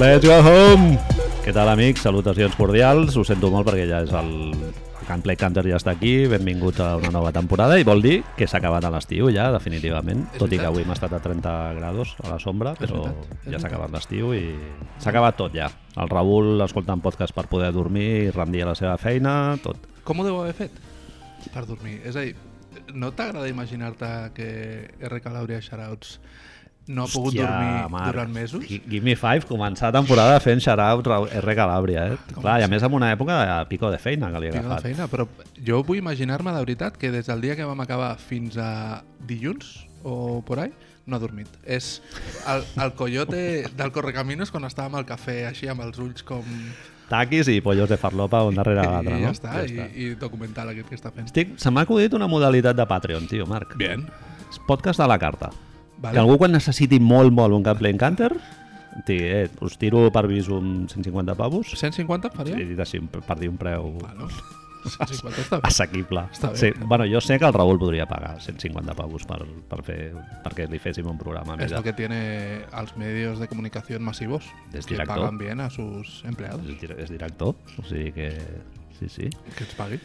Let's go home! Què tal, amics? Salutacions cordials. Ho sento molt perquè ja és el... el Camp Play Canter ja està aquí. Benvingut a una nova temporada i vol dir que s'ha acabat l'estiu ja, definitivament. És Tot i que veritat. avui hem estat a 30 graus a la sombra, És però veritat, ja s'ha veritat. acabat l'estiu i s'ha acabat tot ja. El Raül escoltant podcast per poder dormir i rendir a la seva feina, tot. Com ho deu haver fet? Per dormir. És a dir, no t'agrada imaginar-te que R. Calabria Shoutouts no ha pogut dormir durant mesos? Gi- Give me five, començar temporada fent shout-out Ra- R. Calàbria, eh? Clar, i a més en una època de pico de feina que li ha Tinc la agafat. feina, però jo vull imaginar-me de veritat que des del dia que vam acabar fins a dilluns o por ahí, no ha dormit. És el, el coyote del Correcaminos quan estàvem al cafè així amb els ulls com... Taquis i pollos de farlopa un darrere l'altre, I no? ja està, i, i documental aquest que està fent. Estic, se m'ha acudit una modalitat de Patreon, tio, Marc. Bien. És podcast a la carta. Vale. Que algú quan necessiti molt, molt un gameplay encanter, digui, eh, us tiro per visum 150 pavos 150 faria? i dit així, per dir un preu Bueno, 150 està bé. assequible. Està bé. Sí, bueno, jo sé que el Raül podria pagar 150 pavos per, per fer, perquè li féssim un programa més. lo que tiene a los medios de comunicación masivos, Es que pagan bien a sus empleados. És, dir- és director, o sigui que... Sí, sí. Que els pagui.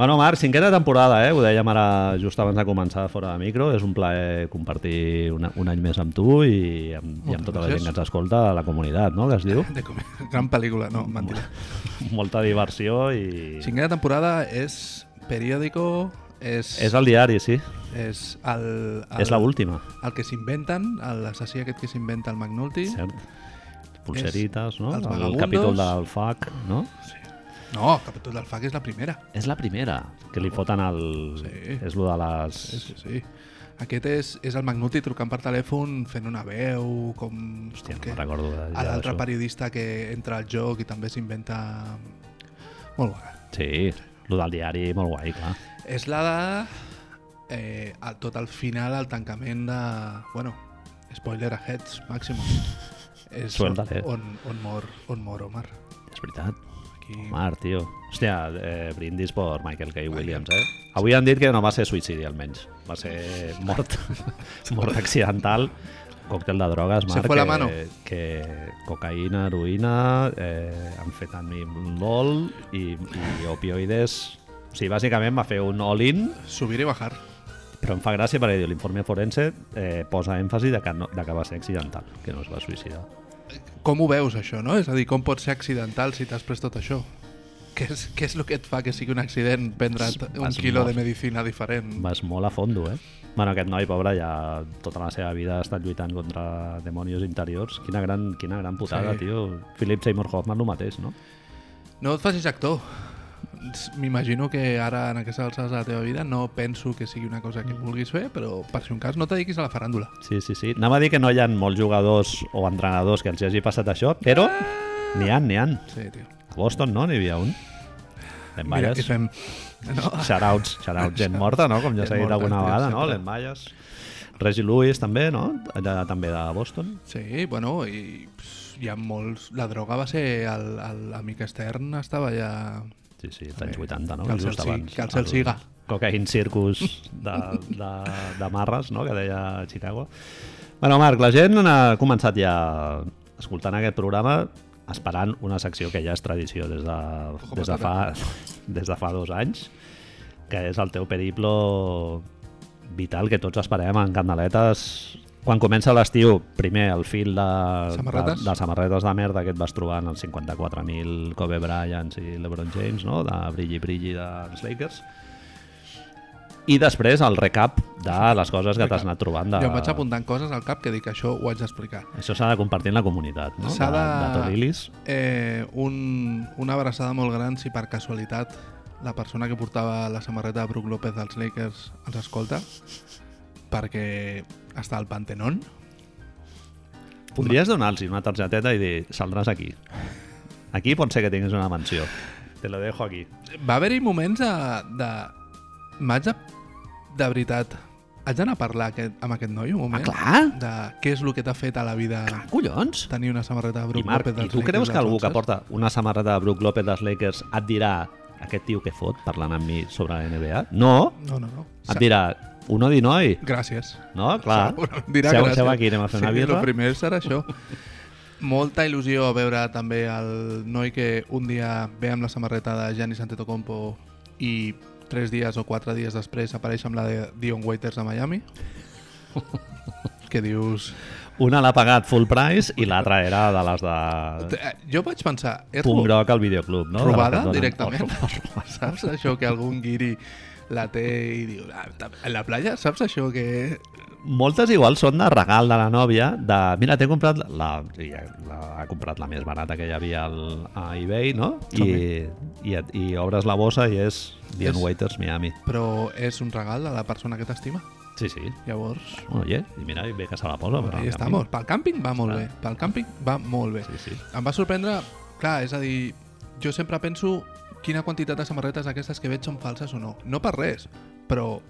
Bueno, Marc, cinquena temporada, eh? Ho dèiem ara just abans de començar fora de micro. És un plaer compartir una, un any més amb tu i amb, i amb tota la gràcies. gent que ens escolta, la comunitat, no?, que es diu. De com... Gran pel·lícula, no, mentida. Molta diversió i... Cinquena temporada és periòdico, és... És el diari, sí. és el, el, És l'última, el que s'inventen, l'assassí aquest que s'inventa el McNulty. cert? Pulserites, no? El capítol del FAC, no? Sí. No, el capítol del FAC és la primera. És la primera, que li foten el... Sí. És lo de les... Sí, sí, sí. Aquest és, és el McNulty trucant per telèfon, fent una veu, com... Hòstia, no que- recordo de- ja l'altre periodista que entra al joc i també s'inventa... Molt bona. Sí, lo del diari, molt guai, clar. És la de... Eh, a, tot al final, el tancament de... Bueno, spoiler aheads, màximo. És on, on, on, mor, on mor Omar. És veritat. Aquí... Omar, tio. Hòstia, eh, brindis per Michael K. Williams, eh? Avui han dit que no va ser suïcidi, almenys. Va ser mort, mort accidental, còctel de drogues, Se Marc, fue la que, mano. que cocaïna, heroïna, eh, amfetamol i, i opioides. O sigui, bàsicament va fer un all-in, Subir i bajar. però em fa gràcia perquè l'informe forense eh, posa èmfasi de que, no, de que va ser accidental, que no es va suïcidar. Com ho veus, això, no? És a dir, com pot ser accidental si t'has pres tot això? Què és, què és el que et fa que sigui un accident prendre't un quilo molt. de medicina diferent? Vas molt a fondo, eh? Bueno, aquest noi, pobre, ja tota la seva vida ha estat lluitant contra demònios interiors. Quina gran, quina gran putada, Sí. tio. Philip Seymour Hoffman el mateix, no? No et facis actor. M'imagino que ara, en aquestes alçades de la teva vida, no penso que sigui una cosa que vulguis fer, però per si un cas no te dediquis a la faràndula. Sí, sí, sí. Anava a dir que no hi ha molts jugadors o entrenadors que els hagi passat això, però n'hi ha, n'hi ha. Sí, tio. A Boston, no? N'hi havia un. En Mira, Valles. i fem... No? Shoutouts, shoutouts, gent morta, no? Com ja s'ha dit alguna vegada, no? Len Valles. Reggie Lewis també, no? Allà també de Boston. Sí, bueno, i hi ha molts... La droga va ser... L'amic extern estava ja... Sí, sí, També. anys 80, no? Que el Just abans. el cel siga. Cocaine Circus de, de, de Marres, no? que deia Chicago. Bueno, Marc, la gent ha començat ja escoltant aquest programa esperant una secció que ja és tradició des de, des de, fa, des de fa dos anys, que és el teu periplo vital que tots esperem en candeletes quan comença l'estiu, primer el fil de, Samarretes. de, de samarretes de merda que et vas trobar en els 54.000 Kobe Bryant i LeBron James, no? de brilli brilli dels Lakers. I després el recap de les coses que t'has anat trobant. De... Jo em vaig apuntant coses al cap que dic això ho haig d'explicar. Això s'ha de compartir en la comunitat, no? S'ha de, de- de Torilis. Eh, un, una abraçada molt gran si per casualitat la persona que portava la samarreta de Brook López dels Lakers ens escolta perquè està al Pantenon Podries donar-los una targeteta i dir, saldràs aquí. Aquí pot ser que tinguis una menció. Te lo dejo aquí. va haver-hi moments de... de... M'haig de... De veritat, haig d'anar a parlar aquest, amb aquest noi un moment? Ah, clar. De què és el que t'ha fet a la vida Collons! tenir una samarreta de Brook I Marc, López i dels tu Lakers creus que algú que porta una samarreta de Brook López dels Lakers et dirà aquest tio que fot parlant amb mi sobre la NBA? No, No, no, no. et dirà uno di noi, Gràcies. no? Clar. Dirà seu, gràcies. seu aquí, anem a fer una sí, birra. el primer serà això. Molta il·lusió a veure també el noi que un dia ve amb la samarreta de Giannis Antetokounmpo i tres dies o quatre dies després apareix amb la de Dion Waiters a Miami. que dius... Una l'ha pagat full price i l'altra era de les de Eh, Jo vaig pensar, és punt ro- groc al videoclub, no? robada directament. Oh. Saps això que algun guiri la té i diu, "Ah, en la playa, saps això que... Moltes igual són de regal de la nòvia, de, mira, t'he comprat la, i la, ha comprat la més barata que hi havia al, a eBay, no? I, i, i obres la bossa i és Dion És- Waiters Miami. Però és un regal de la persona que t'estima. Sí, sí. Llavors, Oye, i mira, i bé que se la posa. però estamos. canvi- Pel càmping va molt Clar. bé. Pel càmping va molt bé. Sí, sí. Em va sorprendre, clar, és a dir, jo sempre penso quina quantitat de samarretes aquestes que veig són falses o no. No per res, però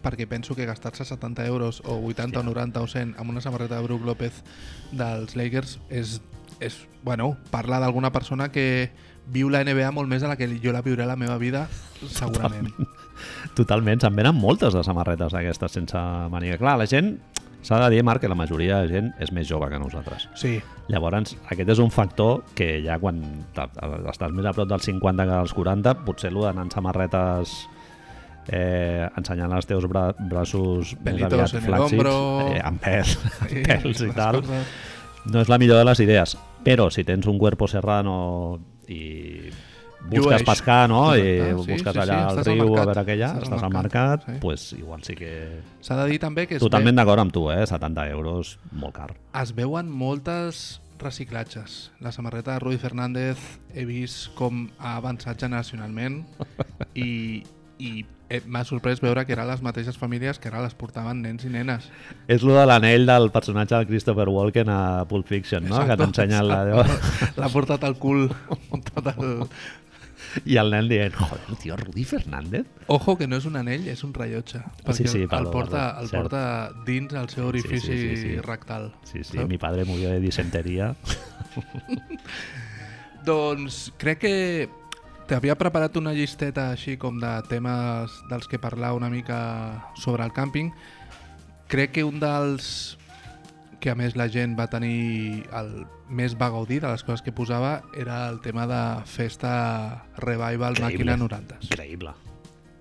perquè penso que gastar-se 70 euros o 80 o 90 o 100 amb una samarreta de Brook López dels Lakers és, és bueno, parla d'alguna persona que viu la NBA molt més a la que jo la viuré a la meva vida, segurament. Totalment, se'n venen moltes de samarretes d'aquestes sense màniga. Clar, la gent, s'ha de dir, Marc, que la majoria de gent és més jove que nosaltres. Sí, Llavors, aquest és un factor que ja quan estàs més a prop dels 50 que dels 40, potser el d'anar en samarretes eh, ensenyant els teus bra braços més Pelitos aviat el flàccids, hombro. eh, amb pèls, sí pèls i tal, coses. no és la millor de les idees. Però si tens un cuerpo serrano i busques Llueix. pescar, no? I Correcte, sí, busques sí, allà sí, al estàs al riu a veure què hi ha, Estàs estàs al mercat, mercat, sí. pues igual sí que... S'ha de dir també que es, Totalment ve, d'acord amb tu, eh? 70 euros, molt car. es veuen moltes reciclatges. La samarreta de Rui Fernández he vist com ha avançat generacionalment i, i m'ha sorprès veure que eren les mateixes famílies que ara les portaven nens i nenes. És lo de l'anell del personatge de Christopher Walken a Pulp Fiction, no? que t'ensenya la... L'ha portat al cul. Tot el... I el nen dient, joder, tio, Rudi Fernández? Ojo que no és un anell, és un rellotge. Perquè Sí, sí, el, perdó, porta, perdó, el cert. porta dins el seu orifici sí, sí, sí. rectal. Sí, sí, saps? mi padre murió de disentería. Doncs crec que t'havia preparat una llisteta així com de temes dels que parlar una mica sobre el càmping. Crec que un dels que a més la gent va tenir el més va gaudir de les coses que posava era el tema de festa revival Increïble. màquina 90. Increïble.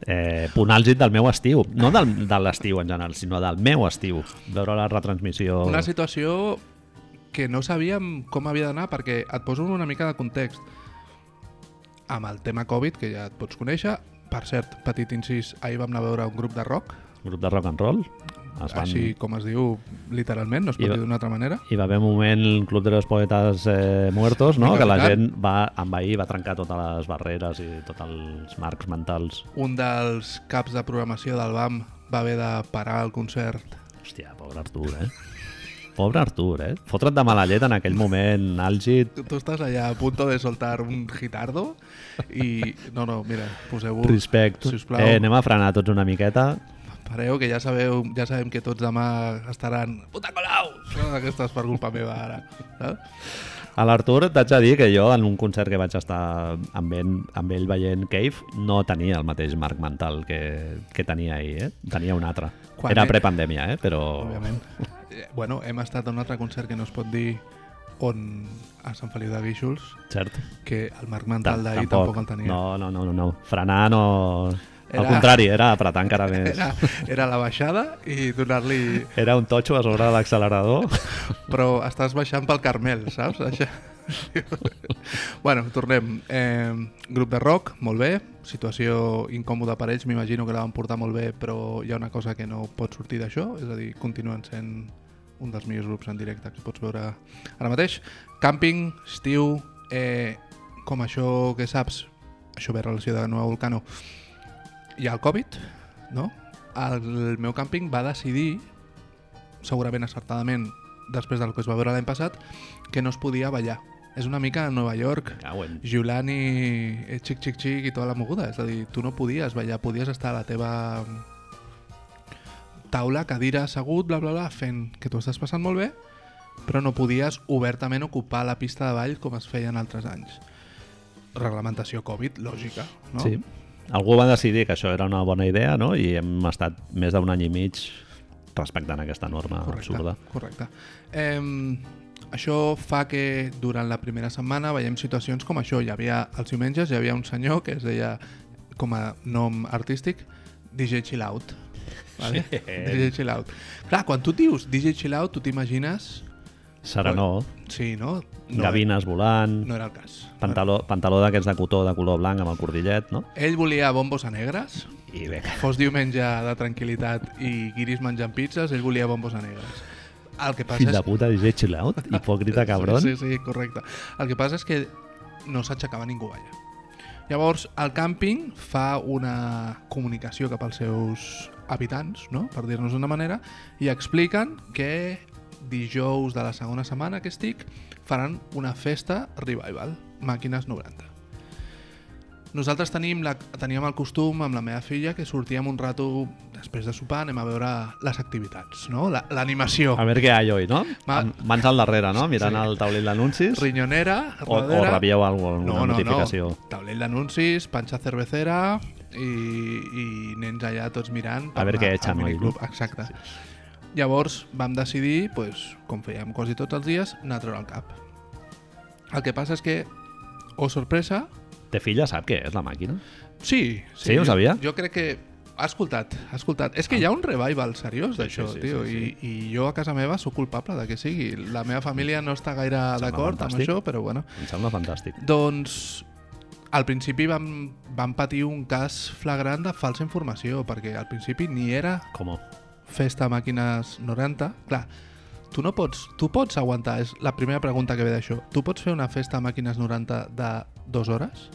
Eh, punt àlgid del meu estiu. No del, de l'estiu en general, sinó del meu estiu. Veure la retransmissió... Una situació que no sabíem com havia d'anar perquè et poso una mica de context. Amb el tema Covid, que ja et pots conèixer, per cert, petit incís, ahir vam anar a veure un grup de rock, grup de rock and roll. Es van... així com es diu literalment, no es pot I va- dir d'una altra manera. Hi va haver un moment el Club de los Poetas eh, Muertos, no? I que la gent va envair, va trencar totes les barreres i tots els marcs mentals. Un dels caps de programació del BAM va haver de parar el concert. Hòstia, pobre Artur, eh? Pobre Artur, eh? Fotre't de mala llet en aquell moment àlgid. Tu, tu estàs allà a punto de soltar un gitardo i... No, no, mira, poseu-vos... Respect. sisplau. Eh, anem a frenar tots una miqueta. Pareu, que ja sabeu, ja sabem que tots demà estaran puta colau! No, Aquesta és per culpa meva ara. Saps? A l'Artur t'haig de dir que jo en un concert que vaig estar amb ell, amb ell veient Cave no tenia el mateix marc mental que, que tenia ahir, eh? Tenia un altre. Quan Era ell- prepandèmia, eh? Però... Òbviament. Eh, Bueno, hem estat a un altre concert que no es pot dir on a Sant Feliu de Guíxols, Cert. que el marc mental Ta- d'ahir tampoc. el tenia. No, no, no, no, no. Frenar no... Al Era- contrari, era apretar encara més. Era, era la baixada i donar-li... Era un totxo a sobre de l'accelerador. Però estàs baixant pel Carmel, saps? Això... bueno, tornem. Eh, grup de rock, molt bé. Situació incòmoda per ells, m'imagino que la van portar molt bé, però hi ha una cosa que no pot sortir d'això, és a dir, continuen sent un dels millors grups en directe que pots veure ara mateix. Càmping, estiu, eh, com això que saps, això ve relació de Nova Volcano, hi ha el Covid, no? El meu càmping va decidir, segurament acertadament, després del que es va veure l'any passat, que no es podia ballar. És una mica a Nova York, Cauen. Giulani, xic, xic, xic i tota la moguda. És a dir, tu no podies ballar, podies estar a la teva taula, cadira, assegut, bla, bla, bla, fent que tu estàs passant molt bé, però no podies obertament ocupar la pista de ball com es feien altres anys. Reglamentació Covid, lògica, no? Sí. Algú va decidir que això era una bona idea, no? I hem estat més d'un any i mig respectant aquesta norma correcte, absurda. Correcte. Eh, això fa que durant la primera setmana veiem situacions com això. Hi havia, els diumenges hi havia un senyor que es deia, com a nom artístic, DJ Chill Out. Vale? Sí. DJ Chill Out. Clar, quan tu dius DJ Chill Out, tu t'imagines... Serenor, Sí, no? No, gavines volant, no era el cas. pantaló, pantaló d'aquests de cotó de color blanc amb el cordillet, no? Ell volia bombos a negres, I vinga. fos diumenge de tranquil·litat i guiris menjant pizzas, ell volia bombos a negres. El que passa Fill és de puta, DJ chill out, hipòcrita cabron. Sí, sí, sí, correcte. El que passa és que no s'aixecava ningú allà. Llavors, el càmping fa una comunicació cap als seus habitants, no? per dir-nos d'una manera, i expliquen que dijous de la segona setmana que estic faran una festa revival, Màquines 90. Nosaltres tenim la, teníem el costum amb la meva filla que sortíem un rato després de sopar, anem a veure les activitats, no? La- l'animació. A veure què hi ha hoy, no? Ma- Mans al darrere, no? Mirant Sí. el taulell d'anuncis. Rinyonera, O, o rodera... rebieu alguna no, no, notificació. no. Taulell d'anuncis, panxa cervecera i, i nens allà tots mirant. A veure què echan al hoy, miniclub. Llavors vam decidir, pues, com fèiem quasi tots els dies, anar a treure el cap. El que passa és que, oh sorpresa, Te filla sap què és la màquina? sí. Sí, ho jo- sabia? Jo, crec que ha escoltat, ha escoltat. És que hi ha un revival seriós Sí, d'això, sí, sí, tio, sí, I, i jo a casa meva sóc culpable de que sigui. La meva família no està gaire d'acord amb això, però bueno. Em sembla fantàstic. Doncs al principi vam, vam patir un cas flagrant de falsa informació, perquè al principi ni era Com? Festa màquines 90. Clar, tu no pots, tu pots aguantar, és la primera pregunta que ve d'això. Tu pots fer una festa màquines 90 de dues hores?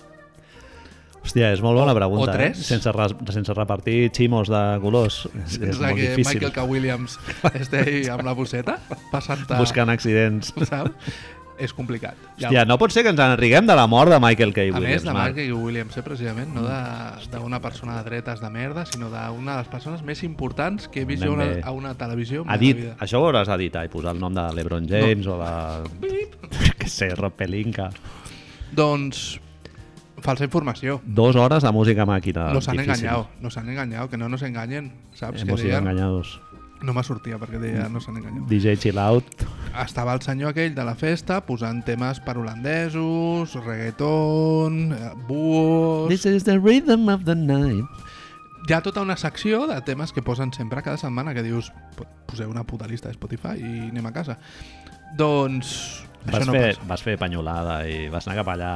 Hòstia, és molt bona O- pregunta, o tres? eh? Sense, sense repartir ximos de colors. És, és Sense molt que difícil. Michael K. Williams estigui amb la bosseta passant a... Buscant accidents. Saps? És complicat. Hòstia, no pot ser que ens enriguem de la mort de Michael K. A Williams. més de Marc. Michael Williams, eh, precisament, no d'una persona de dretes de merda, sinó d'una de les persones més importants que he vist Ben jo a una, a una televisió Ha dit, vida. això ho hauràs d'editar i posar el nom de l'Ebron James o de... que sé, Rob Pelinka. Doncs, falsa informació. Dos hores de música màquina. Nos han difícil. engañado, nos han engañado, que no nos engañen, saps? Hemos que sido deien, engañados. No me sortia perquè deia nos han engañado. DJ Chill Out. Estava el senyor aquell de la festa posant temes per holandesos, reggaeton, eh, buos... This is the rhythm of the night. Hi ha tota una secció de temes que posen sempre cada setmana que dius "Po- poseu una puta lista de Spotify i anem a casa. Doncs... Vas, això no fer, passa. vas fer panyolada i vas anar cap allà...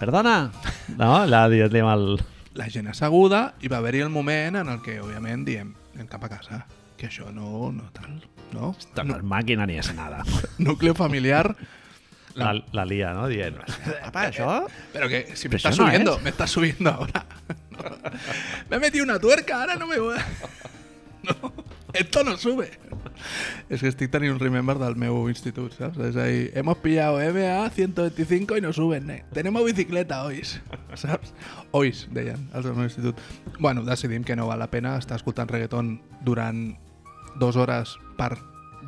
Perdona! No? Allà dient-li amb el... La gent asseguda i va haver-hi el moment en el que, òbviament, diem anem cap a casa, que això no, no tal, no? No, no. Màquina ni és nada. Núcleo familiar, La, la lia, no? Dient, apa, això... pero que si me eso no subiendo, es. me estás subiendo ahora. No. Me he metido una tuerca, ahora no me voy a... No, esto no sube. Es que estic tenint un remember del meu institut, ¿sabes? Es ahí, hemos pillado MA 125 y no suben, eh. Tenemos bicicleta hoy, ¿sabes? Hoy, deien els del meu institut. Bueno, decidim que no val la pena estar escoltant reggaeton durant dues hores per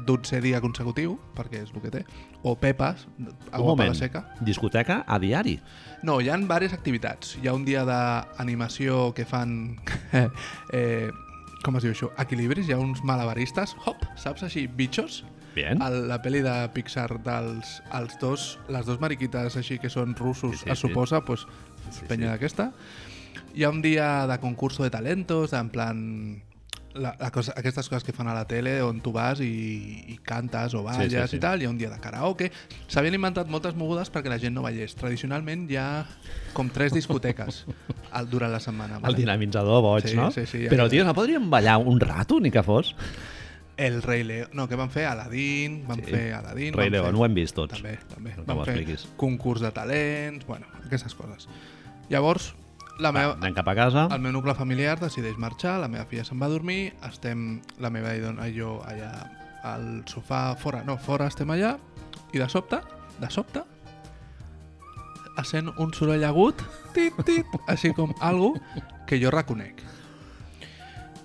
12 dia consecutiu, perquè és el que té, o pepes, Un agua per la seca. Discoteca a diari. No, hi ha diverses activitats. Hi ha un dia d'animació que fan... eh, com es diu això? Equilibris. Hi ha uns malabaristes. Hop, saps així? Bitxos. Bien. A la pel·li de Pixar dels els dos, les dos mariquites així que són russos, Sí, sí, es sí. suposa, pues, Sí, penya sí. d'aquesta. Hi ha un dia de concurso de talentos, en plan... La, la cosa, aquestes coses que fan a la tele on tu vas i, i cantes o balles sí, sí. i tal, hi ha un dia de karaoke s'havien inventat moltes mogudes perquè la gent no ballés tradicionalment hi ha com tres discoteques al, durant la setmana El dinamitzador boig, Sí, no? sí, sí, ja Però, que- tio, no podríem ballar un rato, ni que fos? el Rei León, no, que van fer Aladdin van Sí. fer Aladdin Rei León, fer... ho hem vist tots. També, també. No Van fer expliquis. concurs de talents, bueno, aquestes coses. Llavors, la Va, meva, anem cap a casa. el meu nucle familiar decideix marxar, la meva filla se'n va a dormir, estem, la meva dona i jo allà al sofà, fora, no, fora estem allà, i de sobte, de sobte, sent un soroll agut, tit, tit, així com algo que jo reconec.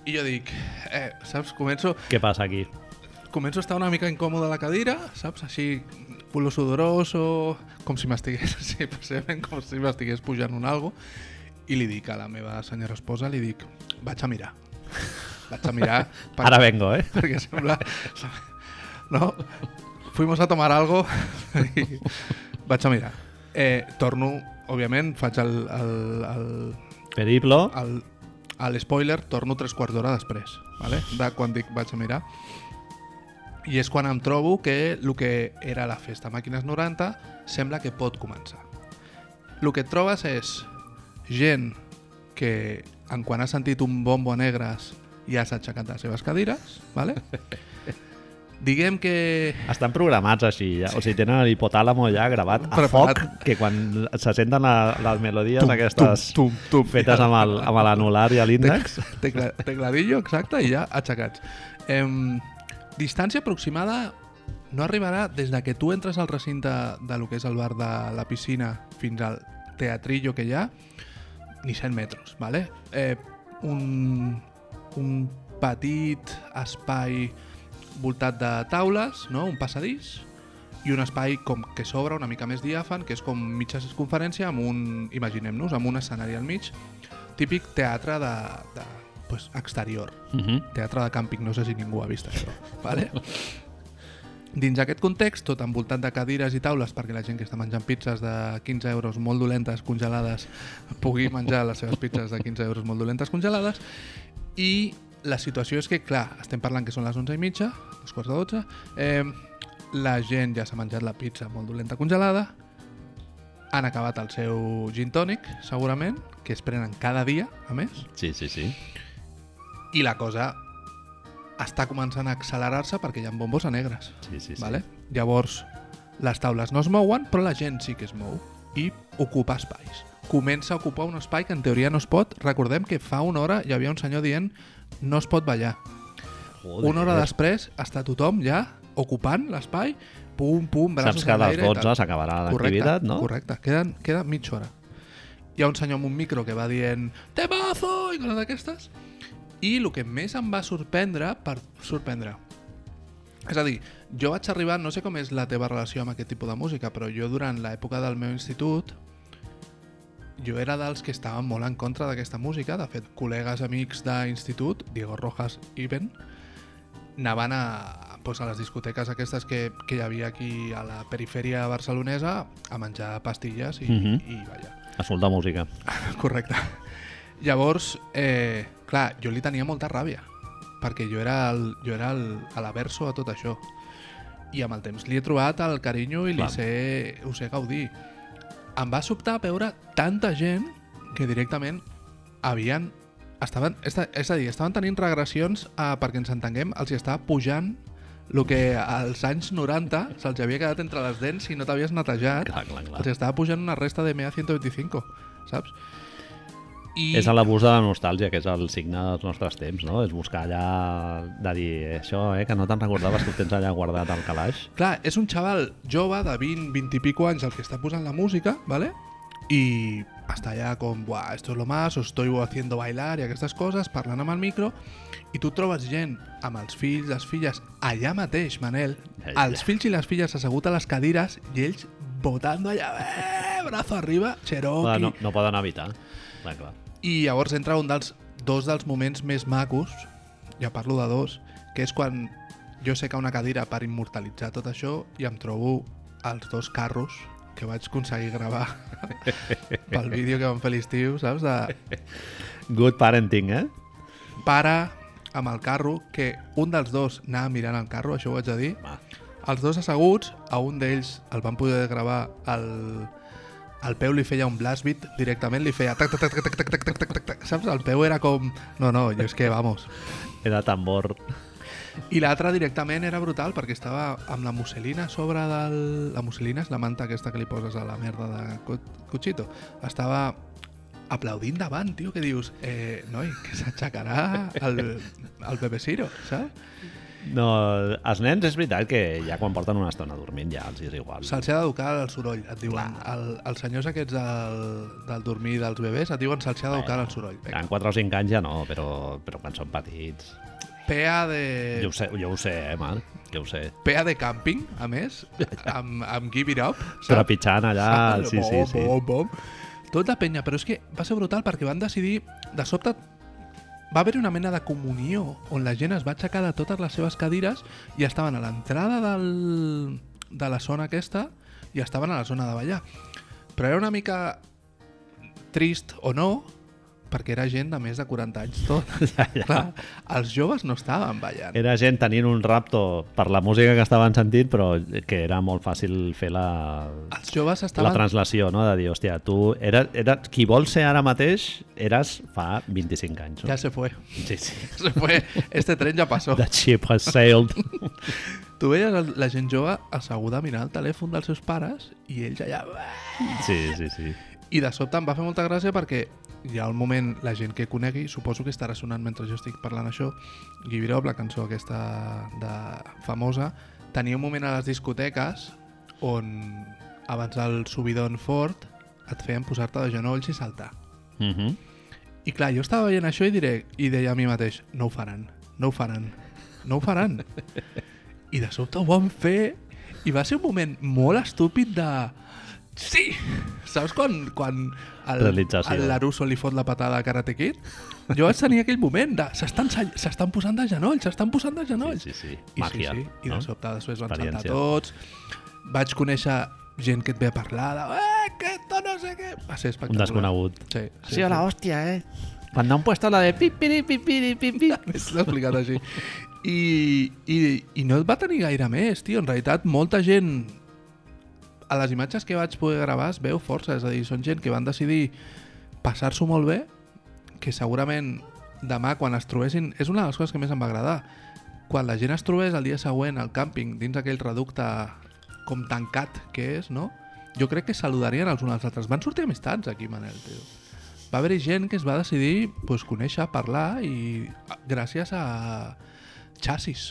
I jo dic, eh, saps, començo, Què passa aquí? començo a estar una mica incòmode a la cadira, saps? Així, culo sudoroso, com si m'estigués, sí, com si m'estigués pujant un algo, i li dic a la meva senyora esposa, li dic, vaig a mirar. Vaig a mirar, per, Ara vengo, eh? perquè sembla... No? fuimos a tomar algo i vaig a mirar. Eh, torno, òbviament, faig el, el, el, Periplo. el, el spoiler, torno tres quarts d'hora després, vale? de quan dic vaig a mirar. I és quan em trobo que el que era la festa Màquines 90 sembla que pot començar. El que et trobes és gent que en quan ha sentit un bombo a negres ja s'ha aixecat de les seves cadires, vale? Diguem que Estan programats així, ja. o sigui, tenen l'hipotàlamo ja gravat a Preparat. foc, que quan se senten la, les melodies aquestes tum, tum, fetes amb el- amb l'anular i l'índex, Tecla, tecladillo, exacte, i ja aixecats. Em, distància aproximada no arribarà des de que tu entres al recinte de lo que és el bar de la piscina fins al teatrillo que hi ha, ni 100 metres, ¿vale? Eh, un, un petit espai voltat de taules, no? un passadís, i un espai com que s'obre una mica més diàfan, que és com mitja conferència amb un, imaginem-nos, amb un escenari al mig, típic teatre de, de pues, exterior, uh -huh. teatre de càmping, no sé si ningú ha vist això, vale? Dins aquest context, tot envoltat de cadires i taules perquè la gent que està menjant pizzas de 15 euros molt dolentes, congelades, pugui menjar les seves pizzas de 15 euros molt dolentes, congelades, i la situació és que, clar, estem parlant que són les 11 i mitja, dos quarts de 12, eh, la gent ja s'ha menjat la pizza molt dolenta congelada, han acabat el seu gin tònic, segurament, que es prenen cada dia, a més, Sí, sí, sí. i la cosa està començant a accelerar-se perquè hi ha bombos a negres. sí, sí, sí. Vale? Llavors, les taules no es mouen, però la gent sí que es mou i ocupa espais. Comença a ocupar un espai que en teoria no es pot. Recordem que fa una hora hi havia un senyor dient no es pot ballar. Joder. Una hora després està tothom ja ocupant l'espai, pum, pum, braços Saps que a les enlaire i 12 tal. s'acabarà l'activitat, no? Correcte, queda, queda mitja hora. Hi ha un senyor amb un micro que va dient temazo i coses d'aquestes i el que més em va sorprendre per sorprendre és a dir, jo vaig arribar, no sé com és la teva relació amb aquest tipus de música, però jo durant l'època del meu institut jo era dels que estaven molt en contra d'aquesta música. De fet, col·legues amics d'institut, Diego Rojas i Ben, anaven a, pues, a les discoteques aquestes que, que hi havia aquí a la perifèria barcelonesa a menjar pastilles i, Mhm. i vaja. Escoltar música. Correcte. Llavors, eh, clar, jo li tenia molta ràbia, perquè jo era, el, jo era el, a l'averso a tot això. I amb el temps li he trobat el carinyo i li sé, ho sé gaudir. Em va sobtar veure tanta gent que directament havien... Estaven, és a- és a dir, estaven tenint regressions a, perquè ens entenguem, els hi estava pujant el que als anys 90 se'ls havia quedat entre les dents i no t'havies netejat. Clar, clar, clar. Els estava pujant una resta de MEA 125, saps? I... És l'abús de la nostàlgia, que és el signe dels nostres temps, no? És buscar allà de dir això, eh, que no te'n recordaves que ho tens allà guardat al calaix. Clar, és un xaval jove de 20, 20 i pico anys el que està posant la música, ¿vale? I està allà com, buah, esto es lo más, os estoy haciendo bailar i aquestes coses, parlant amb el micro, i tu trobes gent amb els fills, les filles, allà mateix, Manel, els fills i les filles assegut a les cadires i ells votando allà, eh, brazo arriba, Cherokee... No, no poden evitar. Clar, clar. I llavors entra un dels dos dels moments més macos, ja parlo de dos, que és quan jo sé que una cadira per immortalitzar tot això i em trobo els dos carros que vaig aconseguir gravar pel vídeo que vam fer a l'estiu, saps? De Good parenting, eh? pare amb el carro, que un dels dos anava mirant el carro, això ho haig de dir, Va. els dos asseguts, a un d'ells el van poder gravar el, el peu li feia un blast beat directament, li feia tac, tac, tac, tac, tac, tac, tac, tac, tac, tac, saps? El peu era com... No, no, jo és que, vamos. Era tambor. I l'altre directament era brutal perquè estava amb la musselina a sobre del... La musselina és la manta aquesta que li poses a la merda de Cuchito. Estava aplaudint davant, tio, que dius, eh, noi, que s'aixecarà el, el Pepe Ciro, saps? No, els nens és veritat que ja quan porten una estona dormint ja els és igual. Se'ls ha d'educar el soroll, et diuen. El, els senyors aquests del, del dormir dels bebès et diuen se'ls ha d'educar el soroll. Vinga. En 4 o 5 anys ja no, però, però quan són petits... PA de... Jo ho sé, jo ho sé eh, Marc? Jo ho sé. PA de càmping, a més, amb, amb Give It Up. saps? Trepitjant allà, Saps? sí, sí, Bom, sí. bom, bom. Tot la penya, però és que va ser brutal perquè van decidir, de sobte, va haver una mena de comunió on la gent es va aixecar de totes les seves cadires i estaven a l'entrada del, de la zona aquesta i estaven a la zona de ballar. Però era una mica trist o no, perquè era gent de més de 40 anys tot. Ja, ja. Clar, els joves no estaven ballant. Era gent tenint un rapto per la música que estaven sentint, però que era molt fàcil fer la, Els joves la estaven... translació, no? De dir, hòstia, tu era, era, qui vols ser ara mateix eres fa 25 anys. No? Ja se fue. Sí, sí. Se fue. Este tren ja passó. The ship has sailed. Tu veies la gent jove asseguda mirant el telèfon dels seus pares i ells allà... Sí, sí, sí. I de sobte em va fer molta gràcia perquè hi ha un moment, la gent que conegui, suposo que estarà sonant mentre jo estic parlant això, Give It Up, la cançó aquesta de famosa, tenia un moment a les discoteques on abans del subidon fort et feien posar-te de genolls i saltar. Uh -huh. I clar, jo estava veient això i, diré, i deia a mi mateix, no ho faran, no ho faran, no ho faran. I de sobte ho van fer i va ser un moment molt estúpid de... Sí! Saps quan, quan el, el Laruso li fot la patada a Karate Kid? Jo vaig tenir aquell moment de... S'estan s'estan posant de genolls, s'estan posant de genolls. Sí, sí, sí. I Màgia. sí, sí. I no? de sobte després van saltar tots. Vaig conèixer gent que et ve a parlar de... Eh, que esto no sé què... Va ser Un espectacular. desconegut. Sí, Ha sido la hostia, eh? Cuando han puesto la de pipiri, pipiri, pipiri. L'he explicat així. I, i, I no et va tenir gaire més, tio. En realitat, molta gent... A les imatges que vaig poder gravar es veu força. És a dir, són gent que van decidir passar-s'ho molt bé, que segurament demà, quan es trobessin... És una de les coses que més em va agradar. Quan la gent es trobés el dia següent al càmping, dins aquell reducte com tancat que és, no? Jo crec que saludarien els uns als altres. Van sortir amistats aquí, Manel, tio va haver-hi gent que es va decidir pues, conèixer, parlar i gràcies a xassis.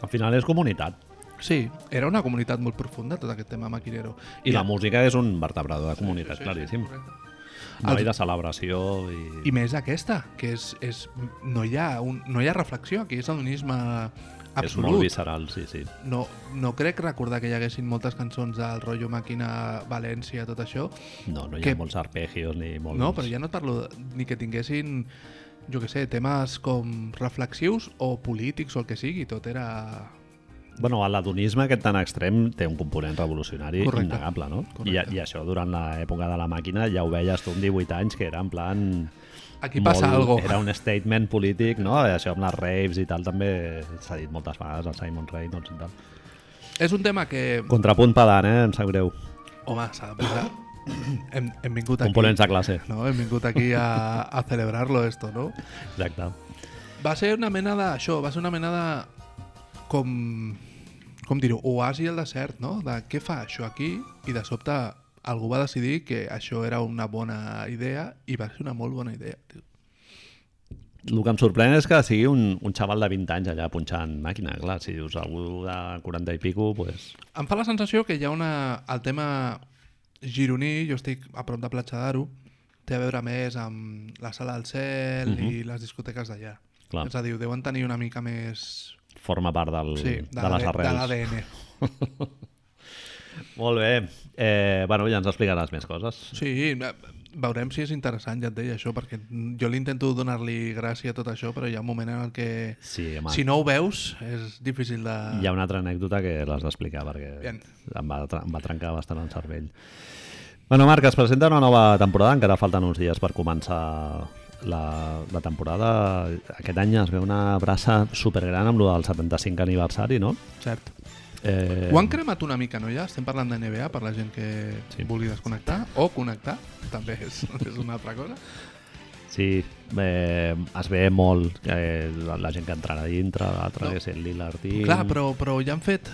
Al final és comunitat. Sí, era una comunitat molt profunda tot aquest tema maquinero. I la música és un vertebrador de comunitat, claríssim. correcte. No hi de celebració i... I més aquesta, que és, és no, hi ha un, no hi ha reflexió, aquí és hedonisme És molt absolut. visceral, sí, sí. No, no crec recordar que hi haguessin moltes cançons del rotllo màquina, València, tot això. No, no hi Que- ha molts arpegios ni molts... No, però ja no et parlo de, ni que tinguessin, jo que sé, temes com reflexius o polítics o el que sigui, tot era... Bueno, l'adonisme aquest tan extrem té un component revolucionari Correcte. innegable, no? I, Correcte. I això durant l'època de la màquina ja ho veies tu amb 18 anys, que era en plan... Aquí passa algo. Era un statement polític, no? Això amb les raves i tal també s'ha dit moltes vegades al Simon Reynolds i tal. És un tema que, Contrapunt pedant, eh? Em sap greu. home, s'ha de posar... hem, hem vingut aquí... Components de classe. No, hem vingut aquí a, a celebrarlo esto, no? Exacte. Va ser una mena de... Això, va ser una mena de... Com... Com dir-ho? Oasi al desert, no? De què fa això aquí? I de sobte algú va decidir que això era una bona idea i va ser una molt bona idea, tio. El que em sorprèn és que sigui un, un xaval de 20 anys allà punxant màquina. Clar, si dius algú de 40 i pico, pues... Em fa la sensació que hi ha una... El tema gironí, jo estic a prop de Platja d'Aro, té a veure més amb la sala del cel Mhm. i les discoteques d'allà. És a dir, deuen tenir una mica més... Forma part del, Sí, de, de les arrels. de l'ADN. Molt bé. Eh, bueno, ja ens explicaràs més coses. Sí, eh, veurem si és interessant, ja et deia això, perquè jo l'intento donar-li gràcia a tot això, però hi ha un moment en el que Sí, home. si no ho veus és difícil de... Hi ha una altra anècdota que l'has d'explicar perquè Bien. em va, em va trencar bastant el cervell. Bueno, Marc, es presenta una nova temporada, encara falten uns dies per començar la, la temporada. Aquest any es veu una braça supergran amb del 75 aniversari, no? Cert. Eh, Ho han cremat una mica, no ja? Estem parlant de NBA per la gent que Sí. vulgui desconnectar o connectar, també és, és una altra cosa. Sí, eh, es ve molt eh, la, la gent que entrarà dintre, l'altre, No. és el Lillard i... Clar, però, però ja han fet...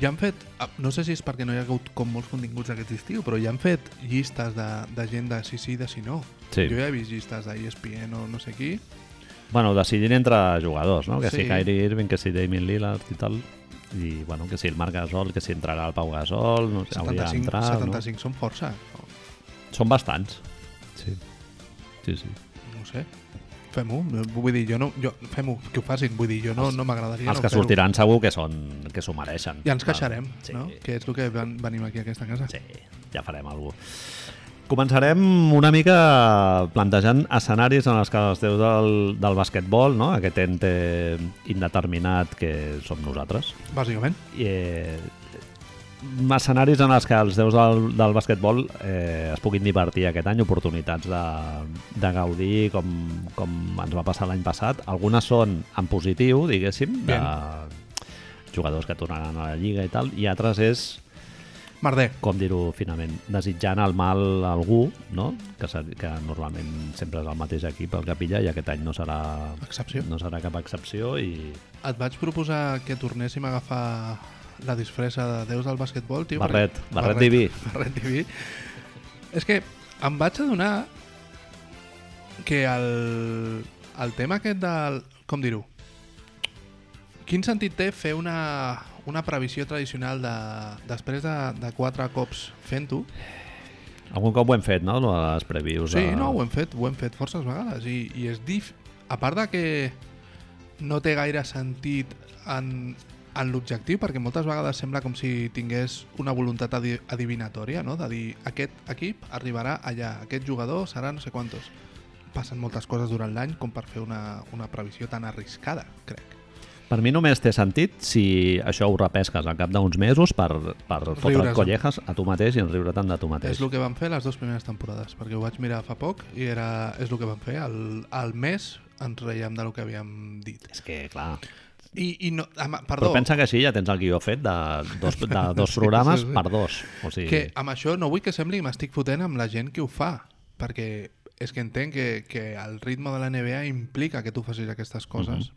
Ja han fet, ah, no sé si és perquè no hi ha hagut com molts continguts aquest estiu, però ja han fet llistes de, de gent de si sí de si no. Sí. Jo ja he vist llistes d'ESPN o no sé qui. Bueno, decidint entre jugadors, no? Que Sí. si Kyrie Irving, que si Damien Lillard i tal. I, bueno, que si el Marc Gasol, que si entrarà el Pau Gasol, no sé, hauria 75, d'entrar, 75 són força. No, no? Són bastants. Sí. Sí, sí. no sé. Fem-ho. Vull dir, jo no... Jo, Fem-ho, que ho facin. Vull dir, jo no, no m'agradaria Els no que fer-ho. sortiran segur que són que s'ho mereixen. Ja ens queixarem, sí. no? Que és el que ven- venim aquí a aquesta casa. Sí, ja farem alguna cosa. Començarem una mica plantejant escenaris en els que els déus del, del basquetbol, no? aquest ente indeterminat que som nosaltres, Bàsicament. i, eh, escenaris en els que els déus del, del basquetbol eh, es puguin divertir aquest any, oportunitats de, de gaudir com, com ens va passar l'any passat. Algunes són en positiu, diguéssim, de jugadors que tornaran a la Lliga i tal, i altres és Merder. com dir-ho finament, desitjant el mal a algú, no? que, que normalment sempre és el mateix equip el que pilla i aquest any no serà, Excepció. no serà cap excepció i Et vaig proposar que tornéssim a agafar la disfressa de déus del basquetbol, tio. Barret, perquè- Barret diví. Barret diví. És que em vaig adonar que el, el tema aquest del... Com dir-ho? Quin sentit té fer una, una previsió tradicional de, després de, de quatre cops fent-ho? algun cop ho hem fet, no? Les previews. Sí, de- no, ho hem fet, ho hem fet forces vegades i, i és dif... A part de que no té gaire sentit en, en l'objectiu, perquè moltes vegades sembla com si tingués una voluntat adi adivinatòria, no? de dir aquest equip arribarà allà, aquest jugador serà no sé quantos. Passen moltes coses durant l'any com per fer una, una previsió tan arriscada, crec. Per mi només té sentit si això ho repesques al cap d'uns mesos per, per fotre't collejas a tu mateix i en riure tant de tu mateix. És el que van fer les dues primeres temporades, perquè ho vaig mirar fa poc i era, és el que van fer. Al, al mes ens reiem del que havíem dit. És que, clar... I, i no, ama, Però perdó, pensa que així ja tens el guió fet de dos, de dos programes sí, sí. per dos. O sigui, que amb això no vull que sembli que m'estic fotent amb la gent que ho fa, perquè és que entenc que, que el ritme de la NBA implica que tu facis aquestes coses.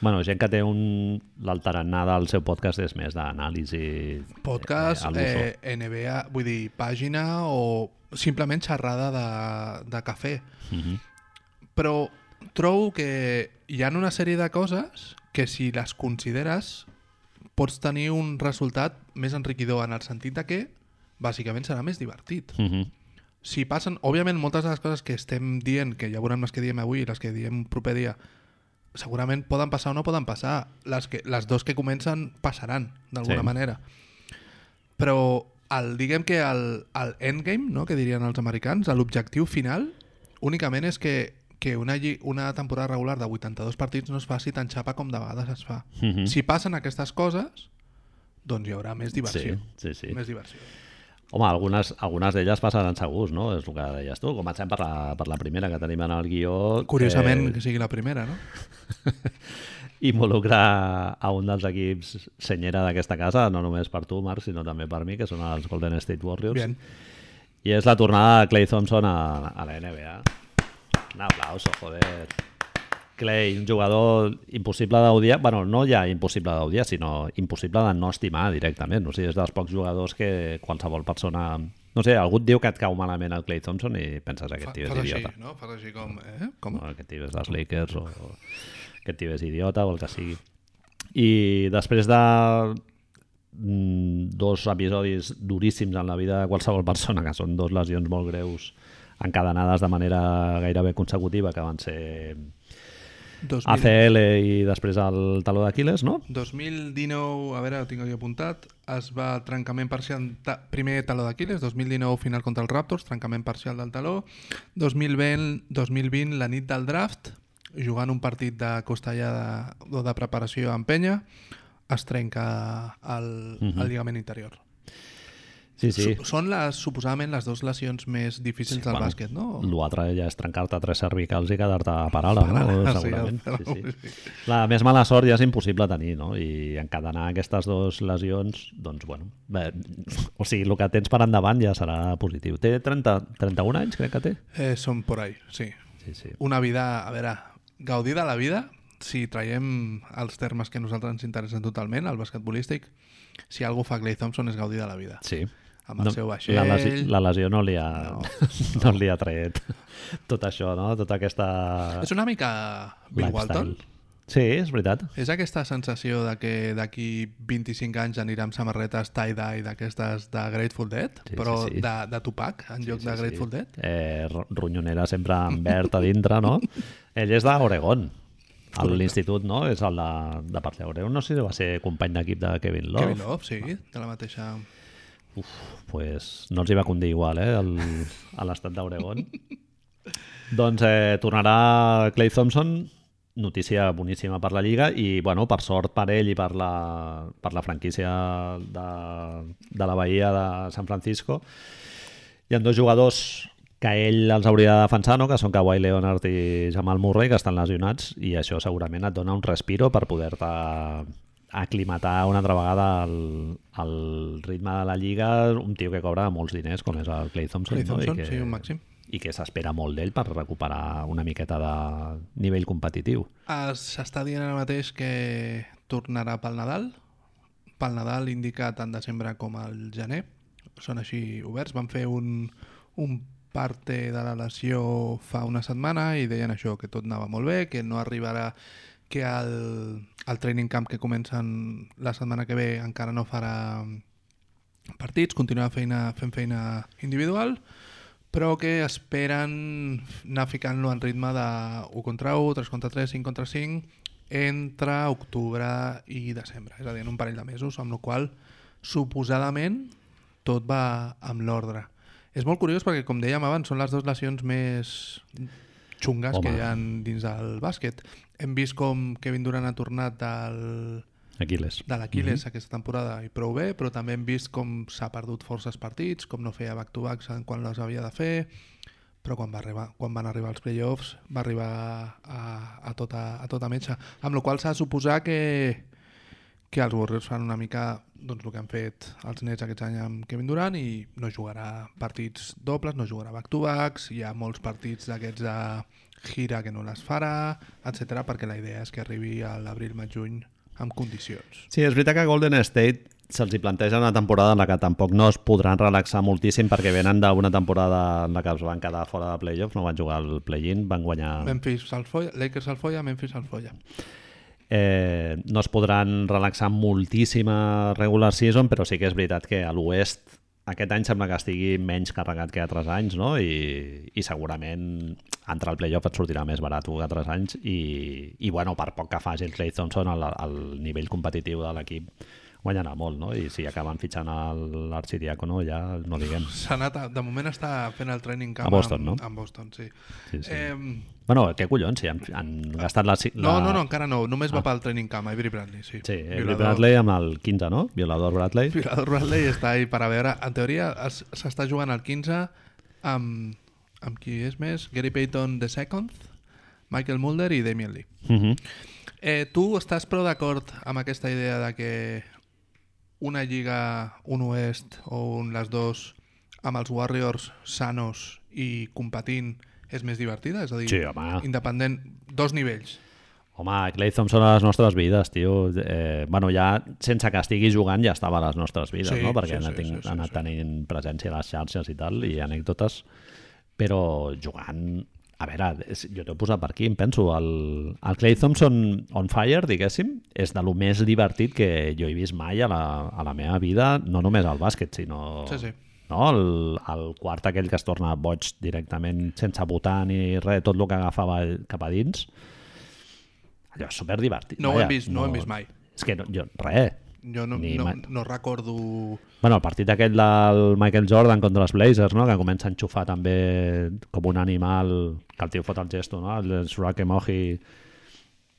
Bueno, gent que té un... L'altarannà del seu podcast és més d'anàlisi... Podcast, a l'uso. eh, NBA, vull dir, pàgina o simplement xerrada de, de cafè. Mhm. Però trobo que hi ha una sèrie de coses que si les consideres pots tenir un resultat més enriquidor en el sentit de que bàsicament serà més divertit. Mhm. si passen, òbviament moltes de les coses que estem dient, que ja veurem les que diem avui i les que diem proper dia, segurament poden passar o no poden passar. Les, que, les dos que comencen passaran, d'alguna Sí. manera. Però el, diguem que el, el endgame, no, que dirien els americans, l'objectiu final, únicament és que, que una, una temporada regular de 82 partits no es faci tan xapa com de vegades es fa. Mhm. Si passen aquestes coses, doncs hi haurà més diversió. Sí, sí, sí. Més diversió. Home, algunes, algunes d'elles passaran segurs, no? És el que deies tu. Comencem per la, per la primera que tenim en el guió. Curiosament que que sigui la primera, no? involucra a un dels equips senyera d'aquesta casa, no només per tu, Marc, sinó també per mi, que són els Golden State Warriors. Bien. I és la tornada de Clay Thompson a, a la NBA. Un aplauso, joder. Clay, un jugador impossible d'odiar, bueno, no ja impossible d'odiar, sinó impossible de no estimar directament. O sigui, és dels pocs jugadors que qualsevol persona... No sé, algú et diu que et cau malament el Clay Thompson i penses aquest tio és Fas així, idiota. no? Fas així com... Eh? com? No, aquest tio és dels Lakers o, o aquest tio és idiota o el que sigui. I després de mm, dos episodis duríssims en la vida de qualsevol persona, que són dos lesions molt greus encadenades de manera gairebé consecutiva, que van ser 2000, ACL i després el taló d'Aquiles, no? 2019, a veure, ho tinc aquí apuntat, es va trencament parcial, ta, primer taló d'Aquiles, 2019 final contra els Raptors, trencament parcial del taló, 2020, 2020 la nit del draft, jugant un partit de costellada o de preparació amb penya, es trenca el, Mhm. el lligament interior. Sí, sí. Són les, suposadament les dues lesions més difícils del bueno, bàsquet, no? L'altre ja és trencar-te tres cervicals i quedar-te a paral·la, no? Sí, Segurament. el- Sí, sí. La més mala sort ja és impossible tenir, no? I encadenar aquestes dues lesions, doncs, bueno, bé, o sigui, el que tens per endavant ja serà positiu. Té 30, 31 anys, crec que té? Eh, són por ahí, sí. Sí, sí. una vida, a veure, gaudir de la vida, si traiem els termes que a nosaltres ens interessen totalment, el basquetbolístic, si algú fa Clay Thompson és gaudir de la vida. Sí. Amb el seu vaixell... La lesió, la lesió no li ha, no, No, no. li ha tret tot això, no? Tota aquesta... És una mica Bill. Walton. Sí, és veritat. És aquesta sensació de que d'aquí 25 anys anirà amb samarretes tie-dye d'aquestes de Grateful Dead, Sí, però sí, sí. De, de Tupac en lloc de Grateful Dead? Eh, ro- ronyonera sempre amb verd a dintre, no? Ell és d'Oregon. A l'institut, no? És el de, de d'Oregon. No sé si va ser company d'equip de Kevin Love. Kevin Love, sí, de la mateixa... Uf, pues no els hi va condir igual, eh? El, a l'estat d'Oregon. doncs eh, tornarà Clay Thompson notícia boníssima per la Lliga i, bueno, per sort per ell i per la, per la franquícia de, de la Bahia de San Francisco, hi ha dos jugadors que ell els hauria de defensar, no? que són Kawhi Leonard i Jamal Murray, que estan lesionats, i això segurament et dona un respiro per poder-te aclimatar una altra vegada al, al ritme de la Lliga un tio que cobra molts diners, com és el Clay Thompson. Clay Thompson, no? I que, sí, un màxim. I que s'espera molt d'ell per recuperar una miqueta de nivell competitiu. Ah, S'està dient ara mateix que tornarà pel Nadal. Pel Nadal indica tant desembre com el gener. Són així oberts. Van fer un, un parte de la lesió fa una setmana i deien això, que tot anava molt bé, que no arribarà que el, el training camp que comencen la setmana que ve encara no farà partits, continuarà feina, fent feina individual, però que esperen anar ficant-lo en ritme de 1 contra 1, 3 contra 3, 5 contra 5, entre octubre i desembre, és a dir, en un parell de mesos, amb la qual suposadament tot va amb l'ordre. És molt curiós perquè, com dèiem abans, són les dues lesions més xungues Home. que hi ha dins del bàsquet. Hem vist com Kevin Durant ha tornat del, Aquiles. de l'Aquiles mm -hmm. aquesta temporada i prou bé, però també hem vist com s'ha perdut forces partits, com no feia back-to-backs quan les havia de fer, però quan, va arribar, quan van arribar els playoffs va arribar a, a, tota, a tota metxa. Amb la qual s'ha de suposar que, que els Warriors fan una mica doncs, el que han fet els Nets aquest any amb Kevin Durant i no jugarà partits dobles, no jugarà back-to-backs, hi ha molts partits d'aquests de gira que no les farà, etc perquè la idea és que arribi a l'abril, maig, juny amb condicions. Sí, és veritat que Golden State se'ls hi planteja una temporada en la que tampoc no es podran relaxar moltíssim perquè venen d'una temporada en la que es van quedar fora de playoffs, no van jugar al play-in, van guanyar... Memphis se'l folla, Lakers se'l folla, Memphis se'l folla. Eh, no es podran relaxar moltíssima regular season, però sí que és veritat que a l'oest aquest any sembla que estigui menys carregat que altres anys, no? I, i segurament entrar al playoff et sortirà més barat que altres anys i, i bueno, per poc que faci el Clay Thompson al, al nivell competitiu de l'equip guanyarà molt, no? I si acaben fitxant l'arxidiàcono ja no diguem. S'ha anat, a, de moment està fent el training camp A Boston, amb, no? amb Boston, sí. Sí, sí. Eh, Bueno, què collons, si han, han gastat la... la... no, no, no, encara no, només va pel training camp, Avery Bradley, sí. Sí, Avery Violador. Bradley amb el 15, no? Violador Bradley. Violador Bradley està ahí per a veure. En teoria es- s'està jugant al 15 amb, amb qui és més? Gary Payton the second, Michael Mulder i Damian Lee. Uh -huh. Eh, tu estàs prou d'acord amb aquesta idea de que una lliga, un oest o un les dos amb els Warriors sanos i competint és més divertida? És a dir, Sí, home. independent, dos nivells. Home, Clay Thompson a les nostres vides, tio. Eh, bueno, ja sense que estigui jugant ja estava a les nostres vides, Sí, no? Perquè sí, sí, ten- sí, sí, ha anat sí. tenint presència a les xarxes i tal, i anècdotes, però jugant... A veure, jo t'ho he posat per aquí, em penso, el, el Clay Thompson on fire, diguéssim, és de lo més divertit que jo he vist mai a la, a la meva vida, no només al bàsquet, sinó... Sí, sí. No? El, el quart aquell que es torna boig directament sense votar ni res, tot el que agafava cap a dins allò és superdivertit. No ho hem vist, no ho hem vist mai. És que no, jo, res. Jo no, Ni no, ma- no recordo... Bueno, el partit aquell del Michael Jordan contra els Blazers, no? que comença a enxufar també com un animal, que el tio fot el gesto, no? el Surake Moji...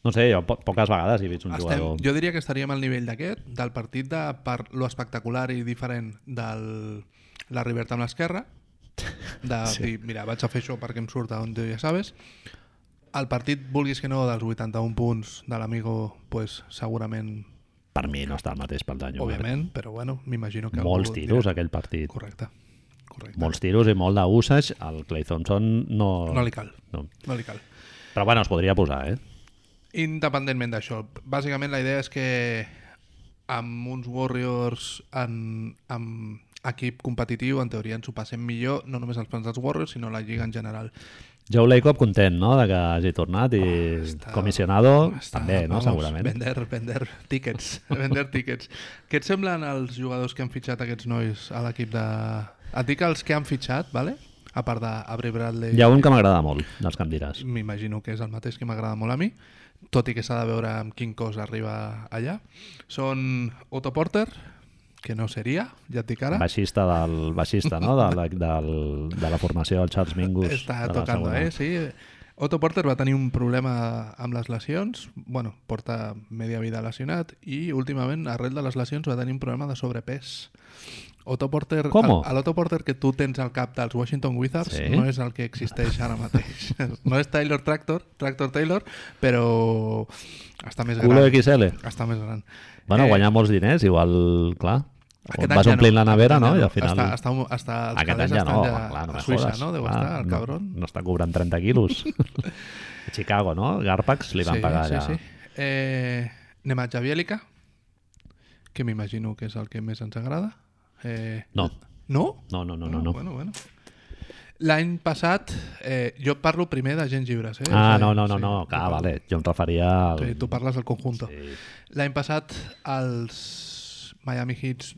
No sé, jo po poques vegades he vist un Estem, jugador... jo diria que estaríem al nivell d'aquest, del partit de per lo espectacular i diferent del la Riberta amb l'esquerra, de sí. dir, mira, vaig a fer això perquè em surt on ja sabes. El partit, vulguis que no, dels 81 punts de l'Amigo, pues, segurament, Per mi no està al mateix pel d'any. òbviament, però bueno, m'imagino que... Molts tiros, dirà- aquell partit. Correcte. Correcte. Molts tiros i molt d'usage. El Clay Thompson no... No li cal. No. No li cal. Però bueno, es podria posar, eh? Independentment d'això, bàsicament la idea és que amb uns Warriors en, amb equip competitiu, en teoria ens ho passem millor, no només els plans dels Warriors, sinó la Lliga en general. Joe Lacob content, no?, de que hagi tornat i Oh, està- comissionado Està, també, no?, vamos, segurament. Vender, vender tickets. vender tickets. Què et semblen els jugadors que han fitxat aquests nois a l'equip de... Et dic els que han fitxat, vale? a part d'Avery Bradley. Hi ha un que m'agrada molt, dels que em diràs. M'imagino que és el mateix que m'agrada molt a mi, tot i que s'ha de veure amb quin cos arriba allà. Són Otto Porter, que no seria, ja et dic ara. Baixista del baixista, no?, de la, del, de la formació del Charles Mingus. Està segona. eh? Sí. Otto Porter va tenir un problema amb les lesions, bueno, porta media vida lesionat, i últimament, arrel de les lesions, va tenir un problema de sobrepès. Otto Porter, ¿Cómo? L'Otto Porter que tu tens al cap dels Washington Wizards Sí. no és el que existeix ara mateix. No és Taylor Tractor, Tractor Taylor, però està més Culo gran. XL. Està més gran. Bueno, Eh, guanyar molts diners, igual, clar. Aquest Vas ja omplint la Aquest nevera, no? ja I al final... Està, està, està, els Aquest any ja no, ja clar, no a Suïssa, no? Deu clar, estar, el no, cabron. No està cobrant 30 quilos. a Chicago, no? Garpax li van sí, pagar sí, allà. Sí. Eh, anem a Javielica, que m'imagino que és el que més ens agrada. Eh, No. No? No, no, no, no. Ah, no. Bueno, bueno. L'any passat, eh, jo parlo primer de gent lliures. Eh? Ah, no, no, no, sí, no, parlo- vale. Jo em referia al... Sí, tu parles del conjunto. Sí. L'any passat els Miami Heats,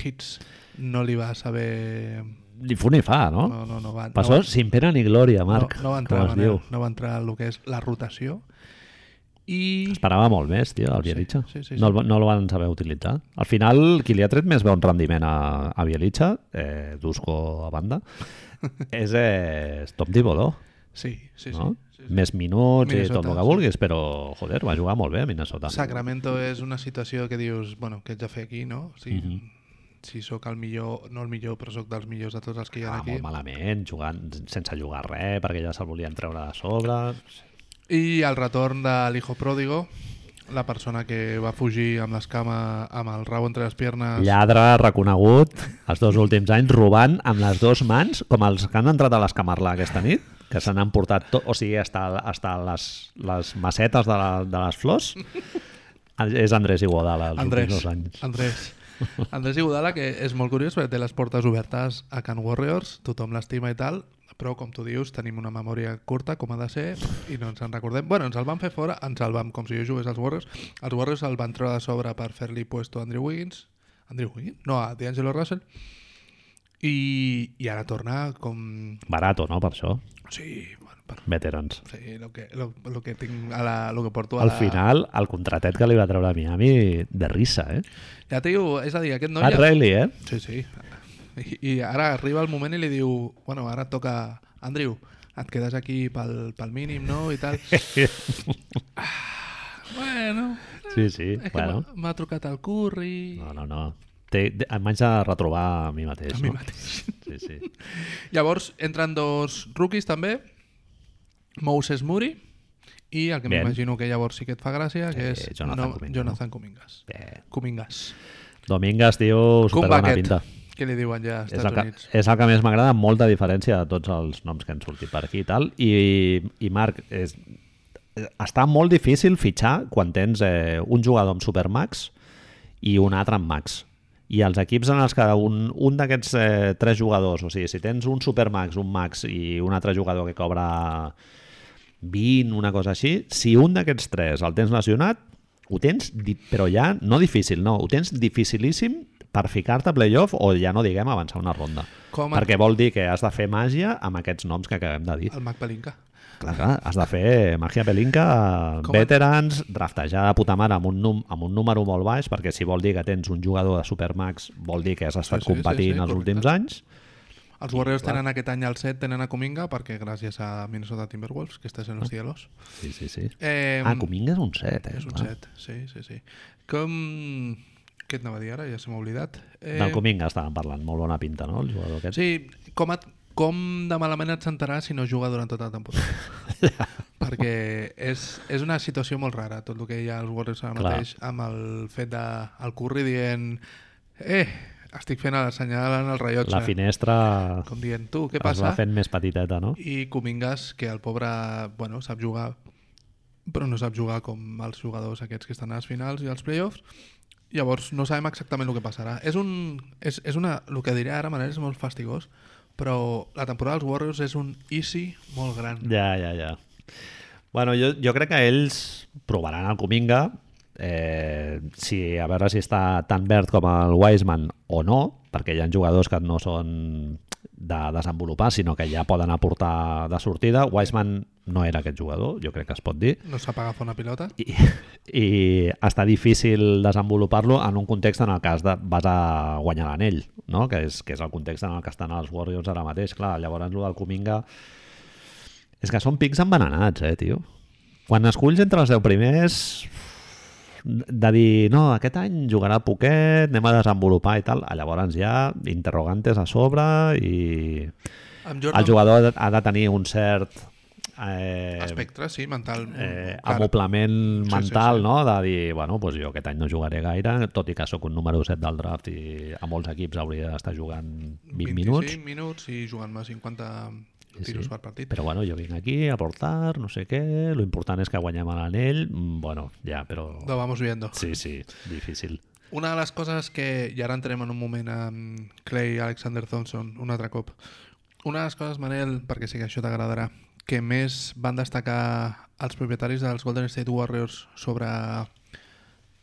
Heats no li va saber... Ni fu ni fa, no? No, no, no va, Passó no, va- sin pena ni glòria, Marc. no, no va entrar, com es Manel, diu. no va entrar el que és la rotació. I... Esperava molt més, tio, el Bielitsa. sí, sí, No, sí. el, no el van saber utilitzar. Al final, qui li ha tret més bon rendiment a, a Bielitsa, eh, Dusko a banda, és, eh, és Tom Sí, sí, sí. no? sí, sí. Més minuts i Minnesota, tot el que sí. vulguis, però, joder, va jugar molt bé a Minnesota. Sacramento és una situació que dius, bueno, què haig de fer aquí, no? Si, Mhm. si sóc el millor, no el millor, però sóc dels millors de tots els que hi ha Ah, aquí. molt malament, jugant sense jugar res, perquè ja se'l volien treure de sobre. I el retorn de l'hijo pródigo, la persona que va fugir amb l'escama, amb el rabo entre les piernas. Lladre reconegut els dos últims anys robant amb les dues mans, com els que han entrat a l'Escamarla aquesta nit, que se n'han portat tot, o sigui, hasta, hasta les, les macetes de, la, de les flors. És Andrés Iguodala els Andrés, últims dos anys. Andrés. Andrés Iguodala, que és molt curiós perquè té les portes obertes a Can Warriors, tothom l'estima i tal, però com tu dius, tenim una memòria curta, com ha de ser, i no ens en recordem. Bueno, ens el van fer fora, ens el vam, com si jo jugués als Warriors, els Warriors el van treure de sobre per fer-li puesto a Andrew Wiggins, Andrew Wiggins? No, a D'Angelo Russell, i, i ara torna com... Barato, no?, per això. Sí, bueno, per... Veterans. Sí, lo que, lo, lo que tinc a la, lo que porto a Al la... final, el contratet que li va treure a Miami, de risa, eh? Ja diu, és a dir, aquest noi... Pat ja- Riley, eh? Sí, sí. I, I ara arriba el moment i li diu, bueno, ara et toca, Andrew, et quedes aquí pel, pel mínim, no? I tal. bueno, Sí, sí, és bueno. m'ha- trucat el curri... No, no, no. Té, té- em vaig a retrobar a mi mateix, A mi no? mateix. Sí, sí. Llavors, entren dos rookies també, Moses Muri i el que m'imagino que llavors sí que et fa gràcia, que Sí, és Jonathan Kuminga, Jonathan Kumingas. Bé. Domingues, tio, Cum super bona Bucket, pinta. Que li diuen ja als És el, Estats que, Units. és el que més m'agrada, amb molta diferència de tots els noms que han sortit per aquí i tal. I, i Marc, és, està molt difícil fitxar quan tens eh, un jugador amb Supermax i un altre amb Max. I els equips en els que un, un d'aquests eh, tres jugadors, o sigui, si tens un Supermax, un Max i un altre jugador que cobra 20, una cosa així, si un d'aquests tres el tens lesionat, ho tens, però ja no difícil, no, ho tens dificilíssim per ficar-te a playoff o ja no diguem avançar una ronda. Com Perquè vol dir que has de fer màgia amb aquests noms que acabem de dir. El Mac Pelinka. Clar, clar, has de fer màgia pelinca, Com a- veterans, draftejar de puta mare amb un, num, amb un número molt baix, perquè si vol dir que tens un jugador de Supermax, vol dir que has estat sí, sí, competint sí, els correcte. últims anys. Els Warriors clar. tenen aquest any al set, tenen a Kuminga, perquè gràcies a Minnesota Timberwolves, que estàs en los cielos. Sí, sí, sí. Eh, Ah, Cominga és un set, eh? és un clar. set, sí, sí, sí. Com... Què et anava a dir ara? Ja se m'ha oblidat. Eh, Del Cominga estàvem parlant, molt bona pinta, no? El jugador aquest. Sí, com, et, com de malament et sentaràs si no juga durant tota la temporada? Perquè és, és una situació molt rara, tot el que hi ha als Warriors ara Clar. mateix, amb el fet de el Curry dient eh, estic fent el senyal en el rellotge. La finestra Com dient, tu, què es va passa? fent més petiteta, no? I Comingas, que el pobre, bueno, sap jugar, però no sap jugar com els jugadors aquests que estan a les finals i als playoffs. Llavors no sabem exactament el que passarà. És un, és, és una, el que diré ara, Manel, és molt fastigós, però la temporada dels Warriors és un easy molt gran. Ja, ja, ja. Bueno, jo, jo crec que ells provaran el Cominga, eh, si, a veure si està tan verd com el Wiseman o no, perquè hi ha jugadors que no són de desenvolupar, sinó que ja poden aportar de sortida. Wiseman no era aquest jugador, jo crec que es pot dir, No sap agafar una pilota. i, i està difícil desenvolupar-lo en un context en el has de, vas a guanyar l'anell, no? que, és, que és el context en el que estan els Warriors ara mateix. Clar, llavors el del Cominga És que són pics envenenats, eh, tio. Quan esculls entre els 10 primers de dir, no, aquest any jugarà poquet, anem a desenvolupar i tal, llavors ja interrogantes a sobre i Jordan, el jugador ha de tenir un cert eh, Espectre, sí, mental. eh, clar. amoplament Sí, sí, mental, sí. no? De dir, bueno, doncs jo aquest any no jugaré gaire, tot i que sóc un número 7 del draft i a molts equips hauria d'estar jugant 20 minuts, 25 minuts i jugant-me 50 Sí, tiros sí. per partit. però bueno, jo vinc aquí a portar, no sé què, lo important és que guanyem l'anell, mm, bueno, ja, però... Lo vamos viendo. Sí, sí, difícil. Una de les coses que, i ara entrem en un moment amb Clay Alexander Thompson, un altre cop, una de les coses, Manel, perquè sé que això t'agradarà, que més van destacar els propietaris dels Golden State Warriors sobre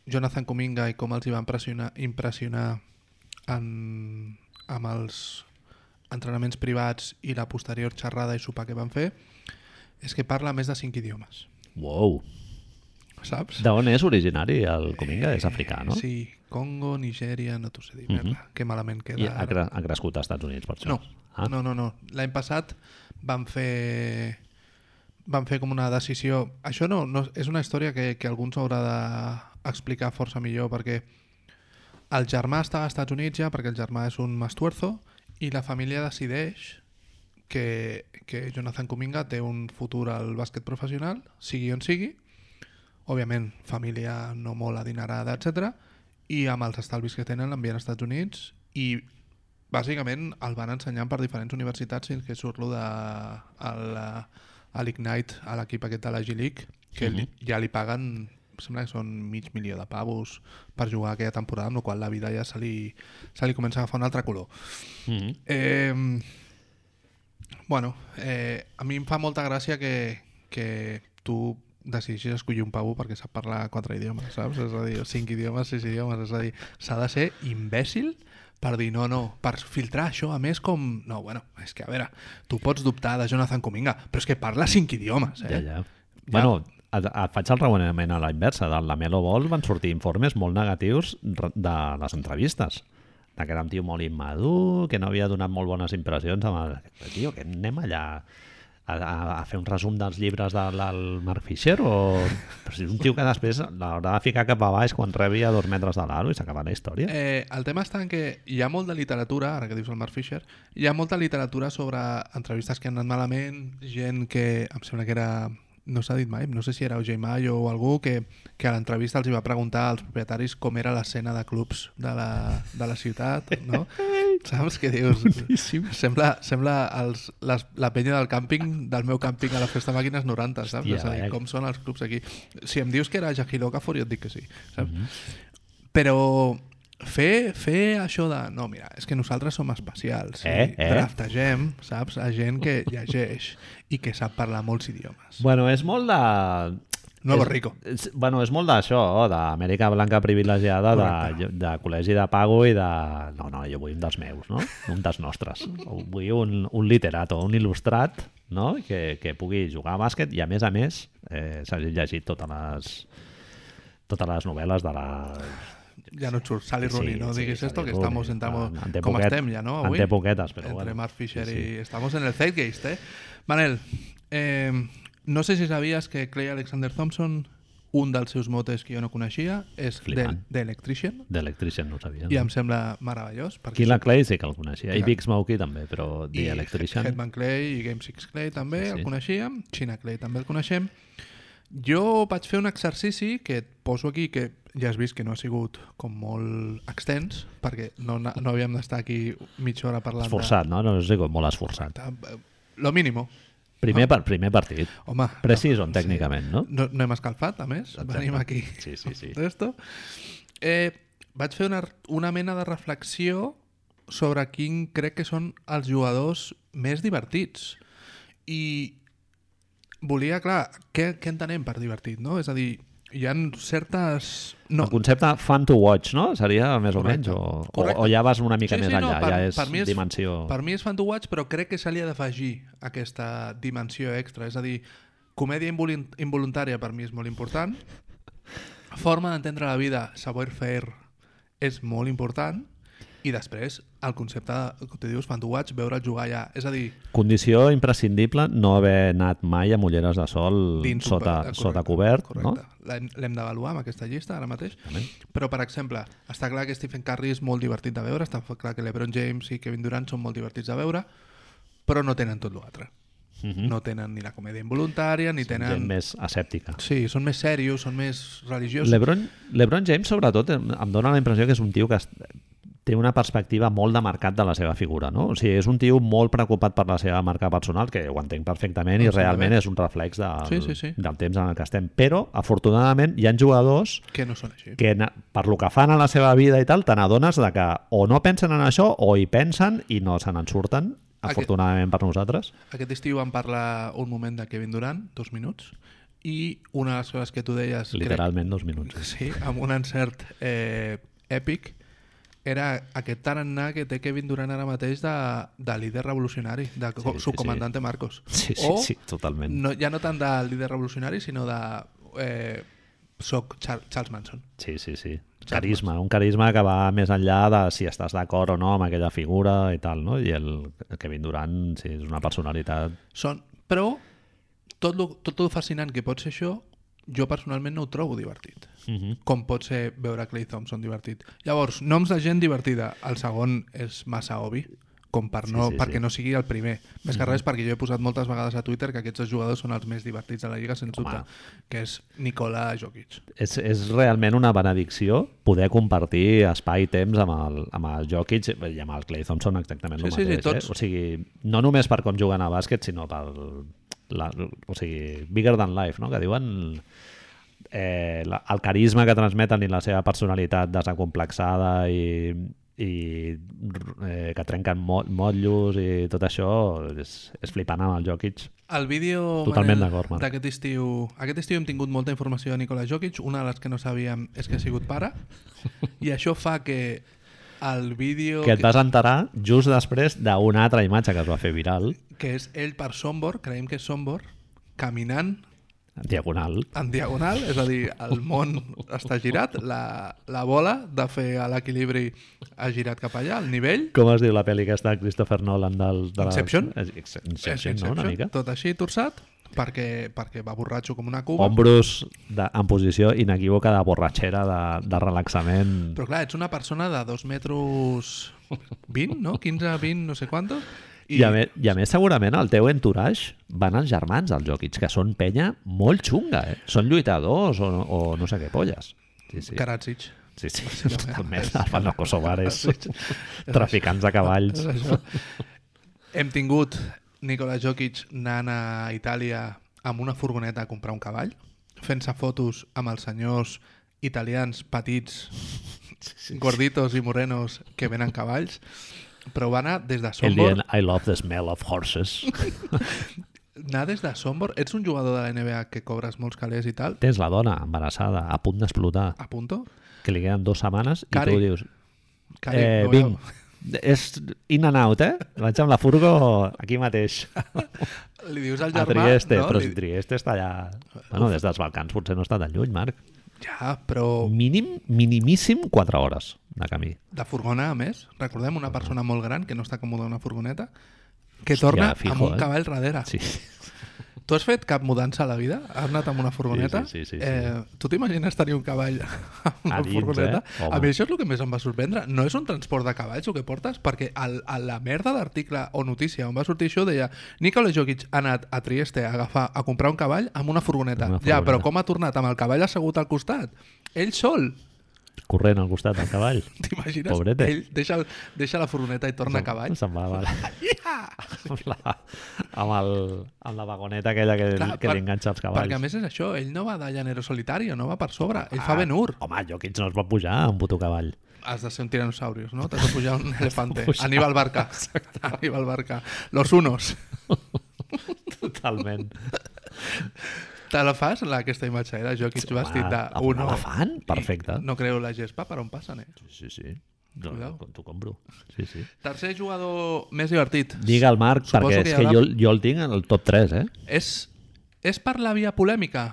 Jonathan Kuminga i com els hi van impressionar, impressionar en, amb els entrenaments privats i la posterior xerrada i sopar que van fer, és que parla més de cinc idiomes, Wow. saps? D'on és originari el Cominga? És africà, no? Sí, Congo, Nigèria, no t'ho sé dir, Mhm. merda, que malament queda. I ha, cre ha crescut als Estats Units, per això. No, Ah, no, no, no. L'any passat van fer van fer com una decisió... Això no, no és una història que, que algú ens haurà d'explicar força millor perquè el germà està als Estats Units ja perquè el germà és un mastuerzo i la família decideix que, que Jonathan Kuminga té un futur al bàsquet professional, sigui on sigui, òbviament família no molt adinerada, etc. i amb els estalvis que tenen l'envien als Estats Units i bàsicament el van ensenyant per diferents universitats fins que surt lo de el, a l'Ignite, a l'equip aquest de la G-League, que li, ja li paguen sembla que són mig milió de pavos per jugar aquella temporada, amb la qual la vida ja se li, se li comença a agafar un altre color. Mhm. Eh, bueno, eh, a mi em fa molta gràcia que, que tu decideixis escollir un pavo perquè sap parlar quatre idiomes, saps? És a dir, cinc idiomes, sis idiomes, és a dir, s'ha de ser imbècil per dir no, no, per filtrar això, a més com... No, bueno, és que a veure, tu pots dubtar de Jonathan Cominga, però és que parla cinc idiomes, eh? Ja, ja. Bueno, faig el raonament a la inversa. Del Lamelo Ball van sortir informes molt negatius de les entrevistes. De que era un tio molt immadur, que no havia donat molt bones impressions amb el... Tio, que anem allà a, a, a fer un resum dels llibres de, del Mark Fisher o... Però si és un tio que després l'haurà de ficar cap a baix quan rebi a dos metres de l'aro i s'acaba la història. Eh, el tema està en que hi ha molt de literatura, ara que dius el Mark Fisher, hi ha molta literatura sobre entrevistes que han anat malament, gent que em sembla que era no s'ha dit mai, no sé si era OJ Mayo o algú que, que a l'entrevista els va preguntar als propietaris com era l'escena de clubs de la, de la ciutat, no? Saps què dius? Sembla, sembla els, les, la penya del càmping, del meu càmping a la festa màquines 90, saps? Hòstia, és a dir, vaya. com són els clubs aquí. Si em dius que era Jahil Okafor, jo et dic que sí, saps? Mhm. Però fer, fer això de... No, mira, és que nosaltres som especials. Eh, i eh? Draftegem, saps? A gent que llegeix i que sap parlar molts idiomes. Bueno, és molt de... Nuevo és, rico. És, bueno, és molt d'això, d'Amèrica Blanca privilegiada, de, Correcte. de col·legi de pago i de... No, no, jo vull un dels meus, no? Un dels nostres. Vull un, un literato, un il·lustrat, no? Que, que pugui jugar a bàsquet i, a més a més, eh, s'hagi llegit totes les totes les novel·les de la... Ja no et surt Sally Rooney, no diguis esto, que Sally estamos, Rooney. estamos... En- en com poquet- estem ja, no? Avui? té poquetes, però Entre bueno. Mark Fisher Sí, sí. i... Estamos en el Zeitgeist, eh? Manel, eh, no sé si sabies que Clay Alexander Thompson, un dels seus motes que jo no coneixia, és d'Electrician, D'Electrician no ho sabia. i No? em sembla meravellós. perquè Killa Clay sí que el coneixia, i Clar. Big Smokey també, però i The Electrician... Hetman Clay i Game 6 Clay també Sí, sí. el coneixíem, China Clay també el coneixem. Jo vaig fer un exercici que et poso aquí, que ja has vist que no ha sigut com molt extens, perquè no, no havíem d'estar aquí mitja hora parlant Esforçat, no? No sé com molt esforçat. de... de- Lo mínimo. Primer, par primer partit. Home, Precision, tècnicament, no? no, no hem escalfat, a més. Exacte. Venim aquí. Sí, sí, sí. Esto. Eh, vaig fer una, una mena de reflexió sobre quin crec que són els jugadors més divertits. I volia, clar, què, què entenem per divertit, no? És a dir, hi ha certes... No, El concepte fun to watch, no? Seria més o menys? Correcte. O, o, Correcte. o ja vas una mica Sí, més sí, no, enllà, per- ja és, per mi és- dimensió... Per mi és fan to watch, però crec que se li ha d'afegir aquesta dimensió extra. És a dir, comèdia involu- involuntària per mi és molt important, forma d'entendre la vida, saber fer, és molt important, I després, el concepte, com tu dius, fan tu watch, veure'l jugar ja. És a dir, Condició imprescindible no haver anat mai amb ulleres de sol dins sota, eh, sota cobert, correcte. L'hem l'hem d'avaluar amb aquesta llista ara mateix. Però, per exemple, està clar que Stephen Curry és molt divertit de veure, està clar que LeBron James i Kevin Durant són molt divertits de veure, però no tenen tot l'altre. no? Mm No tenen ni la comèdia involuntària, ni Gent tenen... més escèptica. Sí, són més serios, són més religiosos. LeBron, LeBron James, sobretot, em, em dóna la impressió que és un tio que té una perspectiva molt de mercat de la seva figura, no? O sigui, és un tio molt preocupat per la seva marca personal, que ho entenc perfectament i realment és un reflex del, Sí, sí, sí. del temps en el que estem. Però, afortunadament, hi ha jugadors Que no són així. que per lo que fan a la seva vida i tal, te n'adones de que o no pensen en això o hi pensen i no se n'en surten, Aquest- afortunadament per nosaltres. Aquest estiu vam parlar un moment de Kevin Durant, dos minuts, i una de les coses que tu deies... crec- Literalment dos minuts. Sí, amb un encert eh, èpic, era aquest tarannà que té Kevin Durant ara mateix de, de líder revolucionari, de Sí, sí, sí, subcomandante Marcos. Sí, sí, o, sí, totalment. No, ja no tant de líder revolucionari, sinó de... Eh, soc Char Charles Manson. Sí, sí, sí. Carisma, un carisma que va més enllà de si estàs d'acord o no amb aquella figura i tal, no? I el Kevin Durant, sí, és una personalitat... Són, però tot lo, tot lo fascinant que pot ser això, jo personalment no ho trobo divertit. Uh -huh. com pot ser veure Clay Thompson divertit. Llavors, noms de gent divertida. El segon és massa obvi, com per no, Sí, sí, perquè sí. no sigui el primer. Més que res perquè jo he posat moltes vegades a Twitter que aquests dos jugadors són els més divertits de la Lliga, sens Home. dubte, que és Nikola Jokic. És, és realment una benedicció poder compartir espai i temps amb el, amb el Jokic i amb el Clay Thompson exactament el Sí, sí, sí, mateix. tots. Eh? O sigui, no només per com juguen a bàsquet, sinó per la, o sigui, bigger than life, no? que diuen eh, la, el carisma que transmeten i la seva personalitat desacomplexada i, i eh, que trenquen mo motllos i tot això és, és flipant amb el Jokic. El vídeo Totalment Manel, d'acord, d'aquest estiu... Aquest estiu hem tingut molta informació de Nikola Jokic. Una de les que no sabíem és que ha sigut pare. I això fa que el vídeo... Que et vas enterar just després d'una altra imatge que es va fer viral, que és ell per Sombor, creiem que és Sombor, caminant en diagonal, en diagonal, és a dir, el món està girat, la, la bola de fer a l'equilibri ha girat cap allà, al nivell, Com es diu la pel·li aquesta de Christopher Nolan del... De Inception? Ex- Inception, és no? Una Inception, mica. tot així torçat, perquè, perquè va borratxo com una cuba. Ombros de, en posició inequívoca de borratxera, de, de relaxament. Però clar, ets una persona de 2 metres 20, no? 15, 20, no sé quantos. I, a més, I a més, segurament, al teu entourage van els germans del Jokic, que són penya molt xunga, eh? Són lluitadors o, o no sé què polles. Sí, sí. Karadzic. Sí, sí. Totalment. El fan els kosovares. És Traficants de cavalls. Hem tingut Nikola Jokic anant a Itàlia amb una furgoneta a comprar un cavall, fent-se fotos amb els senyors italians petits, gorditos i morenos que venen cavalls, però va anar des de Sombor. dient I love the smell of horses. Anar des de Sombor. Ets un jugador de la NBA que cobres molts calés i tal. Tens la dona embarassada, a punt d'explotar, A punto. que li queden dues setmanes, Cari. i tu dius, Cari, eh, no vinc, veu- és in and out, eh? Vaig amb la furgo aquí mateix, Li dius al a germà... Trieste, no? però si Trieste està allà... Bueno, des dels Balcans potser no està tan lluny, Marc. Ja, però Mínim, minimíssim 4 hores de camí. de furgona, a més. Recordem una persona molt gran que no està còmoda en una furgoneta que Hòstia, torna fijo, amb un eh? cavall darrere. Sí. Tu has fet cap mudança a la vida? Has anat amb una furgoneta? Sí, sí, sí, sí, sí. Eh, tu t'imagines tenir un cavall amb una A dins, furgoneta? eh? Home. A mi això és el que més em va sorprendre. No és un transport de cavalls el que portes, perquè al, a la merda d'article o notícia on va sortir això deia Nikola Jokic ha anat a Trieste a agafar a comprar un cavall amb una furgoneta. Una Ja, però furgoneta. com ha tornat? Amb el cavall assegut al costat. Ell sol. Corrent al costat del cavall. T'imagines? Pobrete. Ell deixa, deixa la furgoneta i torna a cavall. Se'n va amb, amb, la, amb, el, amb la vagoneta aquella que, Clar, que per- li enganxa els cavalls. Perquè a més és això, ell no va de llanero solitario, no va per sobre, ell fa Ben Hur. Home, Jokic no es pot pujar a un puto cavall. Has de ser un tiranosaurius, no? T'has de pujar un elefante. pujar. Aníbal Barca. Aníbal Barca. Los unos. Totalment. Te la fas, la, aquesta imatge, eh? De Jokic vestit de a uno. la fan? Perfecte. No creu la gespa per on passen, eh? Sí, sí. No, Cuidao. no, t'ho compro. Sí, sí. Tercer jugador més divertit. Digue el Marc, Suposo perquè que és que jo, jo el tinc en el top 3, eh? És, és per la via polèmica.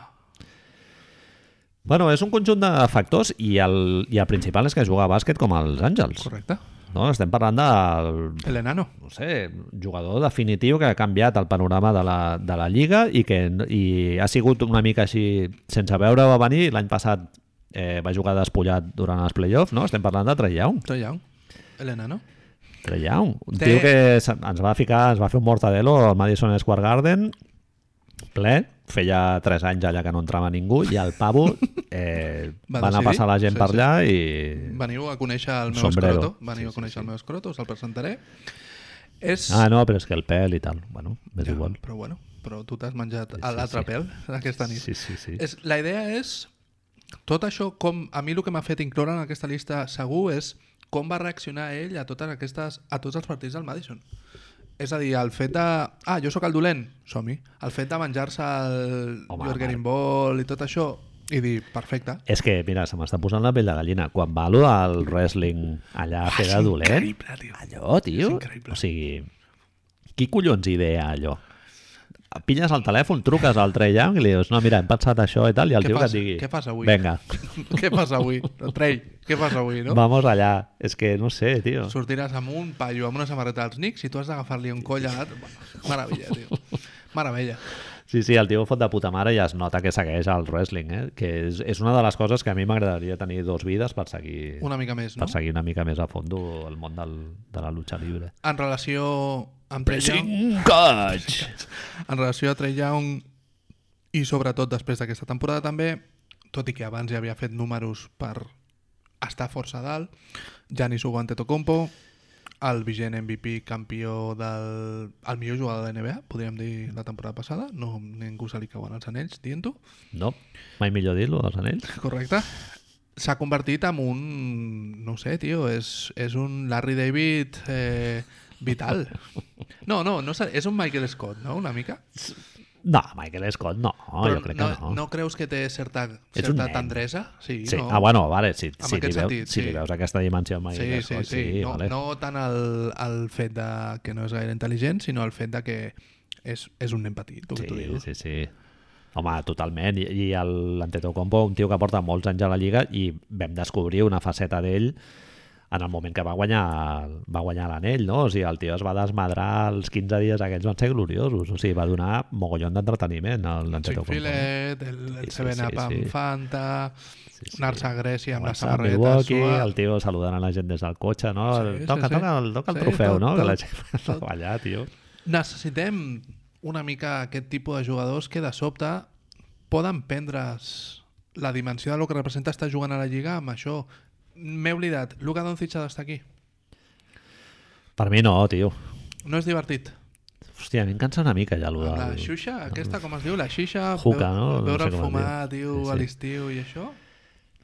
Bueno, és un conjunt de factors i el, i el principal és que juga a bàsquet com els Àngels. Correcte. No? Estem parlant del, El enano. no sé, jugador definitiu que ha canviat el panorama de la, de la Lliga i que i ha sigut una mica així sense veure va venir. L'any passat eh, va jugar despullat durant els playoffs, no? Estem parlant de Trey Young. Trey Young. El enano. Trey Young, un Té- tio que ens va ficar, ens va fer un mortadelo al Madison Square Garden ple, feia 3 anys allà que no entrava ningú i el pavo eh, Va va, anar a passar la gent sí, per sí. allà i... Veniu a conèixer el meu Sombrero. escroto. Veniu Sí, a sí, conèixer sí. el meu escroto, us el presentaré. És... Ah, no, però és que el pèl i tal. Bueno, m'és Ja, igual. Però bueno, però tu t'has menjat Sí, l'altre sí. pèl aquesta nit. Sí, sí, sí. És, la idea és... Tot això, com a mi el que m'ha fet incloure en aquesta llista segur és com va reaccionar ell a totes aquestes a tots els partits del Madison. És a dir, el fet de... Ah, jo sóc el dolent, som-hi. El fet de menjar-se el Marc. Ball i tot això i dir, perfecte. És que, mira, se m'està posant la pell de gallina. Quan va allò del wrestling allà a fer de dolent, increïble, tio. allò, tio, o sigui, qui collons idea allò? Pilles el telèfon, truques al Trey Young i li dius, no, mira, hem pensat això i tal, i el tio passa? que et digui, Què passa avui? Vinga, què passa avui? Trey, què passa avui, no? vamos allà. És que, no sé, tio. Sortiràs amb un paio amb una samarreta dels Knicks i tu has d'agafar-li un coll a l'altre. Bueno, Meravella, tio. Meravella. Sí, sí, el tio fot de puta mare i es nota que segueix el wrestling, eh? que és, és una de les coses que a mi m'agradaria tenir dos vides per seguir, Una mica més, no? per seguir una mica més a fondo el món del, de la lucha libre. En relació amb Trey Young, en relació a Trey Young i sobretot després d'aquesta temporada també, tot i que abans ja havia fet números per estar força dalt, Giannis Antetokounmpo, el vigent MVP campió del... el millor jugador de NBA, podríem dir la temporada passada, no ningú se li cauen els anells dient-ho, No, mai millor dir-lo, els anells. correcte? S'ha convertit en un... no sé, tio, és, és un Larry David eh, vital. No, no, no és un Michael Scott, no?, una mica. No, Michael Scott no, Però jo crec no, que no. no creus que té certa, certa tendresa? Sí, Sí. no? Ah, bueno, vale, si, En si, li, veus, sentit, si li sí. veus aquesta dimensió amb Sí, Michael sí, Scott, sí. no, vale. no tant el, el fet de que no és gaire intel·ligent, sinó el fet de que és, és un nen petit, el que tu Sí, dius. sí, sí. Home, totalment. I, i l'Antetokounmpo, un tio que porta molts anys a la Lliga i vam descobrir una faceta d'ell en el moment que va guanyar va guanyar l'anell, no? O sigui, el tio es va desmadrar els 15 dies aquells van ser gloriosos, o sigui, va donar mogollon d'entreteniment al Antetokounmpo. Filet, el, el Sí, sí, 7-Up sí, amb. Fanta, Sí, sí. anar-se a Grècia amb la Començar a samarreta Milwaukee, sua... el tio saludant a la gent des del cotxe, no? Sí, sí, toca, sí. toca, el, toca el Sí, trofeu, tot, no? que la tot, gent va ballar, tio. Necessitem una mica aquest tipus de jugadors que de sobte poden prendre's la dimensió de lo que representa estar jugant a la Lliga amb això. M'he oblidat, Luka Doncic ha d'estar aquí. Per mi no, tio. No és divertit. Hòstia, a mi em cansa una mica ja, allò la del... xuxa, aquesta, com es diu? La xixa? Juca, no? No Veure sé el com es fumar, tio, Sí, a sí. l'estiu i això?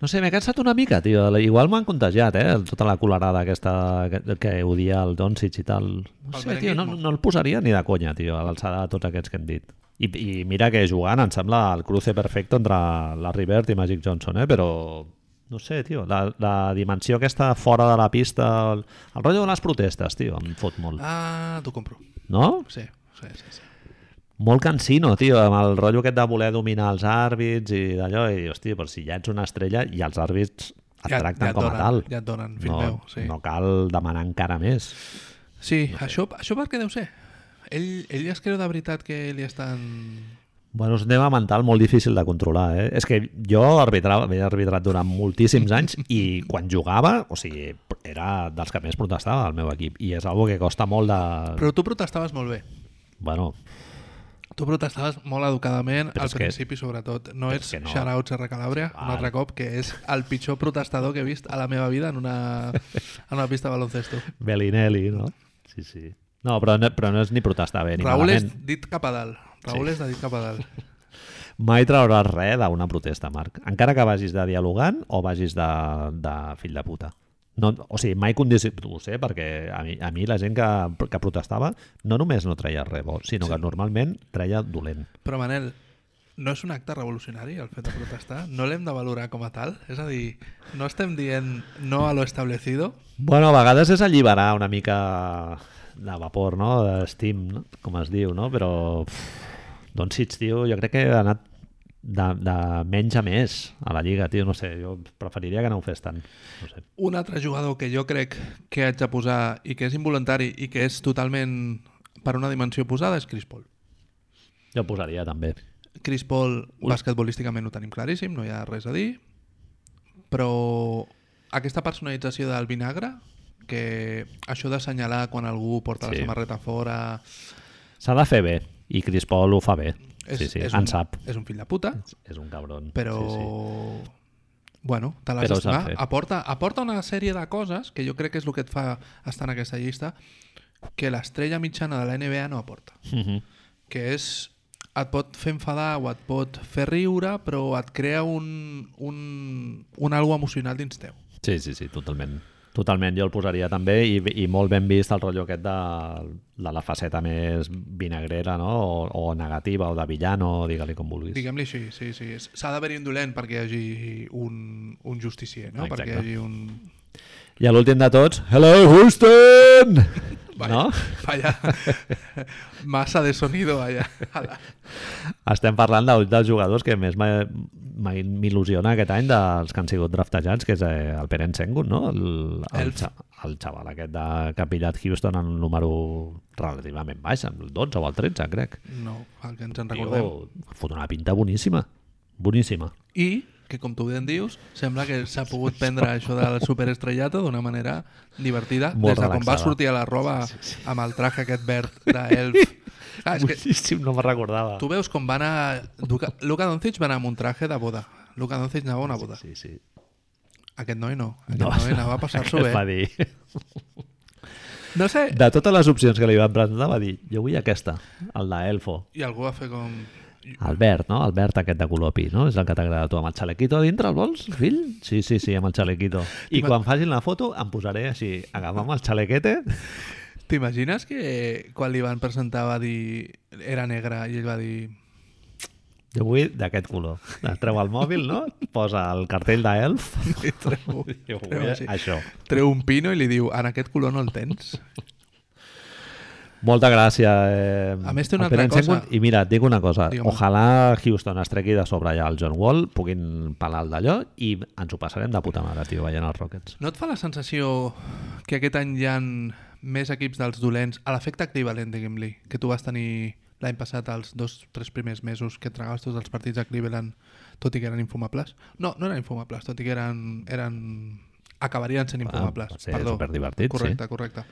No sé, m'he cansat una mica, tio. Igual m'han contagiat, eh? Tota la colerada aquesta que, que odia el Doncic i tal. No sé, tio, no, no el posaria ni de conya, tio, a l'alçada de tots aquests que hem dit. I, I mira que jugant em sembla el cruce perfecte entre Larry Bird i Magic Johnson, eh? Però no sé, tio, la, la dimensió aquesta fora de la pista, el, el rotllo de les protestes, tio, em fot molt. Ah, t'ho compro. No? Sí, sí, sí. sí. molt cansino, tio, amb el rotllo aquest de voler dominar els àrbits i d'allò, i hòstia, però si ja ets una estrella i els àrbits et tracten et com a donen, tal. Ja et donen, fill no, meu. Sí, no cal demanar encara més. sí això, això per què deu ser? Ell, ell es creu de veritat que li estan... Bueno, és un tema mental molt difícil de controlar, eh? És que jo arbitrava, havia arbitrat durant moltíssims anys i quan jugava, o sigui, era dels que més protestava al meu equip i és algo que costa molt de... Però tu protestaves molt bé. Bueno, Tu protestaves molt educadament, Però al és que- principi sobretot. No ets és no. shoutouts R. Calàbria, un altre cop, que és el pitjor protestador que he vist a la meva vida en una, en una pista de baloncesto. Bellinelli, no? Sí, sí. No, però no, però no és ni protestar bé ni Raül és malament. dit cap a dalt. Raül Sí. és de dit cap a dalt. Mai trauràs res d'una protesta, Marc. Encara que vagis de dialogant o vagis de, de fill de puta. No, o sigui, mai condici... Ho sé, perquè a mi, a mi la gent que, que protestava no només no treia res bo, sinó que normalment treia dolent. Però, Manel, no és un acte revolucionari el fet de protestar? No l'hem de valorar com a tal? És a dir, no estem dient no a lo establecido? Bueno, a vegades és alliberar una mica de vapor, no? D'estim, no? com es diu, no? Però... Pff, Doncic, tio, jo crec que ha anat de, de menys a més a la Lliga, tio, no sé, jo preferiria que no ho fes tant. No sé. Un altre jugador que jo crec que haig de posar i que és involuntari i que és totalment per una dimensió posada és Chris Paul. Jo posaria també. Chris Paul, basquetbolísticament ho tenim claríssim, no hi ha res a dir, però aquesta personalització del vinagre, que això d'assenyalar quan algú porta Sí. la samarreta fora... S'ha de fer bé, i Chris Paul ho fa bé. sí, sí, és en un, sap. És un fill de puta, És un cabron. però... Sí, sí. Bueno, te l'has d'estimar. Aporta, aporta una sèrie de coses que jo crec que és el que et fa estar en aquesta llista que l'estrella mitjana de la NBA no aporta. Mhm. Que és et pot fer enfadar o et pot fer riure, però et crea un, un, un algo emocional dins teu. Sí, sí, sí, totalment. Totalment, jo el posaria també i, i molt ben vist el rotllo aquest de, de la faceta més vinagrera no? o, o negativa o de villano, digue-li com vulguis. Diguem-li així, sí, sí. S'ha d'haver-hi un dolent perquè hi hagi un, un justicier, no? Exacte. Perquè hi hagi un... I a l'últim de tots, Hello Houston! Vaya, No? vaya massa de sonido allà. Estem parlant d'un dels jugadors que més m'il·lusiona aquest any dels que han sigut draftejats, que és eh, el Peren Sengun, no? El, el, el xaval aquest de, que ha pillat Houston en un número relativament baix, el 12 o el 13, crec. No, el que ens en recordem. Tio, fot una pinta boníssima. Boníssima. I que, com tu ben dius, sembla que s'ha pogut prendre això del superestrellato d'una manera divertida, Molt des de quan va sortir a la roba amb el traje aquest verd d'elf. Ah, és que no me'n recordava. tu veus com va anar... Luka, Luka Doncic va anar amb un traje de boda. Luka Doncic anava a una boda. Sí, sí. Aquest noi no. Aquest noi anava a passar-s'ho bé. Va dir... No sé, De totes les opcions que li van presentar, va dir, jo vull aquesta, el d'Elfo. i algú va fer com... El verd, no? El verd aquest de color pi, no? És el que t'agrada a tu. Amb el xalequito a dintre, el vols, fill? Sí, sí, sí, amb el xalequito. I quan facin la foto em posaré així, agafant el xalequete. T'imagines que quan li van presentar va dir... Era negre i ell va dir... Jo vull d'aquest color. Treu el mòbil, no? Posa el cartell d'Elf. Treu, treu, així. això. treu un pino i li diu en aquest color no el tens. Molta gràcia. Eh, A més, té una altra cosa. I mira, et dic una cosa. Digue'm. Ojalà Houston es tregui de sobre ja el John Wall, puguin pelar el d'allò i ens ho passarem de puta mare, tio, veient els Rockets. No et fa la sensació que aquest any hi ha més equips dels dolents a l'efecte equivalent, diguem-li, que tu vas tenir l'any passat els dos tres primers mesos que tragaves tots els partits a Cleveland, tot i que eren infumables? No, no eren infumables, tot i que eren... eren acabarien sent infumables. va ser Perdó. superdivertit, sí. correcte, correcte.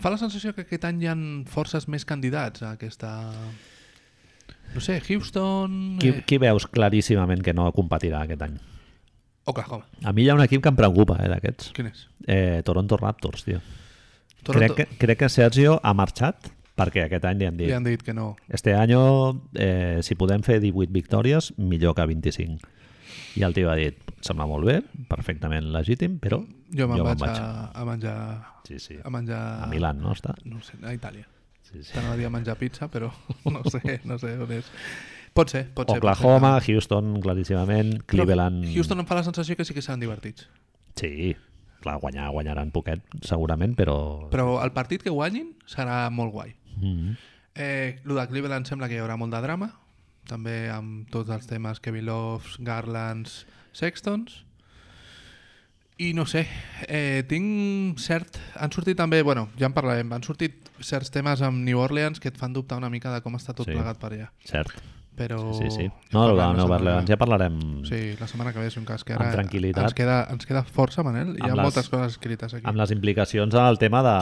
Fa la sensació que aquest any hi ha forces més candidats a aquesta... No sé, Houston... Qui, Eh, qui veus claríssimament que no competirà aquest any? Oklahoma. A mi hi ha un equip que em preocupa, eh, d'aquests. Quin és? Eh, Toronto Raptors, tio. Toronto. Crec que, crec que Sergio ha marxat perquè aquest any li han dit Li han dit que no. este año, eh, si podem fer 18 victòries, millor que 25. I el tio ha dit, sembla molt bé, perfectament legítim, però Jo me'n me'n vaig, A, a menjar... Sí, sí. A menjar... A Milan, no està? No sé, a Itàlia. Sí, sí. T'anava a dir a menjar pizza, però no sé, no sé on és. Pot ser, pot ser. Oklahoma, pot ser Houston, claríssimament, que- Però Cleveland... Houston em fa la sensació que sí que seran divertits. Sí, clar, guanyar, guanyaran poquet, segurament, però... Però el partit que guanyin serà molt guai. Mm. Eh, el de Cleveland sembla que hi haurà molt de drama, també amb tots els temes Kevin Loves, Garlands, Sextons. I no sé, eh, tinc cert... Han sortit també, bueno, ja en parlarem, han sortit certs temes amb New Orleans que et fan dubtar una mica de com està tot Sí. plegat per allà. Cert, Però... sí, sí. ja No, no, no, Orleans, ja parlarem... Sí, la setmana que ve, si un cas, que ara ens queda, ens queda força, Manel. Hi ha les- moltes coses escrites aquí. amb les implicacions al tema de,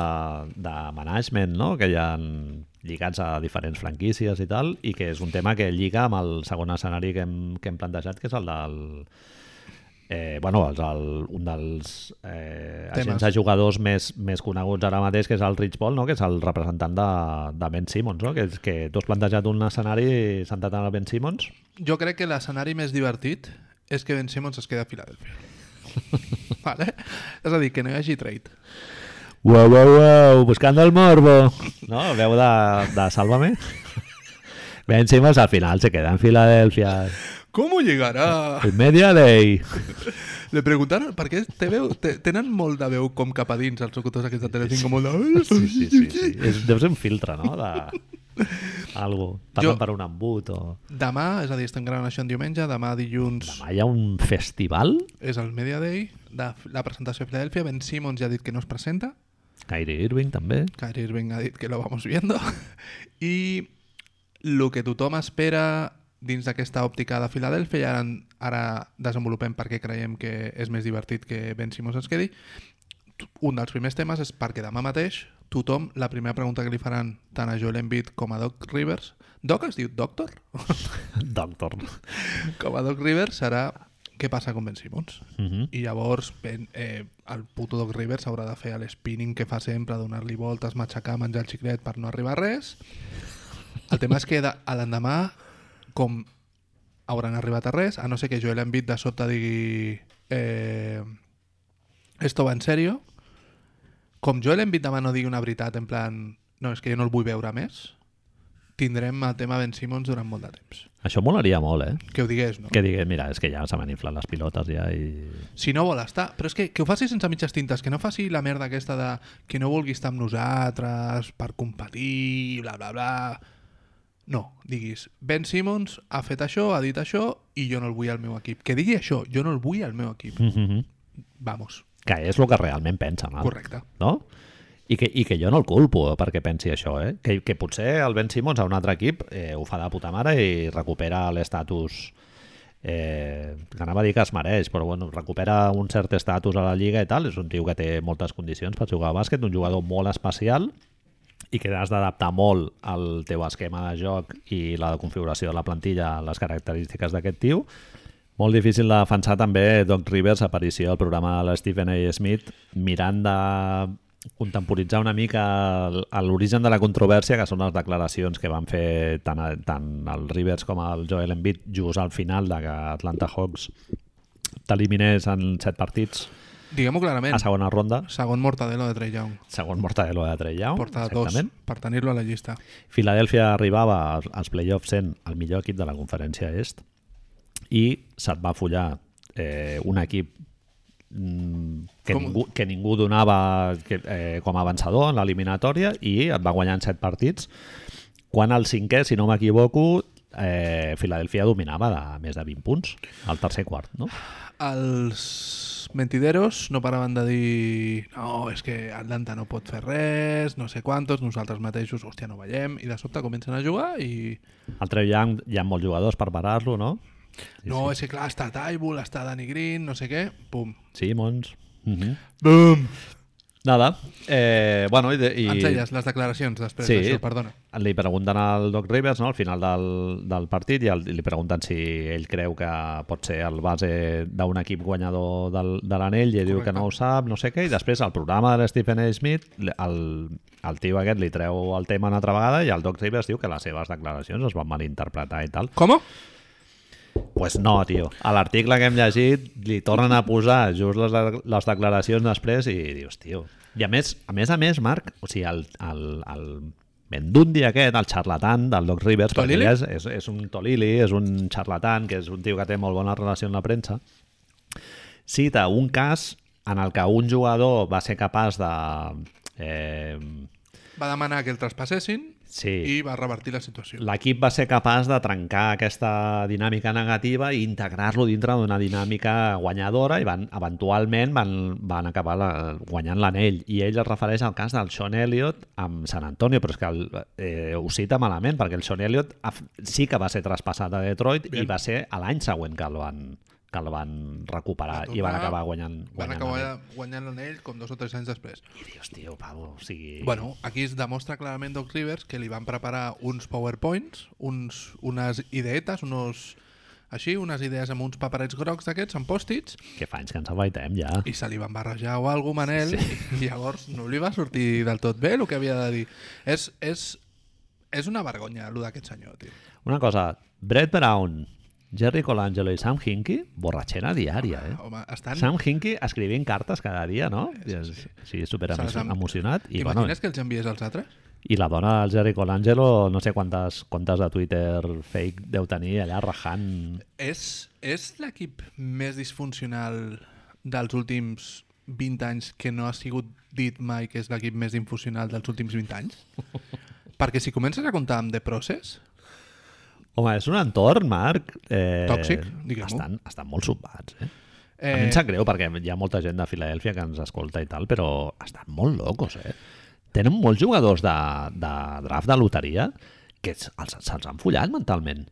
de management, no? que hi ha lligats a diferents franquícies i tal, i que és un tema que lliga amb el segon escenari que hem, que hem plantejat, que és el del... Eh, bueno, és el, un dels eh, agents de jugadors més, més coneguts ara mateix, que és el Rich Paul, no? que és el representant de, de Ben Simmons, no? que, és, que tu has plantejat un escenari sentat en el Ben Simmons. Jo crec que l'escenari més divertit és que Ben Simmons es queda a Filadèlfia. vale? És a dir, que no hi hagi trade. Uau, uau, uau, buscando el morbo. No, veu de, de Sálvame. Ben Simmons al final se queda en Filadelfia. ¿Cómo llegará? El media day. Le preguntaron, perquè té veu, té, tenen molt de veu com cap a dins els locutors aquests de Telecinco, molt de... Sí, sí, sí. sí. És, deu ser un filtre, no? De... Algo. Passen Jo- per un embut o... Demà, és a dir, estem gravant això en diumenge, demà dilluns Demà hi ha un festival? és el Media Day, de la presentació a Filadèlfia, Ben Simmons ja ha dit que no es presenta, Kyrie Irving també. Kyrie Irving ha dit que lo vamos viendo, i el que tothom espera dins d'aquesta òptica de Filadèlfia, i ara, ara desenvolupem perquè creiem que és més divertit que Ben Simmons es quedi, un dels primers temes és perquè demà mateix tothom, la primera pregunta que li faran tant a Joel Embiid com a Doc Rivers Doc es diu Doctor? Doctor. com a Doc Rivers serà què passa con Ben Simmons? Uh -huh. I llavors ben, eh, el puto Doc Rivers haurà de fer l'spinning que fa sempre, donar-li voltes, matxacar, menjar el xiclet per no arribar a res. El tema és que a l'endemà, com hauran arribat a res, a no ser que Joel Embiid de sobte digui eh, esto va en serio, com Joel Embiid demà no digui una veritat en plan no, és que jo no el vull veure més, tindrem el tema Ben Simmons durant molt de temps. Això molaria molt, eh? Que ho digués, no? Que digués, mira, és que ja se m'han inflat les pilotes ja i... Si no vol estar. Però és que, que ho faci sense mitges tintes, que no faci la merda aquesta de que no vulgui estar amb nosaltres per competir, bla, bla, bla... No, diguis, Ben Simmons ha fet això, ha dit això, i jo no el vull al meu equip. Que digui això, jo no el vull al meu equip. Mm -hmm. Vamos, Que és el que realment pensa, no? correcte. no? I que, I que jo no el culpo perquè pensi això, eh? Que, que potser el Ben Simmons a un altre equip eh, ho fa de puta mare i recupera l'estatus eh, anava a dir que es mereix, però bueno, recupera un cert estatus a la Lliga i tal, és un tio que té moltes condicions per jugar a bàsquet, un jugador molt especial i que has d'adaptar molt al teu esquema de joc i la configuració de la plantilla a les característiques d'aquest tio. Molt difícil de defensar també Doc Rivers, aparició al programa de la Stephen A. Smith, mirant de contemporitzar una mica l'origen de la controvèrsia, que són les declaracions que van fer tant, a- tant el Rivers com el Joel Embiid just al final de que Atlanta Hawks t'eliminés en set partits Diguem-ho clarament. a segona ronda, Segon Mortadelo de Trey Young. segon mortadelo de Trey Young, Porta dos, per tenir-lo a la llista. Filadèlfia arribava als- playoffs sent el millor equip de la conferència est i se't va follar eh, un equip que, Com- ningú, que ningú donava que, eh, com a avançador en l'eliminatòria i et va guanyar en set partits quan el cinquè, si no m'equivoco eh, Filadèlfia dominava de més de 20 punts al tercer quart no? Els mentideros no paraven de dir no, és que Atlanta no pot fer res, no sé quantos, nosaltres mateixos, hòstia, no veiem, i de sobte comencen a jugar i... el Trey Young hi ha molts jugadors per parar-lo no? Sí, no, és que clar, està Tybull, està Danny Green, no sé què, pum. Simons mm -hmm. Bum! Nada, eh, bueno, i, i Ens deies les declaracions després Sí. d'això, perdona. li pregunten al Doc Rivers no, al final del, del partit i el, i li pregunten si ell creu que pot ser el base d'un equip guanyador del, de l'anell i ell diu que no ho sap, no sé què, i després al programa de Stephen A. Smith el, el tio aquest li treu el tema una altra vegada i el Doc Rivers diu que les seves declaracions es van malinterpretar i tal. Com? Pues no, tio. A l'article que hem llegit li tornen a posar just les, les declaracions després i dius, tio... I a més, a més, a més Marc, o sigui, el, el, el Mendundi aquest, el xarlatan del Doc Rivers, perquè Tolili? ell és, és, és un tolili, és un xarlatan, que és un tio que té molt bona relació amb la premsa, cita un cas en el que un jugador va ser capaç de... Eh, Va demanar que el traspassessin sí, i va revertir la situació. l'equip va ser capaç de trencar aquesta dinàmica negativa i integrar-lo dintre d'una dinàmica guanyadora i van, eventualment van, van acabar la, guanyant l'anell i ell es refereix al cas del Sean Elliott amb San Antonio, però és que el, eh, ho cita malament perquè el Sean Elliott sí que va ser traspassat a Detroit Bien. i va ser a l'any següent que el van, que el van recuperar Va i van tornar, acabar guanyant, Van guanyant acabar l'anell. guanyant l'anell com dos o tres anys després. I dius, tio, Pavo, o sigui... Bueno, aquí es demostra clarament Doc Rivers que li van preparar uns powerpoints, uns, unes ideetes, unos, així, unes idees amb uns paperets grocs d'aquests, amb pòstits, que fa anys que ens afaitem ja. i se li van barrejar o alguna Manel, sí. i llavors no li va sortir del tot bé el que havia de dir. És, és, és una vergonya, el d'aquest senyor, tio. Una cosa, Brett Brown, Jerry Colangelo i Sam Hinkie, borratxera diària, eh? Home, estan... Sam Hinkie escrivint cartes cada dia, no? Sí, sí. sí super Se les han- emocionat. I, bueno, T'imagines que els envies als altres? I la dona del Jerry Colangelo, no sé quantes comptes de Twitter fake deu tenir allà rajant... És, és l'equip més disfuncional dels últims 20 anys que no ha sigut dit mai que és l'equip més disfuncional dels últims 20 anys? Perquè si comences a comptar amb The Process, Home, és un entorn, Marc... Eh, Tòxic, diguem-ho. Estan, estan molt subats, eh? eh, A mi em sap greu perquè hi ha molta gent de Filadèlfia que ens escolta i tal, però estan molt locos, eh? Tenen molts jugadors de, de draft de loteria que se'ls se'ls han follat mentalment.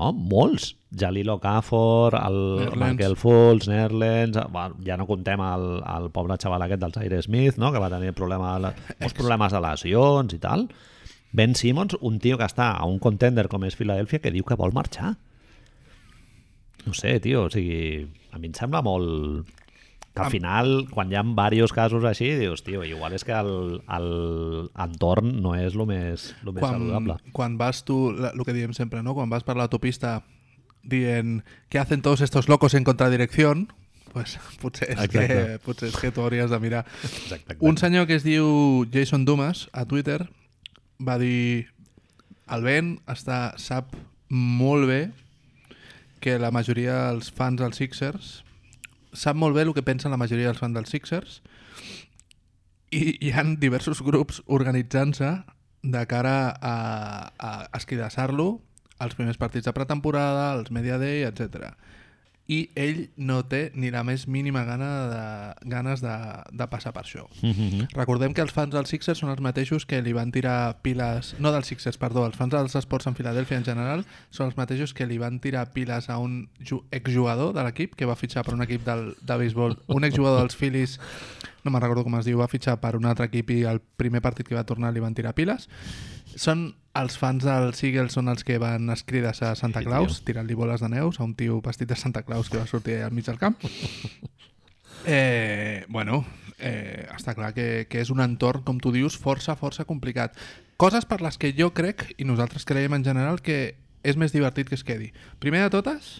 No? Molts. Jalil Okafor, el Nerlens. Michael Fultz, Nerlens... bueno, Ja no contem el, el pobre xaval aquest del Zaire Smith, no? que va tenir problema, molts problemes de lesions i tal. Ben Simmons, un tio que està a un contender com és Filadèlfia, que diu que vol marxar. No sé, tio, o sigui, a mi em sembla molt... Que al final, quan hi ha diversos casos així, dius, tio, igual és que el, el entorn no és el més, lo més quan, saludable. quan vas tu, el que diem sempre, no? quan vas per l'autopista dient què hacen todos estos locos en contradirección, pues potser és, Exacte. que, potser és que tu hauries de mirar. Exacte, Un senyor que es diu Jason Dumas a Twitter va dir el Ben està, sap molt bé que la majoria dels fans dels Sixers sap molt bé el que pensen la majoria dels fans dels Sixers i hi han diversos grups organitzant-se de cara a, a esquidassar-lo als primers partits de pretemporada, als Media Day, etc. I ell no té ni la més mínima gana de, ganes de, de passar per això. Mhm. Recordem que els fans dels Sixers són els mateixos que li van tirar piles... No dels Sixers, perdó, els fans dels esports en Filadèlfia en general són els mateixos que li van tirar piles a un ju- exjugador de l'equip que va fitxar per un equip del, de béisbol. Un exjugador dels Phillies, no me'n recordo com es diu, va fitxar per un altre equip i el primer partit que va tornar li van tirar piles. Són els fans dels Eagles són els que van escrides a Santa Claus, tirant-li boles de neus a un tio vestit de Santa Claus que va sortir al mig del camp. Eh, bueno, eh, està clar que, que és un entorn, com tu dius, força, força complicat. Coses per les que jo crec, i nosaltres creiem en general, que és més divertit que es quedi. Primer de totes,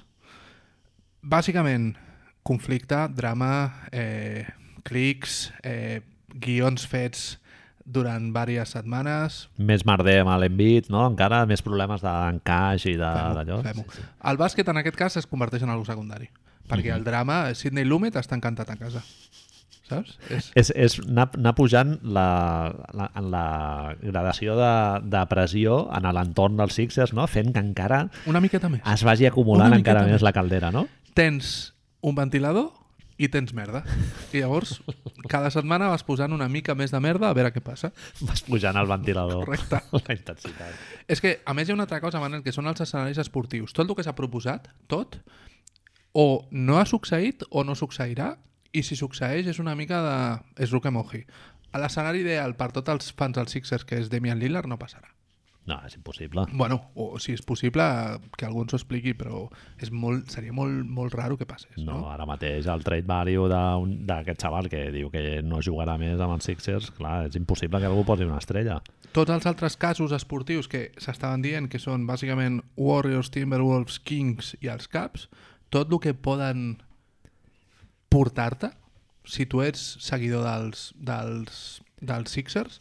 bàsicament, conflicte, drama, eh, clics, eh, guions fets durant diverses setmanes, Més merder amb l'Envit, no? Encara més problemes d'encaix i de- Fem-ho, d'allò. fem-ho. El bàsquet en aquest cas es converteix en algo secundari. Perquè el drama, Sidney Lumet està encantat a casa. Saps? És... És, és anar, anar pujant la, la, en la gradació de, de pressió en l'entorn dels Sixers, no? fent que encara Una miqueta més. es vagi acumulant encara més més. la caldera, no? Tens un ventilador i tens merda. I llavors, cada setmana vas posant una mica més de merda a veure què passa. Vas pujant al ventilador Correcte. la intensitat. És que, a més, hi ha una altra cosa, Manel, que són els escenaris esportius. Tot el que s'ha proposat, tot, o no ha succeït o no succeirà, i si succeeix és una mica de... és el que moji. L'escenari ideal per tots els fans dels Sixers, que és Damian Lillard, no passarà. No, és impossible. Bueno, o si és possible, que algú ens ho expliqui, però és molt, seria molt, molt raro que passés, No, no? ara mateix el trade value d'aquest xaval que diu que no jugarà més amb els Sixers, clar, és impossible que algú posi una estrella. Tots els altres casos esportius que s'estaven dient, que són bàsicament Warriors, Timberwolves, Kings i els Caps, tot el que poden portar-te, si tu ets seguidor dels, dels, dels Sixers,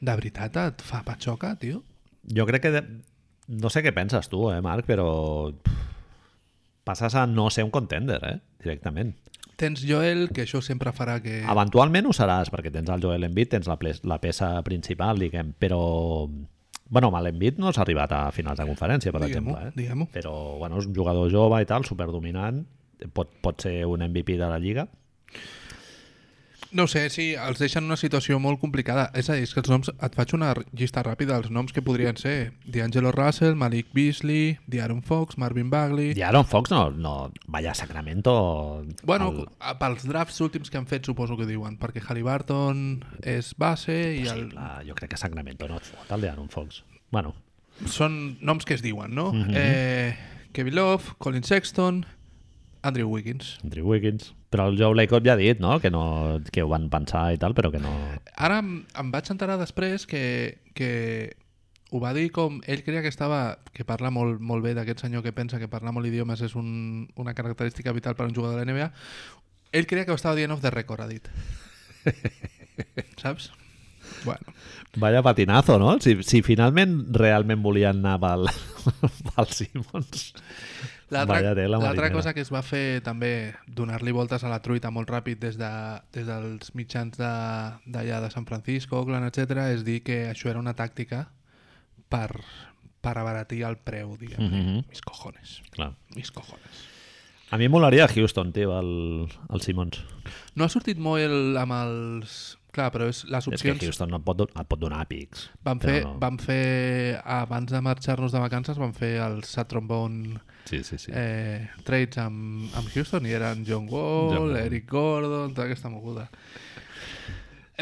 de veritat et fa patxoca, tio? Jo crec que... De... No sé què penses tu, eh, Marc, però passes a no ser un contender, eh, directament. Tens Joel, que això sempre farà que... Eventualment ho seràs, perquè tens el Joel Embiid, tens la, la peça principal, diguem, però... Bueno, amb l'Embiid no s'ha arribat a finals de conferència, per Diguem-ho, exemple. Eh? diguem-ho. Però, bueno, és un jugador jove i tal, superdominant, pot, pot ser un MVP de la Lliga. No sé, sí, els deixen en una situació molt complicada. És a dir, és que els noms... Et faig una llista ràpida dels noms que podrien ser D'Angelo Russell, Malik Beasley, D'Aaron Fox, Marvin Bagley... I Aaron Fox no, no vaya Sacramento... Bueno, el, el... pels drafts últims que han fet suposo que diuen, perquè Halliburton és base i el... possible, jo crec que Sacramento no et fot el d'Aaron Fox. Bueno, són noms que es diuen, no? Mhm. eh, Kevin Love, Colin Sexton, Andrew Wiggins. Andrew Wiggins... Però el Joe Lacob ja ha dit, no?, que, no, que ho van pensar i tal, però que no... Ara em, em vaig enterar després que, que ho va dir com... Ell creia que estava... que parla molt, molt bé d'aquest senyor que pensa que parlar molt idiomes és un, una característica vital per a un jugador de la NBA. Ell creia que ho estava dient off the record, ha dit. Saps? Bueno, Vaya patinazo, no? Si, si finalment realment volien anar pel, pel Simons. L'altra cosa que es va fer també donar-li voltes a la truita molt ràpid des, de, des dels mitjans d'allà de, de San Francisco, Oakland, etc és dir que això era una tàctica per, per abaratir el preu, diguem. Mhm. Mis cojones. Clar. Mis cojones. A mi molaria Houston, tio, el, el Simons. No ha sortit molt el, amb els... Clar, però és, les És que opcions... Houston no et pot, do- et pot donar pics. Van fer, no. van fer, abans de marxar-nos de vacances, van fer el Sat Trombone Sí, sí, sí. eh, trades amb, amb Houston i eren John Wall, John Wall. Eric Gordon, tota aquesta moguda.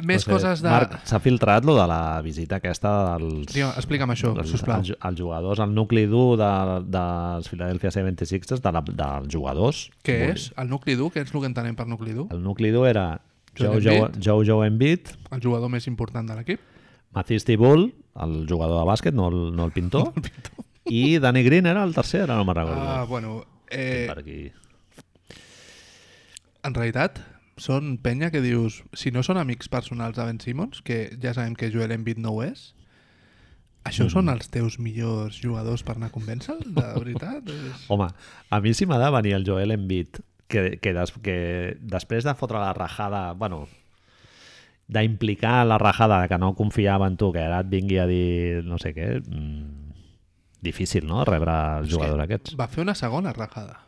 Més No sé, coses de... Marc, s'ha filtrat lo de la visita aquesta dels... Tio, explica'm això, dels, sisplau. els, els jugadors, el nucli dur de, dels Philadelphia 76ers, de la, dels jugadors. Què Vol- és? El nucli dur? Què és el que entenem per nucli dur? El nucli dur era Joe Joe. Joe, Joe Embiid, El jugador més important de l'equip? Matisse Thibault, el jugador de bàsquet, no el, no el pintor, i Danny Green era el tercer, ara no me'n recordo. Ah, bueno, eh, per aquí. en realitat són penya que dius, si no són amics personals de Ben Simmons, que ja sabem que Joel Embiid no ho és, això Mm. són els teus millors jugadors per anar a convèncer de veritat? És... Home, a mi sí m'ha de venir el Joel Embiid, que, que, des, que després de fotre la rajada, bueno, d'implicar la rajada de que no confiava en tu, que ara et vingui a dir no sé què, mm, difícil, no?, rebre els jugadors aquests. Va fer una segona rajada.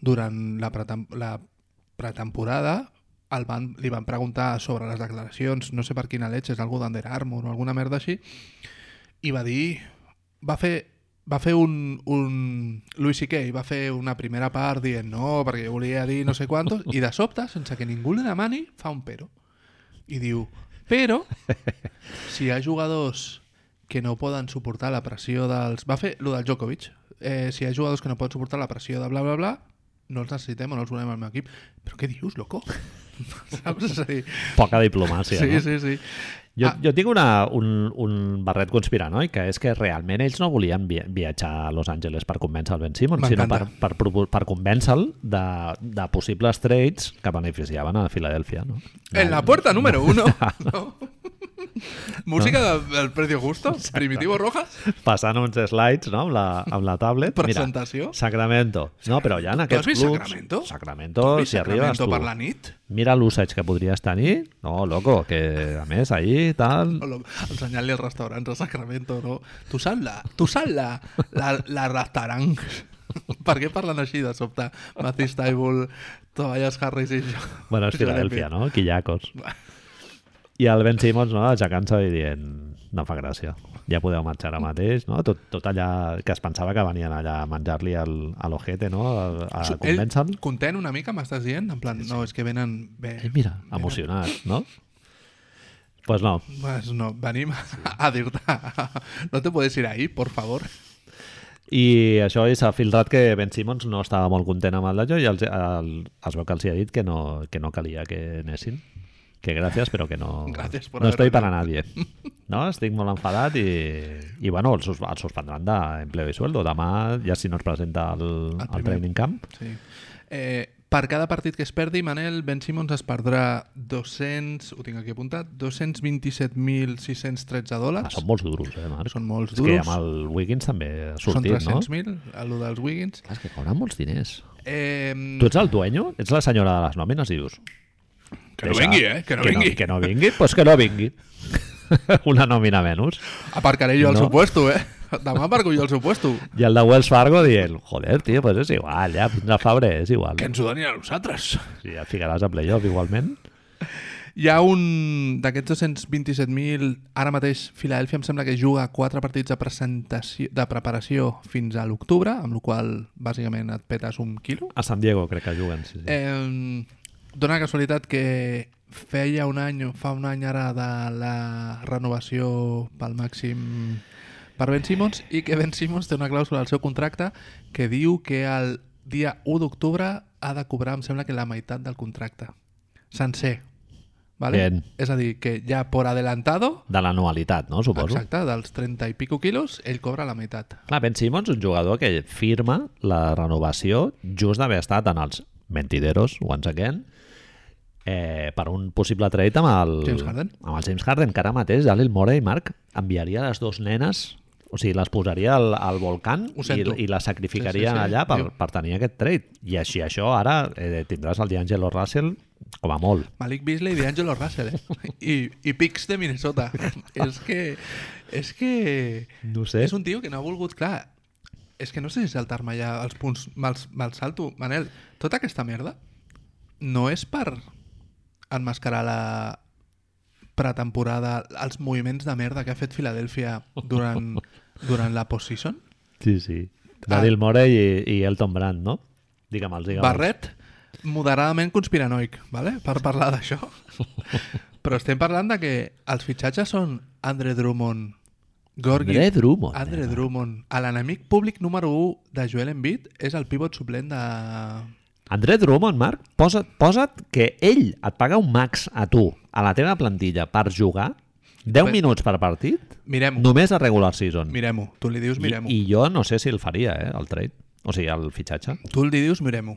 Durant la, pretem la pretemporada el van, li van preguntar sobre les declaracions, no sé per quina leche, és algú d'Under Armour o alguna merda així, i va dir... Va fer, va fer un, un... Louis C.K. va fer una primera part dient no, perquè volia dir no sé quantos, i de sobte, sense que ningú li demani, fa un pero. I diu, però, si hi ha jugadors que no poden suportar la pressió dels... Va fer lo del Djokovic. Eh, si hi ha jugadors que no poden suportar la pressió de bla, bla, bla, no els necessitem o no els volem al meu equip. Però què dius, loco? Saps? És a dir, Poca diplomàcia, sí, no? sí, sí. Jo, Ah. jo tinc una, un, un barret conspiranoic, que és que realment ells no volien via viatjar a Los Angeles per convèncer el Ben Simmons, sinó per, per, per convèncer-lo de, de possibles trades que beneficiaven a Filadèlfia. No? En la puerta número uno. ¿no? Música del precio justo. Primitivo Rojas. Passant uns slides no? amb, la, amb la tablet. Presentació. Mira, Sacramento. No, però ja en Tu has aquests vist clubs... Sacramento? Sacramento, si arribes tu. per la nit? Mira l'usage que podries tenir. No, loco, que a més ahir tal... O lo- Ensenyant-li els restaurants a Sacramento, no? Tu saps la, tu saps la, la, la restaurant. per què parlen així de sobte? Matisse Taibul, Tobias Harris i jo. Bueno, és l'he no? Quillacos. I el Ben Simmons, no? Aixecant-se i dient no fa gràcia, ja podeu marxar ara mateix, no? Tot, tot allà que es pensava que venien allà a menjar-li al- a l'ojete, no? A, a convèncer-lo. Ell, content una mica, m'estàs dient? En plan, no, és que venen... Bé, Ell, mira, emocionat, no? Pues no, Pues no, venim a dir-te no te puedes ir ahí, por favor. I això s'ha filtrat que Ben Simmons no estava molt content amb el d'allò i els, el, es veu que els hi ha dit que no, que no calia que anessin. Que gràcies, però que no, Gràcies por no estoy para nadie. No? Estic molt enfadat i, i bueno, el, sus, el suspendran d'empleo i sueldo. Demà, ja si no es presenta al, El al primer. training camp, Sí. Eh, per cada partit que es perdi, Manel, Ben Simmons es perdrà 200, ho tinc aquí apuntat, 227.613 ah, dòlars. són molts duros, eh, Marc? Són molts És que duros. amb el Wiggins també ha Són sortit, no? 300.000, a lo dels Wiggins. Clar, és que cobren molts diners. Eh, Tu ets el dueño? Ets la senyora de les nòmines dius... que no vingui, eh? Que no que vingui. No, que no vingui? Doncs pues que no vingui. Una nòmina menys. Aparcaré jo el No. seu puesto, eh? Demà aparco jo el seu puesto. I el de Wells Fargo dient, joder, tio, pues és igual, ja, fins a febrer és igual. Que ens ho donin a nosaltres. Sí, ja ficaràs a playoff igualment. Hi ha un d'aquests 227.000, ara mateix Filadèlfia em sembla que juga quatre partits de, presentació, de preparació fins a l'octubre, amb la qual bàsicament et petes un quilo. A San Diego crec que juguen, sí, sí. Eh, dona la casualitat que feia un any, fa un any ara de la renovació pel màxim per Ben Simmons i que Ben Simmons té una clàusula al seu contracte que diu que el dia 1 d'octubre ha de cobrar, em sembla que la meitat del contracte. Sencer. Vale? Bien. És a dir, que ja por adelantado, De l'anualitat, no, suposo. exacte, dels 30 i pico quilos, ell cobra la meitat. Clar, Ben Simmons, un jugador que firma la renovació just d'haver estat en els mentideros, once again, eh, per un possible trade amb el, James Harden. amb el James Harden, que ara mateix Dalil Morey, Marc, enviaria les dues nenes o sigui, les posaria al, al volcán i, i les sacrificaria Sí, sí, sí. allà per, Diu. per tenir aquest trade. I així això, ara eh, tindràs el D'Angelo Russell com a molt. Malik Beasley i D'Angelo Russell, eh? I, i Pix de Minnesota. és que... És que... No sé. És un tio que no ha volgut... Clar, és que no sé si saltar-me ja els punts me'ls me salto. Manel, tota aquesta merda no és per enmascarar la pretemporada, els moviments de merda que ha fet Filadèlfia durant, durant la postseason? Sí, sí. Daryl Morey i, i Elton Brand, no? Digue'm-els, digue'm Barret, moderadament conspiranoic, vale? per parlar d'això. Però estem parlant de que els fitxatges són Andre Drummond, Gorgi... Andre Drummond. Andre eh? Drummond. L'enemic públic número 1 de Joel Embiid és el pivot suplent de... André Drummond, Marc, posa't, posa't que ell et paga un max a tu, a la teva plantilla, per jugar 10 Bé. minuts per partit, Mirem-ho, només a regular season. mirem-ho. Tu li dius I, mirem-ho. I jo no sé si el faria, eh, el trade. O sigui, el fitxatge. Tu li dius mirem-ho.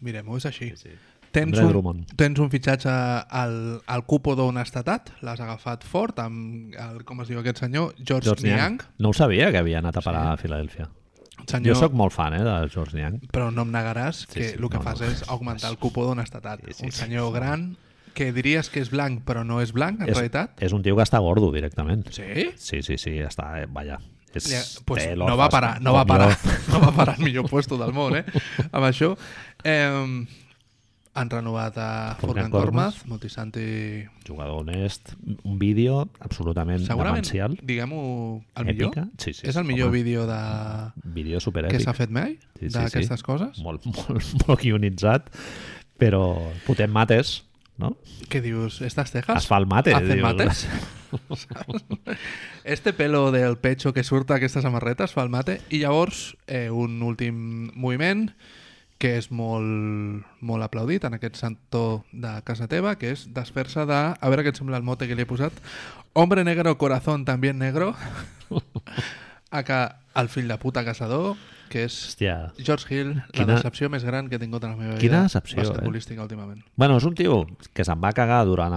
Mirem-ho, és així. Sí, sí. Tens un, Drummond. tens un fitxatge al, al cupo d'on estatat, l'has agafat fort amb, el, com es diu aquest senyor, George, George Niang. Niang. No ho sabia que havia anat a parar a Filadèlfia. Senyor, Jo sóc molt fan, eh, de George Niang. Però no em negaràs Sí, que sí, el que no, fas no. és augmentar el cupo d'on estatat. Sí, sí, un sí. senyor gran que diries que és blanc però no és blanc, en És, realitat. és un tio que està gordo, directament. Sí? Sí, sí, sí, està... Eh, vaja. És, Ja, pues té no va parar, no va parar, no va parar el millor puesto del món, eh? Amb això. Eh, han renovat a Korkmaz. Kormaz, Multisanti... Jugador honest, un vídeo absolutament Segurament, demencial. diguem-ho, el millor. Èpica. Sí, sí, és el millor home. vídeo de... Vídeo que superèpic. s'ha fet mai Sí, sí, d'aquestes sí. coses. Molt, molt, molt guionitzat, però fotent mates, no? Què dius? ¿Estas cejas? Es fa el mate. ¿Hacen dius. mates? este pelo del pecho que surt aquesta samarreta es fa el mate i llavors eh, un últim moviment que és molt, molt aplaudit en aquest santó de casa teva, que és desfer-se de... A veure què et sembla el mote que li he posat. Hombre negro, corazón también negro. a que el fill de puta caçador, que és Hòstia. George Hill, la Quina- decepció més gran que he tingut en la meva Quina vida decepció, eh? basquetbolística últimament. Bueno, és un tio que se'n va cagar durant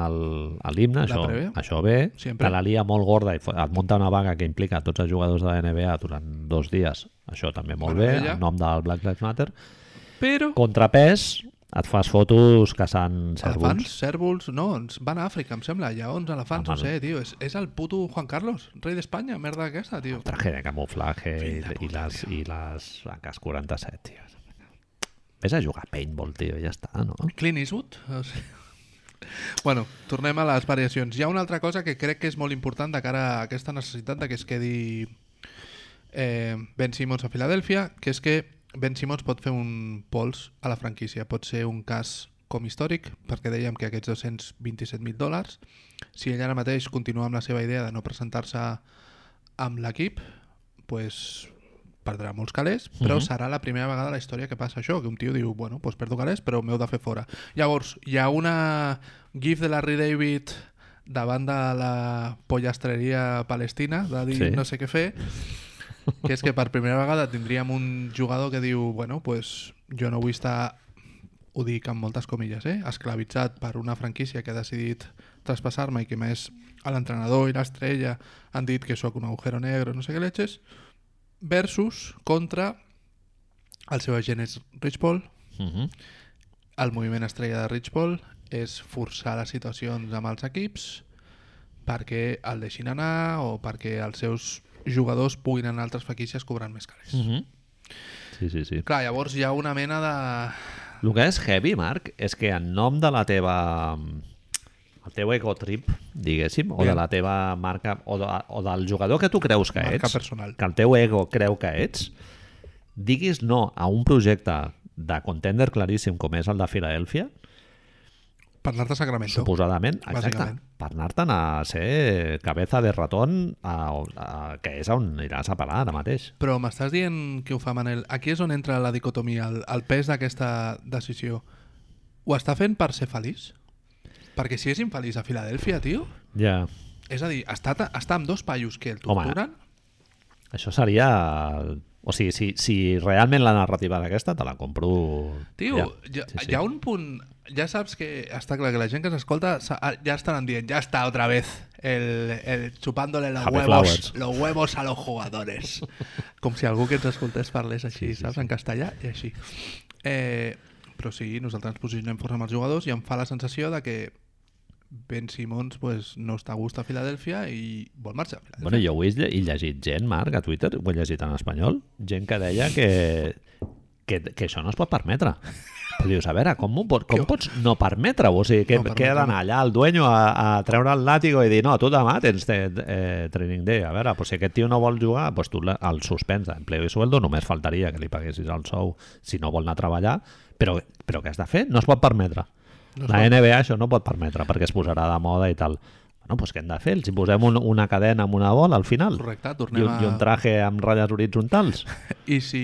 l'himne, La això, prèvia. això bé, Sempre. te la lia molt gorda i et munta una vaga que implica tots els jugadors de la NBA durant dos dies, això també molt bé, Meravella. en nom del Black Lives Matter. Però Contrapès, et fas fotos caçant elefants, cèrvols. cèrvols, no, ens van a Àfrica, em sembla, lleons, elefants, no sé, tio, és, és el puto Juan Carlos, rei d'Espanya, merda aquesta, tio. Traje de camuflaje i, i, les, i les AK-47, tio. Ves a jugar a paintball, tio, ja està, no? Clint Eastwood? O sigui... Bueno, tornem a les variacions. Hi ha una altra cosa que crec que és molt important de cara a aquesta necessitat de que es quedi eh, Ben Simmons a Filadèlfia, que és que Ben Simmons pot fer un pols a la franquícia. Pot ser un cas com històric, perquè dèiem que aquests 227.000 dòlars, si ell ara mateix continua amb la seva idea de no presentar-se amb l'equip, pues, perdrà molts calés, però Mhm. serà la primera vegada a la història que passa això, que un tio diu, bueno, pues perdo calés, però m'heu de fer fora. Llavors, hi ha una gif de Larry David davant de la pollastreria palestina, de dir Sí. no sé què fer, que és que per primera vegada tindríem un jugador que diu, bueno, pues jo no vull estar, ho dic amb moltes comilles, eh? esclavitzat per una franquícia que ha decidit traspassar-me i que més a l'entrenador i l'estrella han dit que sóc un agujero negro, no sé què leches, versus contra el seu agent és Rich Paul, Uh -huh. el moviment estrella de Rich Paul és forçar les situacions amb els equips perquè el deixin anar o perquè els seus jugadors puguin anar a altres franquícies cobrant més calés. Uh -huh. Sí, sí, sí. Clar, llavors hi ha una mena de... El que és heavy, Marc, és que en nom de la teva el teu ego trip, diguéssim, o de Bien. la teva marca, o, de, o del jugador que tu creus que Marca ets, personal. que el teu ego creu que ets, diguis no a un projecte de contender claríssim com és el de Filadèlfia, Per anar-te a Sacramento. suposadament, exacte, per anar-te'n a ser cabeza de ratón, a, a, que és on aniràs a parar ara mateix. Però m'estàs dient que ho fa Manel. Aquí és on entra la dicotomia, el, el pes d'aquesta decisió. Ho està fent per ser feliç? Perquè si és infeliç a Filadèlfia, tio... Ja, És a dir, està, està amb dos paios que el Home, torturen... això seria... O sigui, si, si realment la narrativa d'aquesta te la compro... Tio, ja. ja, Sí, sí. hi ha un punt... Ja saps que està clar que la gent que s'escolta ah, ja estaran dient, ja està otra vez el, el chupándole los Happy huevos, flowers. los huevos a los jugadores. Com si algú que ens escoltés parlés així, Sí, sí, saps? sí. En castellà i així. Eh, però sí, nosaltres ens posicionem força amb els jugadors i em fa la sensació de que Ben Simmons pues, no està a gust a Filadèlfia i vol marxar a Filadèlfia. Bueno, jo ho he, lle- he llegit gent, Marc, a Twitter, ho he llegit en espanyol, gent que deia que, que, que això no es pot permetre. Però dius, a veure, com, pot, com pots no permetre-ho? O sigui, que, No que ha d'anar allà el dueño a, a treure el làtigo i dir, no, tu demà tens de, eh, training day. A veure, pues, si aquest tio no vol jugar, pues tu el suspens d'empleo i sueldo, només faltaria que li paguessis el sou si no vol anar a treballar, però, però què has de fer? No es pot permetre. No la pot. NBA això no pot permetre perquè es posarà de moda i tal. Bueno, doncs què hem de fer? Els hi posem un, una cadena amb una bola al final? Correcte, I tornem un, a... I un traje amb ratlles horitzontals? I si,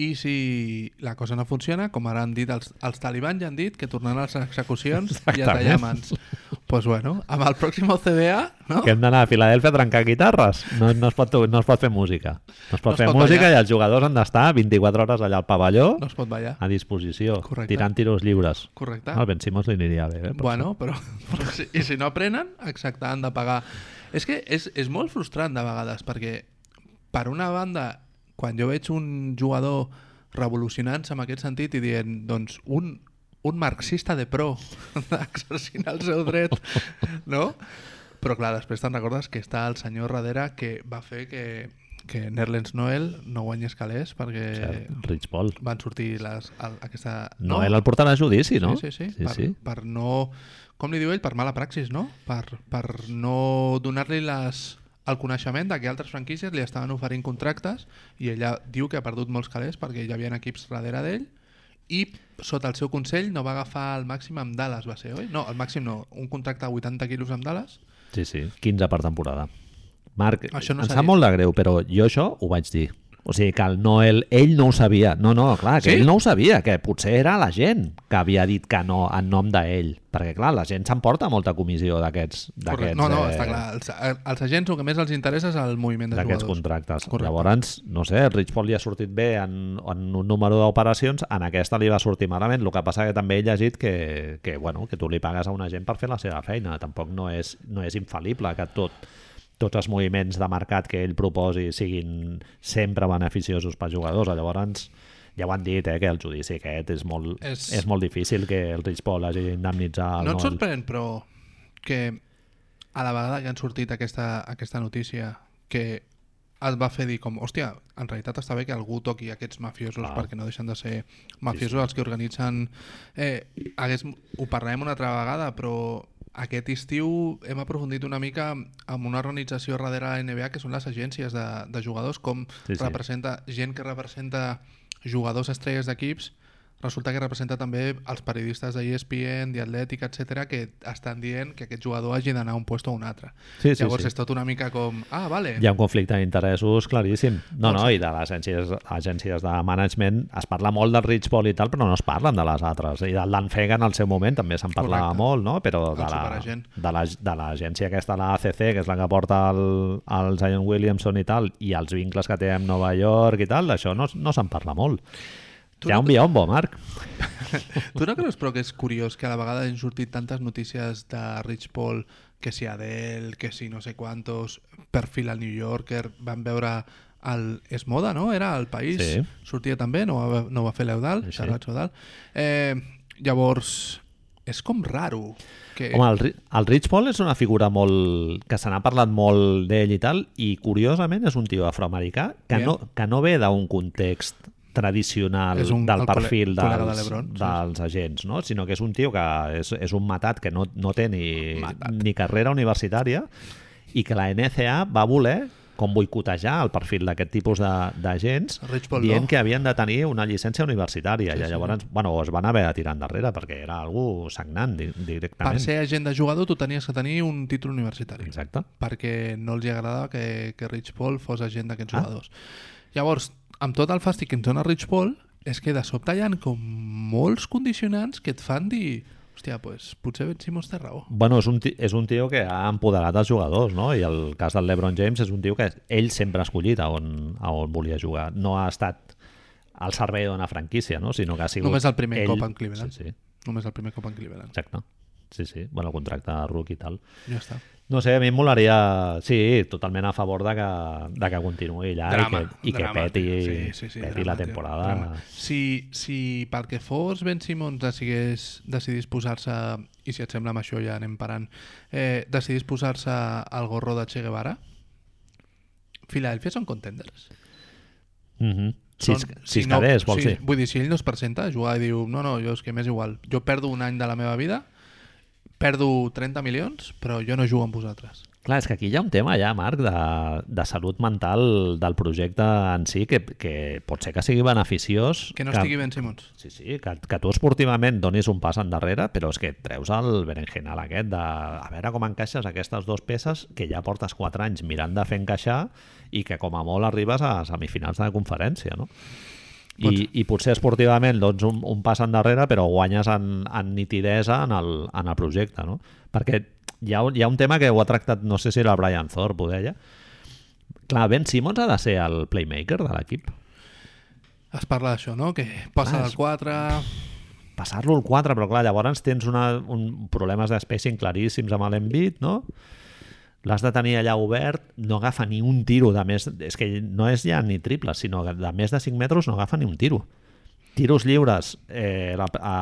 I si la cosa no funciona, com ara han dit els, els talibans ja han dit que tornaran a les execucions i a tallar mans. Pues bueno, amb el pròxim CBA, no? que hem d'anar a Filadèlfia a trencar guitarres? No, no, es pot, no es pot fer música. No es pot No es fer pot música ballar. i els jugadors han d'estar 24 hores allà al pavelló No es pot ballar. a disposició, Correcte. tirant tiros lliures. Correcte. Al Ben Simons li aniria bé. Eh? Bueno, però, però si, i si no aprenen, exacte, han de pagar. És que és, és molt frustrant de vegades, perquè per una banda, quan jo veig un jugador revolucionant-se en aquest sentit i dient, doncs, un, un marxista de pro exercint el seu dret, no? Però clar, després te'n recordes que està el senyor darrere que va fer que, que Nerlens Noel no guanyés calés perquè Cert, Rich Paul. van sortir les, el, aquesta... Noel el portarà a judici, no? Sí, sí, sí. sí, per, sí. per no... Com li diu ell? Per mala praxis, no? Per, per no donar-li les el coneixement de que altres franquícies li estaven oferint contractes i ella diu que ha perdut molts calés perquè hi havia equips darrere d'ell i sota el seu consell no va agafar el màxim amb Dallas, va ser, oi? No, el màxim no, un contracte de 80 quilos amb Dallas Sí, sí, 15 per temporada. Marc, Això no em sap dit. molt de greu, però jo això ho vaig dir. O sigui, que el Noel, ell no ho sabia. No, no, clar, que Sí? ell no ho sabia, que potser era la gent que havia dit que no en nom d'ell. Perquè, clar, la gent s'emporta molta comissió d'aquests... D'aquests, No, no, eh, està clar. Els, els agents el que més els interessa és el moviment de d'aquests jugadors. contractes. Correcte. Llavors, no sé, Rich Paul li ha sortit bé en, en un número d'operacions, en aquesta li va sortir malament. El que passa que també he llegit que, que, bueno, que tu li pagues a una gent per fer la seva feina. Tampoc no és, no és infal·lible que tot tots els moviments de mercat que ell proposi siguin sempre beneficiosos per jugadors. Llavors, ja ho han dit, eh, que el judici aquest és molt, és... És- molt difícil que el Rich Paul hagi d'indemnitzar No et sorprèn, però que a la vegada que han sortit aquesta, aquesta notícia que et va fer dir com, hòstia, en realitat està bé que algú toqui aquests mafiosos Clar. perquè no deixen de ser mafiosos els que organitzen... Eh, hagués, ho parlarem una altra vegada, però aquest estiu hem aprofundit una mica amb una organització darrere la NBA que són les agències de, de jugadors, com Sí, sí. representa gent que representa jugadors estrelles d'equips resulta que representa també els periodistes de ESPN, Athletic, etc que estan dient que aquest jugador hagi d'anar a un puesto o un altre. Sí, sí, Llavors sí. és tot una mica com, ah, vale, Hi ha un conflicte d'interessos claríssim. No, Doncs no, i de les agències, agències de management es parla molt del Rich Paul i tal, però no es parlen de les altres. I del Dan Fega en el seu moment també se'n parlava Correcte. molt, no? Però de El la- de la- l'agència aquesta, la ACC, que és la que porta el, el Zion Williamson i tal, i els vincles que té amb Nova York i tal, d'això no, no se'n parla molt. Tu Hi ha no un biombo, Marc. Tu no creus però que és curiós que a la vegada han sortit tantes notícies de Rich Paul, que si Adele, que si no sé quantos, perfil al New Yorker, van veure el... És moda, no? Era el país. Sí. Sortia també, no va, no va fer l'Eudal, Sí, Eudal. Eh, llavors, és com raro. Que... Home, el, el Rich Paul és una figura molt... que se n'ha parlat molt d'ell i tal, i curiosament és un tio afroamericà que, Bien. no, que no ve d'un context tradicional És un- del perfil col·lega de dels, sí. dels agents, no? sinó que és un tio que és, és un matat que no, no té ni, Matat. ni carrera universitària i que la NCA va voler com boicotejar el perfil d'aquest tipus de- d'agents dient que havien de tenir una llicència universitària Sí, i sí. llavors bueno, es van haver de tirar endarrere perquè era algú sagnant di- directament. Per ser agent de jugador tu tenies que tenir un títol universitari. Exacte. perquè no els agradava que, que Rich Paul fos agent d'aquests Ah. jugadors. Llavors, amb tot el fàstic que ens dona Rich Paul, és que de sobte hi ha com molts condicionants que et fan dir hòstia, pues, potser Ben Simmons té raó. Bueno, és un, és un tio que ha empoderat els jugadors, no? I el cas del LeBron James és un tio que ell sempre ha escollit a on, a on volia jugar. No ha estat al servei d'una franquícia, no? Sinó que ha sigut... Només el primer ell... cop en Cleveland. Sí, sí, Només el primer cop en Cleveland. exacte. Sí, sí. Bueno, el contracte de rookie i tal. Ja està. No sé, a mi em molaria... Sí, totalment a favor de que, de que continuï allà Drama, i que, i que drama, peti. Sí, sí, sí, peti drama, la temporada. drama. Si, si pel que fos Ben Simmons decidís, decidís posar-se, i si et sembla amb això ja anem parant, eh, decidís posar-se al gorro de Che Guevara, Philadelphia són contenders. Mm -hmm. Si, Són- si es no- quedés, vols sí, dir? Vull dir, si ell no es presenta a jugar i diu no, no, jo és que m'és igual, jo perdo un any de la meva vida, perdo 30 milions, però jo no jugo amb vosaltres. Clar, és que aquí hi ha un tema ja, Marc, de, de salut mental del projecte en si que, que pot ser que sigui beneficiós. Que no estigui Ben Simmons. Sí, sí, que, que tu esportivament donis un pas endarrere, però és que et treus el berenjenal aquest de a veure com encaixes aquestes dues peces que ja portes 4 anys mirant de fer encaixar i que com a molt arribes a semifinals de conferència, no? I, i potser esportivament doncs, un, un pas endarrere però guanyes en, en nitidesa en el, en el projecte no? perquè hi ha, un- hi ha un tema que ho ha tractat no sé si era el Brian Thorpe ho deia clar, Ben Simmons ha de ser el playmaker de l'equip Es parla d'això, no? Que passa Clar, del és- 4... passar-lo al 4, però clar, llavors tens una, un, problemes de spacing claríssims amb l'Embiid, no? L'has de tenir allà obert, no agafa ni un tiro de més... És que no és ja ni triple, sinó que de més de 5 metres no agafa ni un tiro. Tiros lliures, eh, la, a,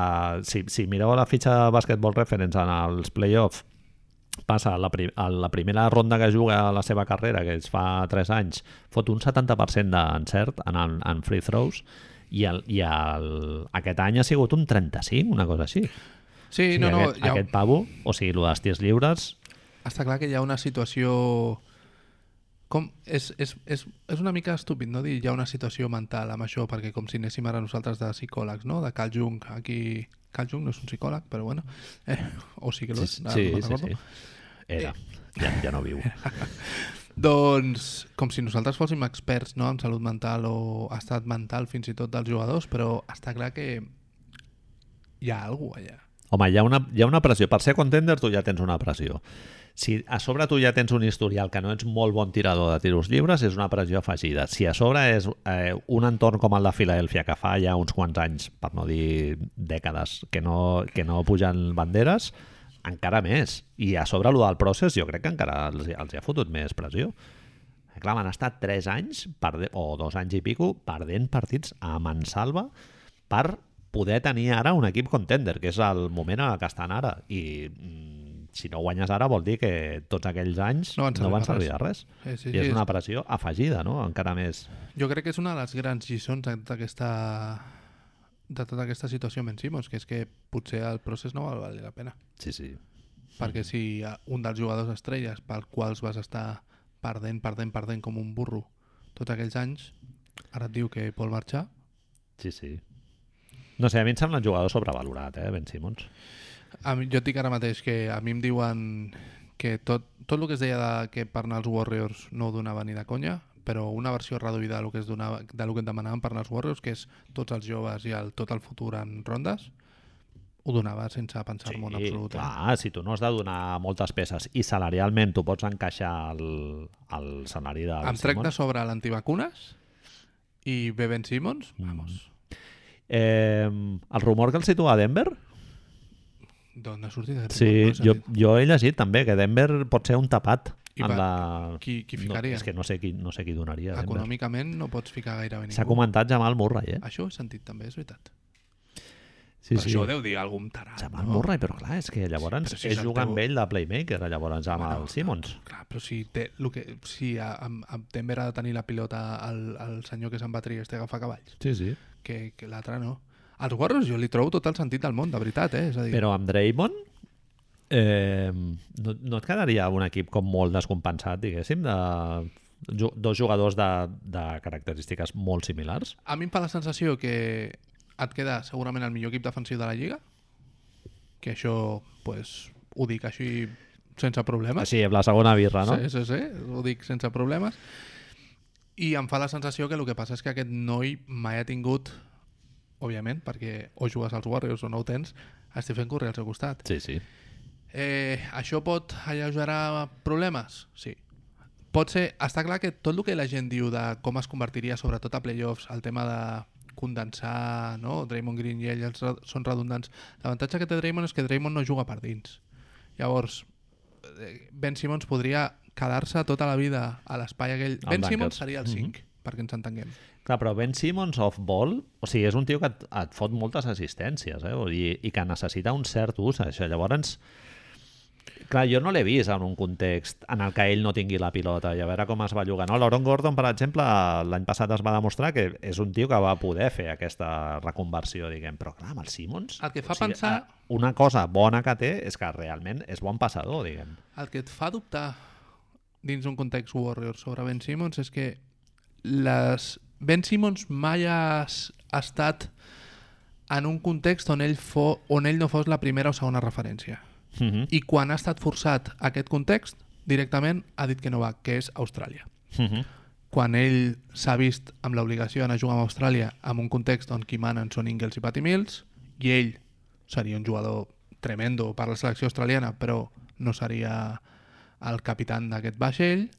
si, si mireu la fitxa de Basketball Reference en els playoffs, passa a la, pri a la primera ronda que juga a la seva carrera, que es fa 3 anys, fot un 70% d'encert en, en, en free throws i, el, i el, aquest any ha sigut un 35, una cosa així. Sí, Sí, no, no, aquest, ha, aquest pavo, o sigui, el dels tirs lliures, està clar que hi ha una situació... Com, és, és, és, és una mica estúpid no dir hi ha una situació mental amb això, perquè com si anéssim ara nosaltres de psicòlegs, no? De Carl Jung, aquí... Carl Jung no és un psicòleg, però bueno. Eh, o sí que lo és, sí, sí, no sí, sí. Era, ja, ja no viu. Doncs com si nosaltres fóssim experts no, en salut mental o estat mental fins i tot dels jugadors, però està clar que hi ha alguna allà. Home, hi ha, una, hi ha una pressió. Per ser contender tu ja tens una pressió. Si a sobre tu ja tens un historial que no ets molt bon tirador de tiros lliures, és una pressió afegida. Si a sobre és eh, un entorn com el de Filadèlfia, que fa ja uns quants anys, per no dir dècades, que no, que no pugen banderes, encara més. I a sobre el del procés jo crec que encara els, els ha fotut més pressió. Clar, han estat 3 anys, perde, o dos anys i pico, perdent partits a mansalva per poder tenir ara un equip contender, que és el moment en que estan ara. I mm, si no guanyes ara vol dir que tots aquells anys No van servir no van de servir de res. Sí, sí, I és sí, una pressió afegida, no? Encara més. Jo crec que és una de les grans lliçons d'aquesta de tota aquesta situació amb en Simons, que és que potser el procés no val valer la pena. Sí, sí. Perquè si un dels jugadors estrelles pel quals vas estar perdent, perdent, perdent com un burro tots aquells anys, ara et diu que vol marxar, Sí, sí. No sé, a mi em sembla un jugador sobrevalorat, eh, Ben Simmons. A mi, jo et dic ara mateix que a mi em diuen que tot, tot el que es deia de que per anar als Warriors no ho donava ni de conya, però una versió reduïda del que, es donava, del que et demanaven per anar als Warriors, que és tots els joves i el, tot el futur en rondes, ho donava sense pensar-m'ho en absolut. eh? clar, si tu no has de donar moltes peces i salarialment tu pots encaixar el, el salari de Ben Em trec de sobre l'antivacunes i ve Ben Simmons, Mm. vamos, Eh, el rumor que el situa a Denver, d'on ha sortit? aquest sí? No jo, jo he llegit també que Denver pot ser un tapat I en pa- la... qui- qui No, ficaria? és que no sé qui, no sé qui donaria. Econòmicament no pots ficar gairebé ningú. S'ha comentat Jamal Murray, eh? Això ho he sentit també, és veritat. Sí, Però sí. això ho deu dir algun tarat, Jamal no? Murray, però clar, és que llavors Però si és jugar teu- amb ell de playmaker, llavors amb Bueno, el Simmons. Clar, però si, té, lo que, si a, a, a Denver ha de tenir la pilota el, el senyor que se'n va triar este agafar cavalls, Sí, sí. que, que l'altre no. Als Warriors jo li trobo tot el sentit del món, de veritat, eh? És a dir, Però amb Draymond eh, no, no et quedaria un equip com molt descompensat, diguéssim, de dos jugadors de, de característiques molt similars? a mi em fa la sensació que et queda segurament el millor equip defensiu de la Lliga, que això, pues, ho dic així sense problemes. Sí, amb la segona birra, no? Sí, sí, sí, ho dic sense problemes. I em fa la sensació que el que passa és que aquest noi mai ha tingut, òbviament, perquè o jugues als Warriors o no ho tens, a Stephen Curry al seu costat. Sí, sí. Eh, això pot alleugerar problemes? Sí. Pot ser... Està clar que tot el que la gent diu de com es convertiria, sobretot a playoffs, el tema de condensar, no? Draymond Green i ell els re- són redundants. L'avantatge que té Draymond és que Draymond no juga per dins. Llavors, eh, Ben Simmons podria quedar-se tota la vida a l'espai aquell. Ben. Simmons seria el Mhm. 5, perquè ens entenguem. Clar, però Ben Simmons off-ball, o sigui, és un tio que et, et fot moltes assistències, eh? Vull dir, i que necessita un cert ús, això. Llavors, clar, jo no l'he vist en un context en el que ell no tingui la pilota i a veure com es va jugar. No? L'Auron Gordon, per exemple, l'any passat es va demostrar que és un tio que va poder fer aquesta reconversió, diguem, però clar, amb el Simmons... El que fa pensar- eh, Una cosa bona que té és que realment és bon passador, diguem. El que et fa dubtar dins un context Warriors sobre Ben Simmons és que les... Ben Simmons mai ha estat en un context on ell, fo... on ell no fos la primera o segona referència. Uh -huh. I quan ha estat forçat a aquest context, directament ha dit que no va, que és Austràlia. Uh -huh. Quan ell s'ha vist amb l'obligació d'anar a jugar amb Austràlia en un context on qui manen són Ingles i Patty Mills, i ell seria un jugador tremendo per la selecció australiana, però no seria el capitán d'aquest vaixell,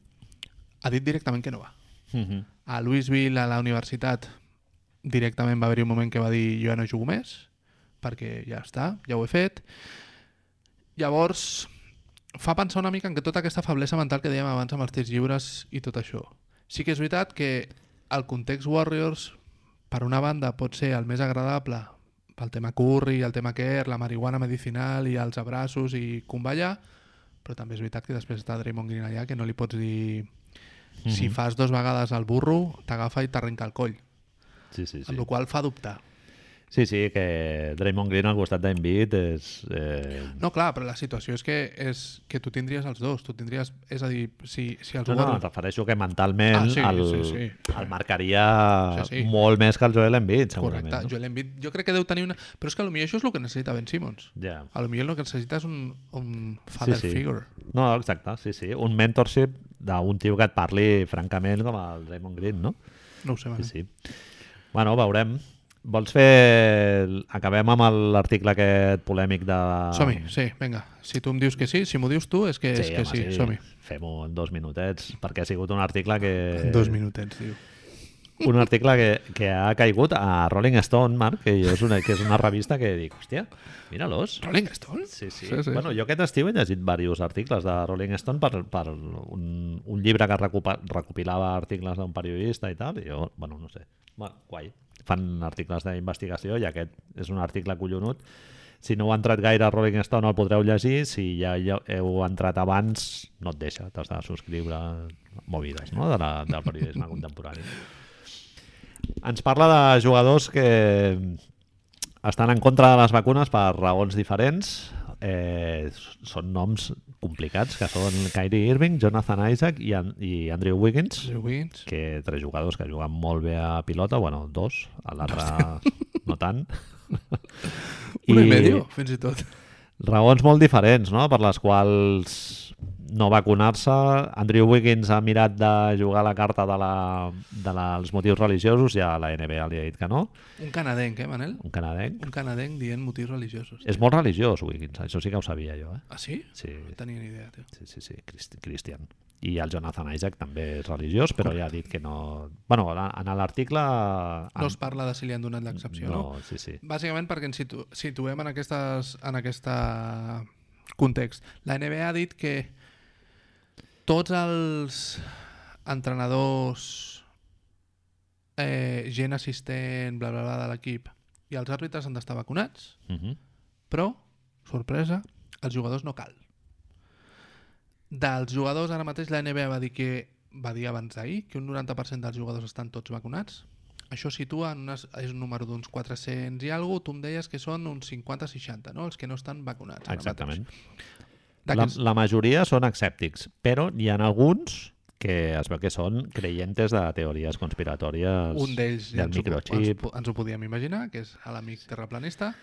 ha dit directament que no va. Uh -huh. A Louisville, a la universitat, directament va haver-hi un moment que va dir jo ja no jugo més, perquè ja està, ja ho he fet. Llavors, fa pensar una mica en que tota aquesta feblesa mental que dèiem abans amb els tirs lliures i tot això. Sí que és veritat que el context Warriors, per una banda, pot ser el més agradable pel tema Curry, el tema Kerr, la marihuana medicinal i els abraços i convallar, però també és veritat que després està Draymond Green allà que no li pots dir si fas dos vegades el burro, t'agafa i t'arrenca el coll. Sí, sí, sí. Amb la qual fa dubtar. Sí, sí, que Draymond Green al costat d'Embiid és... Eh... No, clar, però la situació és que, és que tu tindries els dos. Tu tindries, és a dir, si, si els No, no, Warriors... refereixo que mentalment Ah, sí, el, sí, sí. el marcaria Sí, sí. molt més que el Joel Embiid, segurament. Correcte, Joel Embiid, jo crec que deu tenir una... Però és que potser això és el que necessita Ben Simmons. No? Ja. A lo millor el que necessita és un, un father sí, sí. figure. No, exacte, sí, sí. Un mentorship d'un tio que et parli francament com el Draymond Green, no? No ho sé, Sí, Manu. sí. Bueno, veurem. Vols fer... Acabem amb l'article aquest polèmic de... Som-hi, sí, vinga. Si tu em dius que sí, si m'ho dius tu, és que és que home, sí, som-hi. Fem-ho en dos minutets, perquè ha sigut un article que... Dos minutets, diu. Un article que, que ha caigut a Rolling Stone, Marc, que, jo és una, que és una revista que dic, hòstia, mira-los. Rolling Stone? Sí, sí. Sí, sí. Bueno, jo aquest estiu he llegit diversos articles de Rolling Stone per, per un, un llibre que recupa, recopilava articles d'un periodista i tal, i jo, bueno, no sé, bueno, guai. Fan articles d'investigació i aquest és un article collonut. Si no heu entrat gaire a Rolling Stone el podreu llegir, si ja, ja heu entrat abans no et deixa, t'has de subscriure movides no? de la, del periodisme contemporani. Ens parla de jugadors que estan en contra de les vacunes per raons diferents. Eh, són noms complicats, que són Kyrie Irving, Jonathan Isaac i, An i Andrew Wiggins, Andrew Wiggins. que tres jugadors que juguen molt bé a pilota, bueno, dos, a l'altre no tant. Uno i medio, fins i tot. raons molt diferents, no?, per les quals no vacunar-se. Andrew Wiggins ha mirat de jugar la carta de la, de la, dels motius religiosos i a la NBA li ha dit que no, Un canadenc, eh, Manel? un canadenc. Un canadenc dient motius religiosos. És molt religiós, Wiggins, això sí que ho sabia jo, eh? Ah, sí? Sí, No tenia ni idea, tio. sí, sí, sí Crist Christian. I el Jonathan Isaac també és religiós, però ja ha dit que no... Bueno, en l'article... No es parla de si li han donat l'excepció, no? No, sí, sí. Bàsicament perquè ens situ situem en, aquestes, en aquesta context. La NBA ha dit que tots els entrenadors, eh, gent assistent, bla, bla, bla, de l'equip i els àrbitres han d'estar vacunats, Uh -huh. però, sorpresa, els jugadors no cal. Dels jugadors, ara mateix la NBA va dir que va dir abans d'ahir que un 90% dels jugadors estan tots vacunats. Això situa en unes, és un número d'uns 400 i alguna tu em deies que són uns 50-60, no? els que no estan vacunats. Exactament. mateix. La, la majoria són escèptics, però hi ha alguns que es veu que són creyentes de teories conspiratòries un d'ells ja del ens ho, ens, ens ho podíem imaginar, que és l'amic terraplanista,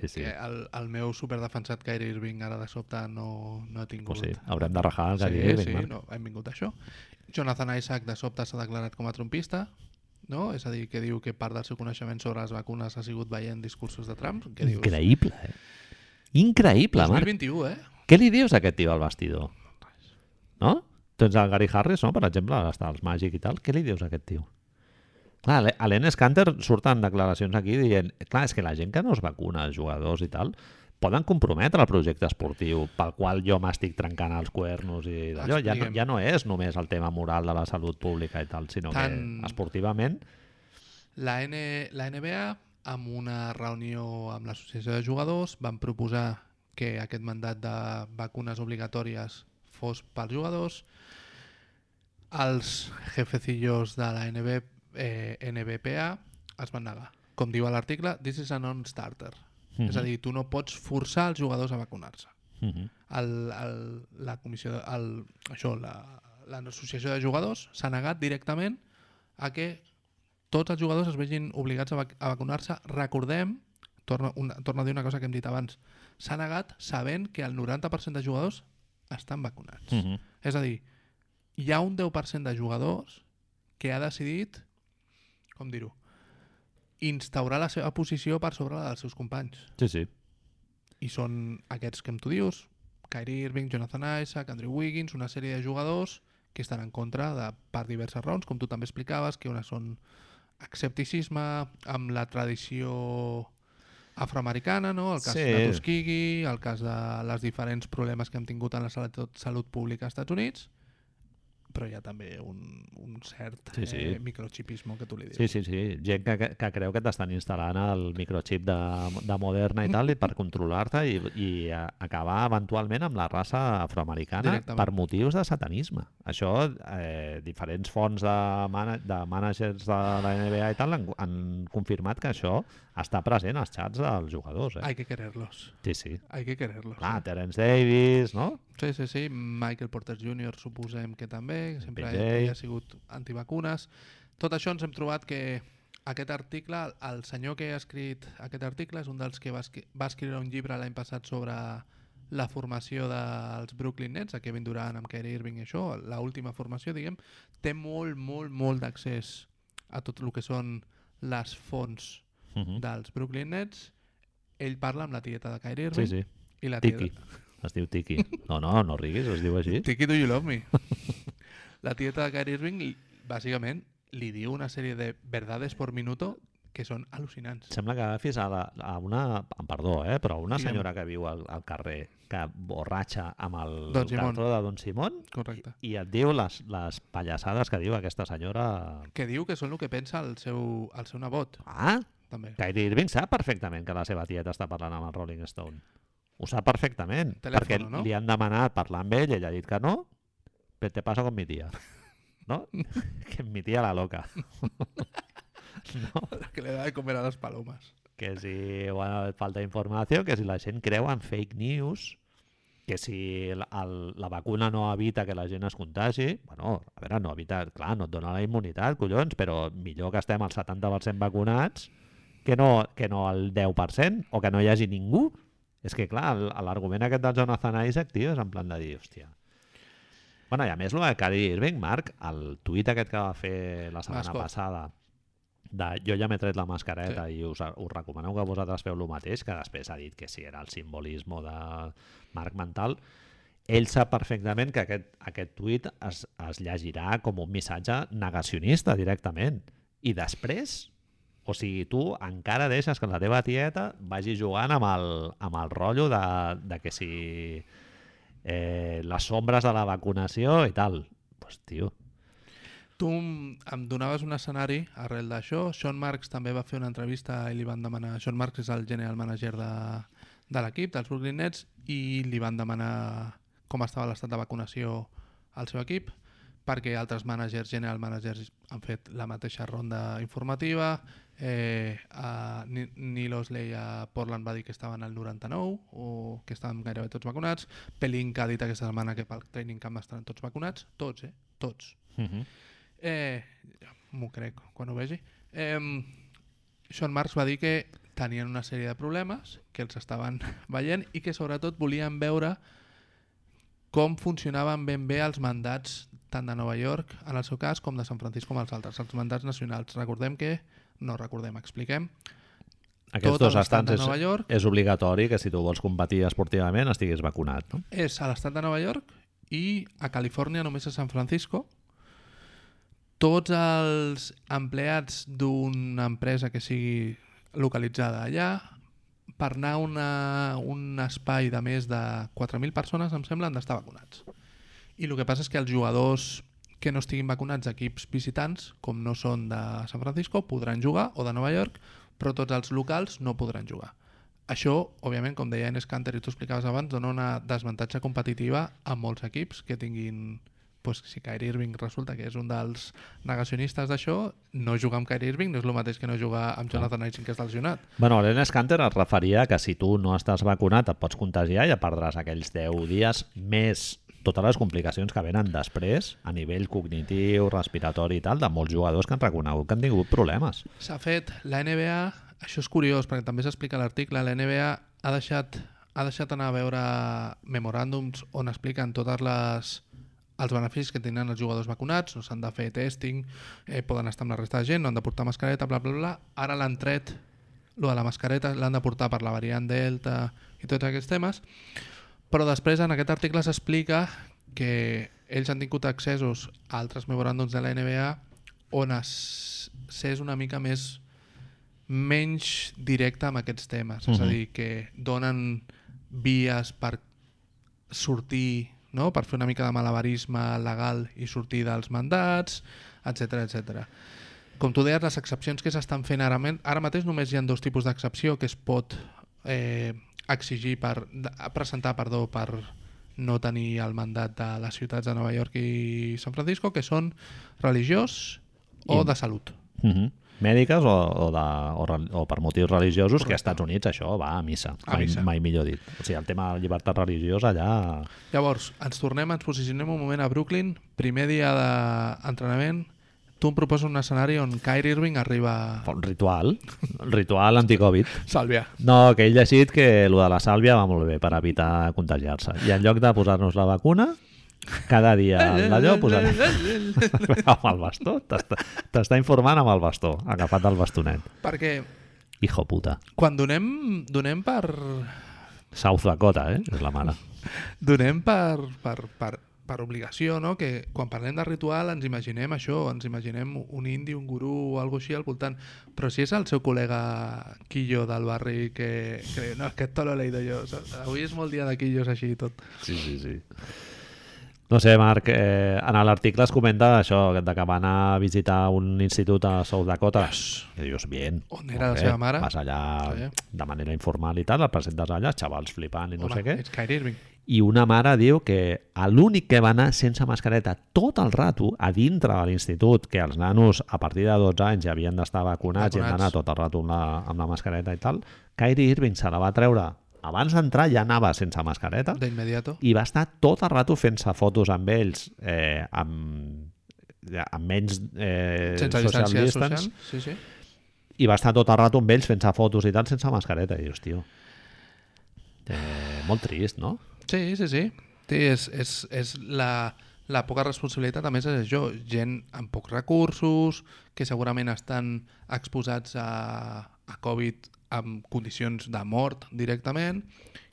Sí, sí. que el, el meu superdefensat Kyrie Irving ara de sobte no, no ha tingut... Pues sí, haurem de rajar el Sí, Kyrie Irving, sí, no, hem vingut això. Jonathan Isaac de sobte s'ha declarat com a trompista, no? és a dir, que diu que part del seu coneixement sobre les vacunes ha sigut veient discursos de Trump. Que dius, Increïble, eh? Increïble, Marc. 2021, eh? Què li dius a aquest tio al vestidor? No? Tens el Gary Harris, no? per exemple, està als Magic i tal. Què li dius a aquest tio? Clar, a l'Enes Canter surten declaracions aquí dient clar, és que la gent que no es vacuna, els jugadors i tal, poden comprometre el projecte esportiu pel qual jo m'estic trencant els cuernos i d'allò. Ja, no, ja no és només el tema moral de la salut pública i tal, sinó Tant- que esportivament... La, N, la NBA, amb una reunió amb l'associació de jugadors, van proposar que aquest mandat de vacunes obligatòries fos pels jugadors. Els jefecillos de la NB, eh, NBPA es van negar. Com diu l'article, this is a non-starter. Mhm. És a dir, tu no pots forçar els jugadors a vacunar-se. El, el, la comissió, de- el, això, la- l'associació de jugadors s'ha negat directament a que tots els jugadors es vegin obligats a, vac a vacunar-se. Recordem, torno, una, torno a dir una cosa que hem dit abans, s'ha negat sabent que el 90% de jugadors estan vacunats. Uh -huh. És a dir, hi ha un 10% de jugadors que ha decidit, com dir-ho, instaurar la seva posició per sobre la dels seus companys Sí, sí. i són aquests que em tu dius, Kyrie Irving, Jonathan Isaac, Andrew Wiggins, una sèrie de jugadors que estan en contra de, per diverses raons, com tu també explicaves, que una són escepticisme amb la tradició afroamericana, no? el cas Sí. de Tuskegee, el cas de les diferents problemes que hem tingut en la salut, salut pública als Estats Units, però hi ha també un, un cert Sí, sí. Eh, microchipismo que tu li dius. Sí, sí, sí. Gent que, que, que creu que t'estan instal·lant el microchip de, de Moderna i tal i per controlar-te i, i acabar eventualment amb la raça afroamericana per motius de satanisme. Això, eh, diferents fonts de, mana de managers de la NBA i tal han, han confirmat que això està present als xats dels jugadors. Eh? Hay que quererlos. Sí, sí. Hay que quererlos. Clar, Terence Davis, no? Sí, sí, sí. Michael Porter Jr. suposem que també, que sempre ell ha sigut antivacunes. Tot això ens hem trobat que aquest article, el senyor que ha escrit aquest article és un dels que va, escri va escriure un llibre l'any passat sobre la formació dels Brooklyn Nets, a Kevin Durant amb Kyrie Irving i això, la última formació, diguem, té molt, molt, molt d'accés a tot el que són les fonts Uh -huh. dels Brooklyn Nets. Ell parla amb la tieta de Kyrie Sí, Irving sí. i la Tiki. tieta... Es diu Tiki. No, no, no riguis, es diu així. Tiki, do you love me? la tieta de Kyrie Irving, bàsicament, li diu una sèrie de verdades por minuto que són al·lucinants. Sembla que agafis a, la, a una, perdó, eh, però una senyora que viu al, al carrer, que borratxa amb el Don de Don Simón Correcte. i et diu les, les pallassades que diu aquesta senyora. Que diu que són el que pensa el seu, el seu nebot, Ah, també. Kyrie Irving sap perfectament que la seva tieta està parlant amb el Rolling Stone. Ho sap perfectament, Telèfono, perquè no? li han demanat parlar amb ell, ell ha dit que no, però te passa con mi tía. ¿No? que mi tía la loca. no? que le da de comer a les palomes. que si bueno, falta informació, que si la gent creu en fake news, que si el, el, la vacuna no evita que la gent es contagi, bueno, a veure, no evita, clar, no et dona la immunitat, collons, però millor que estem al 70% vacunats que no, que no al 10% o que no hi hagi ningú. És que, clar, el- l'argument aquest del Jonathan Isaac, tio, és en plan de dir, hòstia... Bueno, i a més, el de Kyrie Irving, Marc, el tuit aquest que va fer la setmana Mascot. passada de jo ja m'he tret la mascareta sí. i us, us recomaneu que vosaltres feu el mateix, que després ha dit que si era el simbolisme de Marc Mental, ell sap perfectament que aquest, aquest tuit es, es llegirà com un missatge negacionista directament. I després, o sigui, tu encara deixes que la teva tieta vagi jugant amb el, amb el rotllo de, de que si eh, les sombres de la vacunació i tal. Pues, tio, Tu em donaves un escenari arrel d'això. Sean Marks també va fer una entrevista i li van demanar... Sean Marks és el general manager de, de l'equip, dels Brooklyn Nets, i li van demanar com estava l'estat de vacunació al seu equip, perquè altres managers, general managers, han fet la mateixa ronda informativa. Eh, a Ni- Neil Osley a Portland va dir que estaven al 99 o que estaven gairebé tots vacunats. Pelinka ha dit aquesta setmana que pel training camp estaran tots vacunats. Tots, eh? Tots. uh -huh. Eh, m'ho crec quan ho vegi. Eh, Sean Marks va dir que tenien una sèrie de problemes, que els estaven veient i que sobretot volien veure com funcionaven ben bé els mandats tant de Nova York, en el seu cas, com de San Francisco, com els altres, els mandats nacionals. Recordem que, no recordem, expliquem, Aquests Tot dos estats és, York. és obligatori que si tu vols competir esportivament estiguis vacunat. No? és a l'estat de Nova York i a Califòrnia només a San Francisco tots els empleats d'una empresa que sigui localitzada allà, per anar a una, un espai de més de 4.000 persones, em sembla, han d'estar vacunats. I el que passa és que els jugadors que no estiguin vacunats equips visitants, com no són de San Francisco, podran jugar, o de Nova York, però tots els locals no podran jugar. Això, òbviament, com deia Enes Kanter i tu explicaves abans, dona una desavantatge competitiva a molts equips que tinguin pues, si Kyrie Irving resulta que és un dels negacionistes d'això, no jugar amb Kyrie Irving no és el mateix que no jugar amb Jonathan Ising que està lesionat. Bueno, l'Enes Kanter es referia que si tu no estàs vacunat et pots contagiar i et perdràs aquells 10 dies més totes les complicacions que venen després a nivell cognitiu, respiratori i tal, de molts jugadors que han reconegut que han tingut problemes. S'ha fet, la NBA, això és curiós perquè també s'explica l'article, la NBA ha deixat, ha deixat anar a veure memoràndums on expliquen totes les els beneficis que tenen els jugadors vacunats, no s'han de fer testing, eh, poden estar amb la resta de gent, no han de portar mascareta, bla, bla, bla. Ara l'han tret, lo de la mascareta l'han de portar per la variant Delta i tots aquests temes, però després en aquest article s'explica que ells han tingut accessos a altres memoràndums de la NBA on s'és una mica més menys directe amb aquests temes, uh -huh. és a dir, que donen vies per sortir, no? per fer una mica de malabarisme legal i sortir dels mandats, etc etc. Com tu deies, les excepcions que s'estan fent ara, ara mateix només hi ha dos tipus d'excepció que es pot eh, exigir per presentar perdó per no tenir el mandat de les ciutats de Nova York i San Francisco, que són religiós o I- de salut. Uh -huh. Mèdiques o, o, de, o, o per motius religiosos, que Correcte. als Estats Units això va a missa, A mai, missa. mai millor dit. O sigui, el tema de la llibertat religiosa allà... Llavors, ens tornem, ens posicionem un moment a Brooklyn, primer dia d'entrenament, tu em proposes un escenari on Kyrie Irving arriba... Un ritual, un ritual anticovid. Sàlvia. No, que he llegit que el de la sàlvia va molt bé per evitar contagiar-se. I en lloc de posar-nos la vacuna, cada dia d'allò posar amb el bastó. T'està informant amb el bastó, agafat del bastonet. Perquè Hijo puta. quan donem, donem per... South Dakota, eh? És la mare. donem per, per, per, per obligació, no? que quan parlem de ritual ens imaginem això, ens imaginem un indi, un gurú o alguna així al voltant, però si és el seu col·lega Quillo del barri que, que no, és que esto lo he leído saps? avui és molt dia de Quillos així i tot. Sí, sí, sí. No sé, Marc, eh, en l'article es comenta això, de que va anar a visitar un institut a South Dakota. Yes. I dius, bien. On era la seva mare? Vas allà Sí. de manera informal i tal, et presentes allà, xavals flipant i no sé què. Ets Kyrie Irving. I una mare diu que l'únic que va anar sense mascareta tot el rato a dintre de l'institut, que els nanos a partir de 12 anys ja havien d'estar vacunats, i han Vacunats. d'anar tot el rato amb la, amb la mascareta i tal, Kyrie Irving se la va treure abans d'entrar ja anava sense mascareta D'inmediato. i va estar tot el rato fent-se fotos amb ells eh, amb, amb menys eh, Sense social distància distance social. Sí, sí. i va estar tot el rato amb ells fent-se fotos i tal sense mascareta i dius, tio eh, molt trist, no? Sí, sí, sí. sí és, és, és la, la poca responsabilitat, a més, és això, gent amb pocs recursos, que segurament estan exposats a, a Covid amb condicions de mort directament,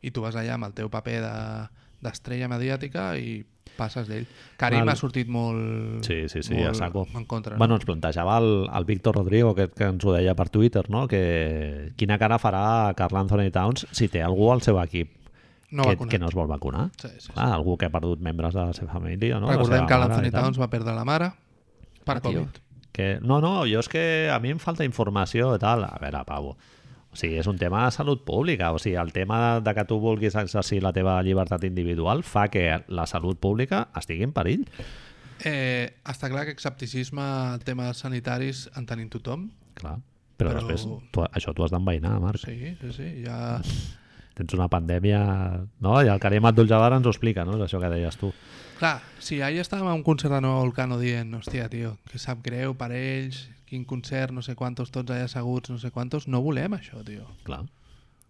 i tu vas allà amb el teu paper de- d'estrella mediàtica i passes d'ell. Karim Val. ha sortit molt, Sí, sí, sí, molt a saco. en contra. Bueno, ens plantejava el, el Víctor Rodrigo, que, que ens ho deia per Twitter, no? que quina cara farà Carl Anthony Towns si té algú al seu equip no que, vacunat. que no es vol vacunar. Sí, sí, sí. Clar, algú que ha perdut membres de la seva família, no? La Recordem seva que l'Anthony. Towns va perdre la mare per Ah, tio. Covid. Que, no, no, jo és que a mi em falta informació i tal. A veure, Pau, o sigui, és un tema de salut pública. O sigui, el tema de que tu vulguis exercir la teva llibertat individual fa que la salut pública estigui en perill. Eh, està clar que escepticisme en temes sanitaris en tenim tothom. Clar. Però, Però- després, tu, això t'ho has d'enveinar, Marc. Sí, sí, sí. Ja... Tens una pandèmia... No? I el Karim Abdul-Jabbar ens ho explica, no? És això que deies tu. Clar, si ahir estàvem a un concert de Nova Volcano dient, hòstia, tio, que sap greu per ells, quin concert, no sé quantos, tots allà asseguts, no sé quantos, no volem això, tio. Clar.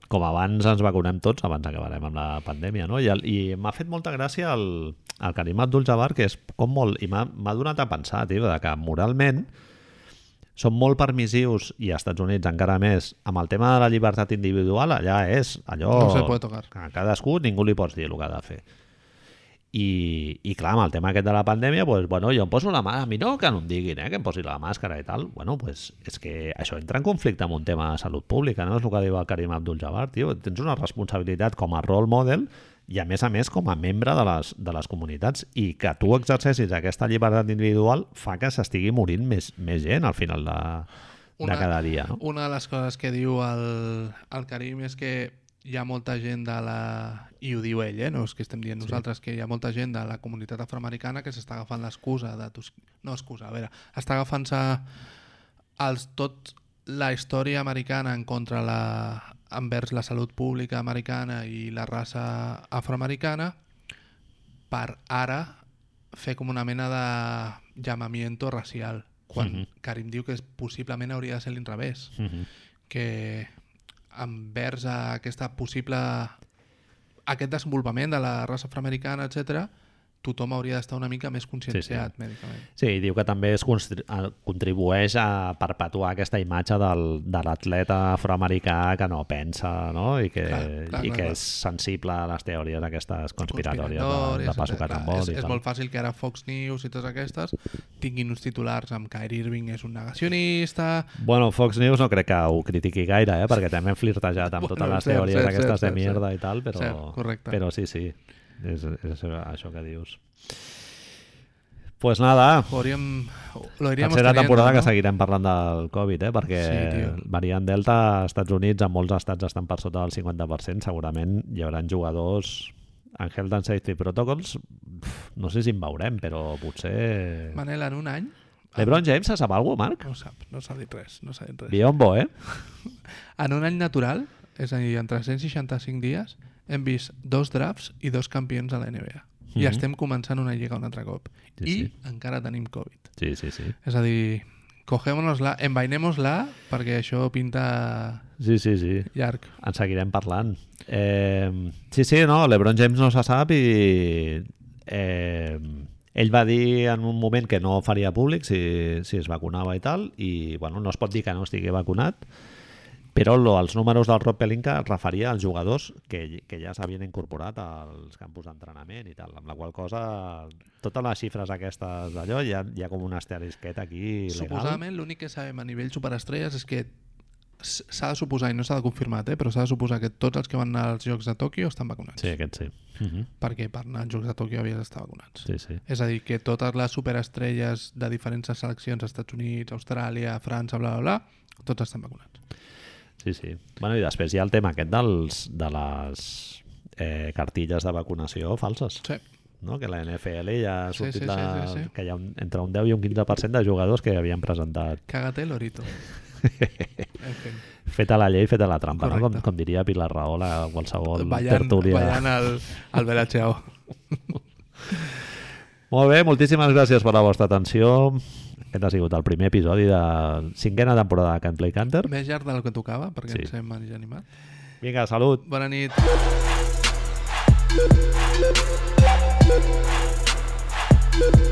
Com abans ens vacunem tots, abans acabarem amb la pandèmia, no? I, el, i m'ha fet molta gràcia el, el Karim Abdul-Jabbar, que és com molt... I m'ha m'ha donat a pensar, tio, de que moralment són molt permissius, i als Estats Units encara més, amb el tema de la llibertat individual, allà és allò... No se puede tocar. A cadascú ningú li pots dir el que ha de fer. i, i clar, amb el tema aquest de la pandèmia, pues, bueno, jo em poso la mà, a mi no que no em diguin eh, que em posi la màscara i tal. Bueno, pues, és que això entra en conflicte amb un tema de salut pública, no? És el que diu el Karim Abdul-Jabbar, tio. Tens una responsabilitat com a role model i a més a més com a membre de les, de les comunitats i que tu exercessis aquesta llibertat individual fa que s'estigui morint més, més gent al final de, de cada dia. No? Una de les coses que diu el, el Karim és que hi ha molta gent de la... I ho diu ell, eh? no és que estem dient nosaltres, que hi ha molta gent de la comunitat afroamericana que s'està agafant l'excusa de... Tus... No excusa, a veure, està agafant-se els, tot la història americana en contra la, envers la salut pública americana i la raça afroamericana per ara fer com una mena de llamamiento racial quan uh Mhm. -huh. Karim diu que és, possiblement hauria de ser l'inrevés Uh -huh. que envers a aquesta possible aquest desenvolupament de la raça afroamericana, etc tothom hauria d'estar una mica més conscienciat sí, sí. mèdicament. Sí, diu que també es a- contribueix a perpetuar aquesta imatge del, de l'atleta afroamericà que no pensa no? i, que, Clar, clar, i clar, que clar. és sensible a les teories aquestes conspiratòries de, Conspiratòries, de etcètera. Carambol és, és molt fàcil que ara Fox News i totes aquestes tinguin uns titulars amb Kyrie Irving és un negacionista... Bueno, Fox News no crec que ho critiqui gaire, eh? perquè també hem flirtejat amb Bueno, totes les cert, teories cert, aquestes cert, de cert, mierda i tal, però, Cert, correcte. però sí, sí, és, és això que dius. Pues nada, Hauríem... Lo tercera teniendo, temporada no? que seguirem parlant del Covid, eh? perquè Sí, tio. variant Delta als Estats Units, en molts estats estan per sota del 50%, segurament hi haurà jugadors en Health and Safety Protocols, no sé si en veurem, però potser... Manel, en un any... LeBron James se sap alguna cosa, Marc? No sap, no s'ha dit res, no s'ha dit res. Biombo, eh? En un any natural, és a dir, en 365 dies, hem vist dos drafts i dos campions a la NBA. I Mhm. estem començant una lliga un altre cop. Sí, I sí. encara tenim Covid. Sí, sí, sí. És a dir, cogémonos-la, envainémos-la, perquè això pinta Sí, sí, sí. llarg. En seguirem parlant. Eh, sí, sí, no, l'Ebron James no se sap i eh, ell va dir en un moment que no faria públic si, si es vacunava i tal, i bueno, no es pot dir que no estigui vacunat, però lo, els números del Rob Pelinka es referia als jugadors que, que ja s'havien incorporat als campus d'entrenament i tal, amb la qual cosa totes les xifres aquestes d'allò hi, ha, hi ha com un asterisquet aquí legal. Suposadament, l'únic que sabem a nivell superestrelles és que s'ha de suposar, i no s'ha de confirmar, eh, però s'ha de suposar que tots els que van anar als Jocs de Tòquio estan vacunats. Sí, aquest sí. Uh -huh. Perquè per anar als Jocs de Tòquio havies d'estar vacunats. Sí, sí. És a dir, que totes les superestrelles de diferents seleccions, Estats Units, Austràlia, França, bla, bla, bla, tots estan vacunats. Sí, sí. Bueno, I després hi ha el tema aquest dels, de les eh, cartilles de vacunació falses. Sí. No? Que la NFL ja ha Sí, sortit sí, sí, la... sí, sí. que hi ha un, entre un 10 i un 15% de jugadors que havien presentat Cágate, Lorito. feta la llei, feta la trampa, no? com, Correcte. com diria Pilar Rahola a qualsevol Ballant, tertúlia. ballant al, al Belacheo. Molt bé, moltíssimes gràcies per la vostra atenció. Aquest ha sigut el primer episodi de cinquena temporada de Can't Play Canter. Més llarg del que tocava, perquè sí. ens hem animat. Vinga, salut. Bona nit. Bona nit.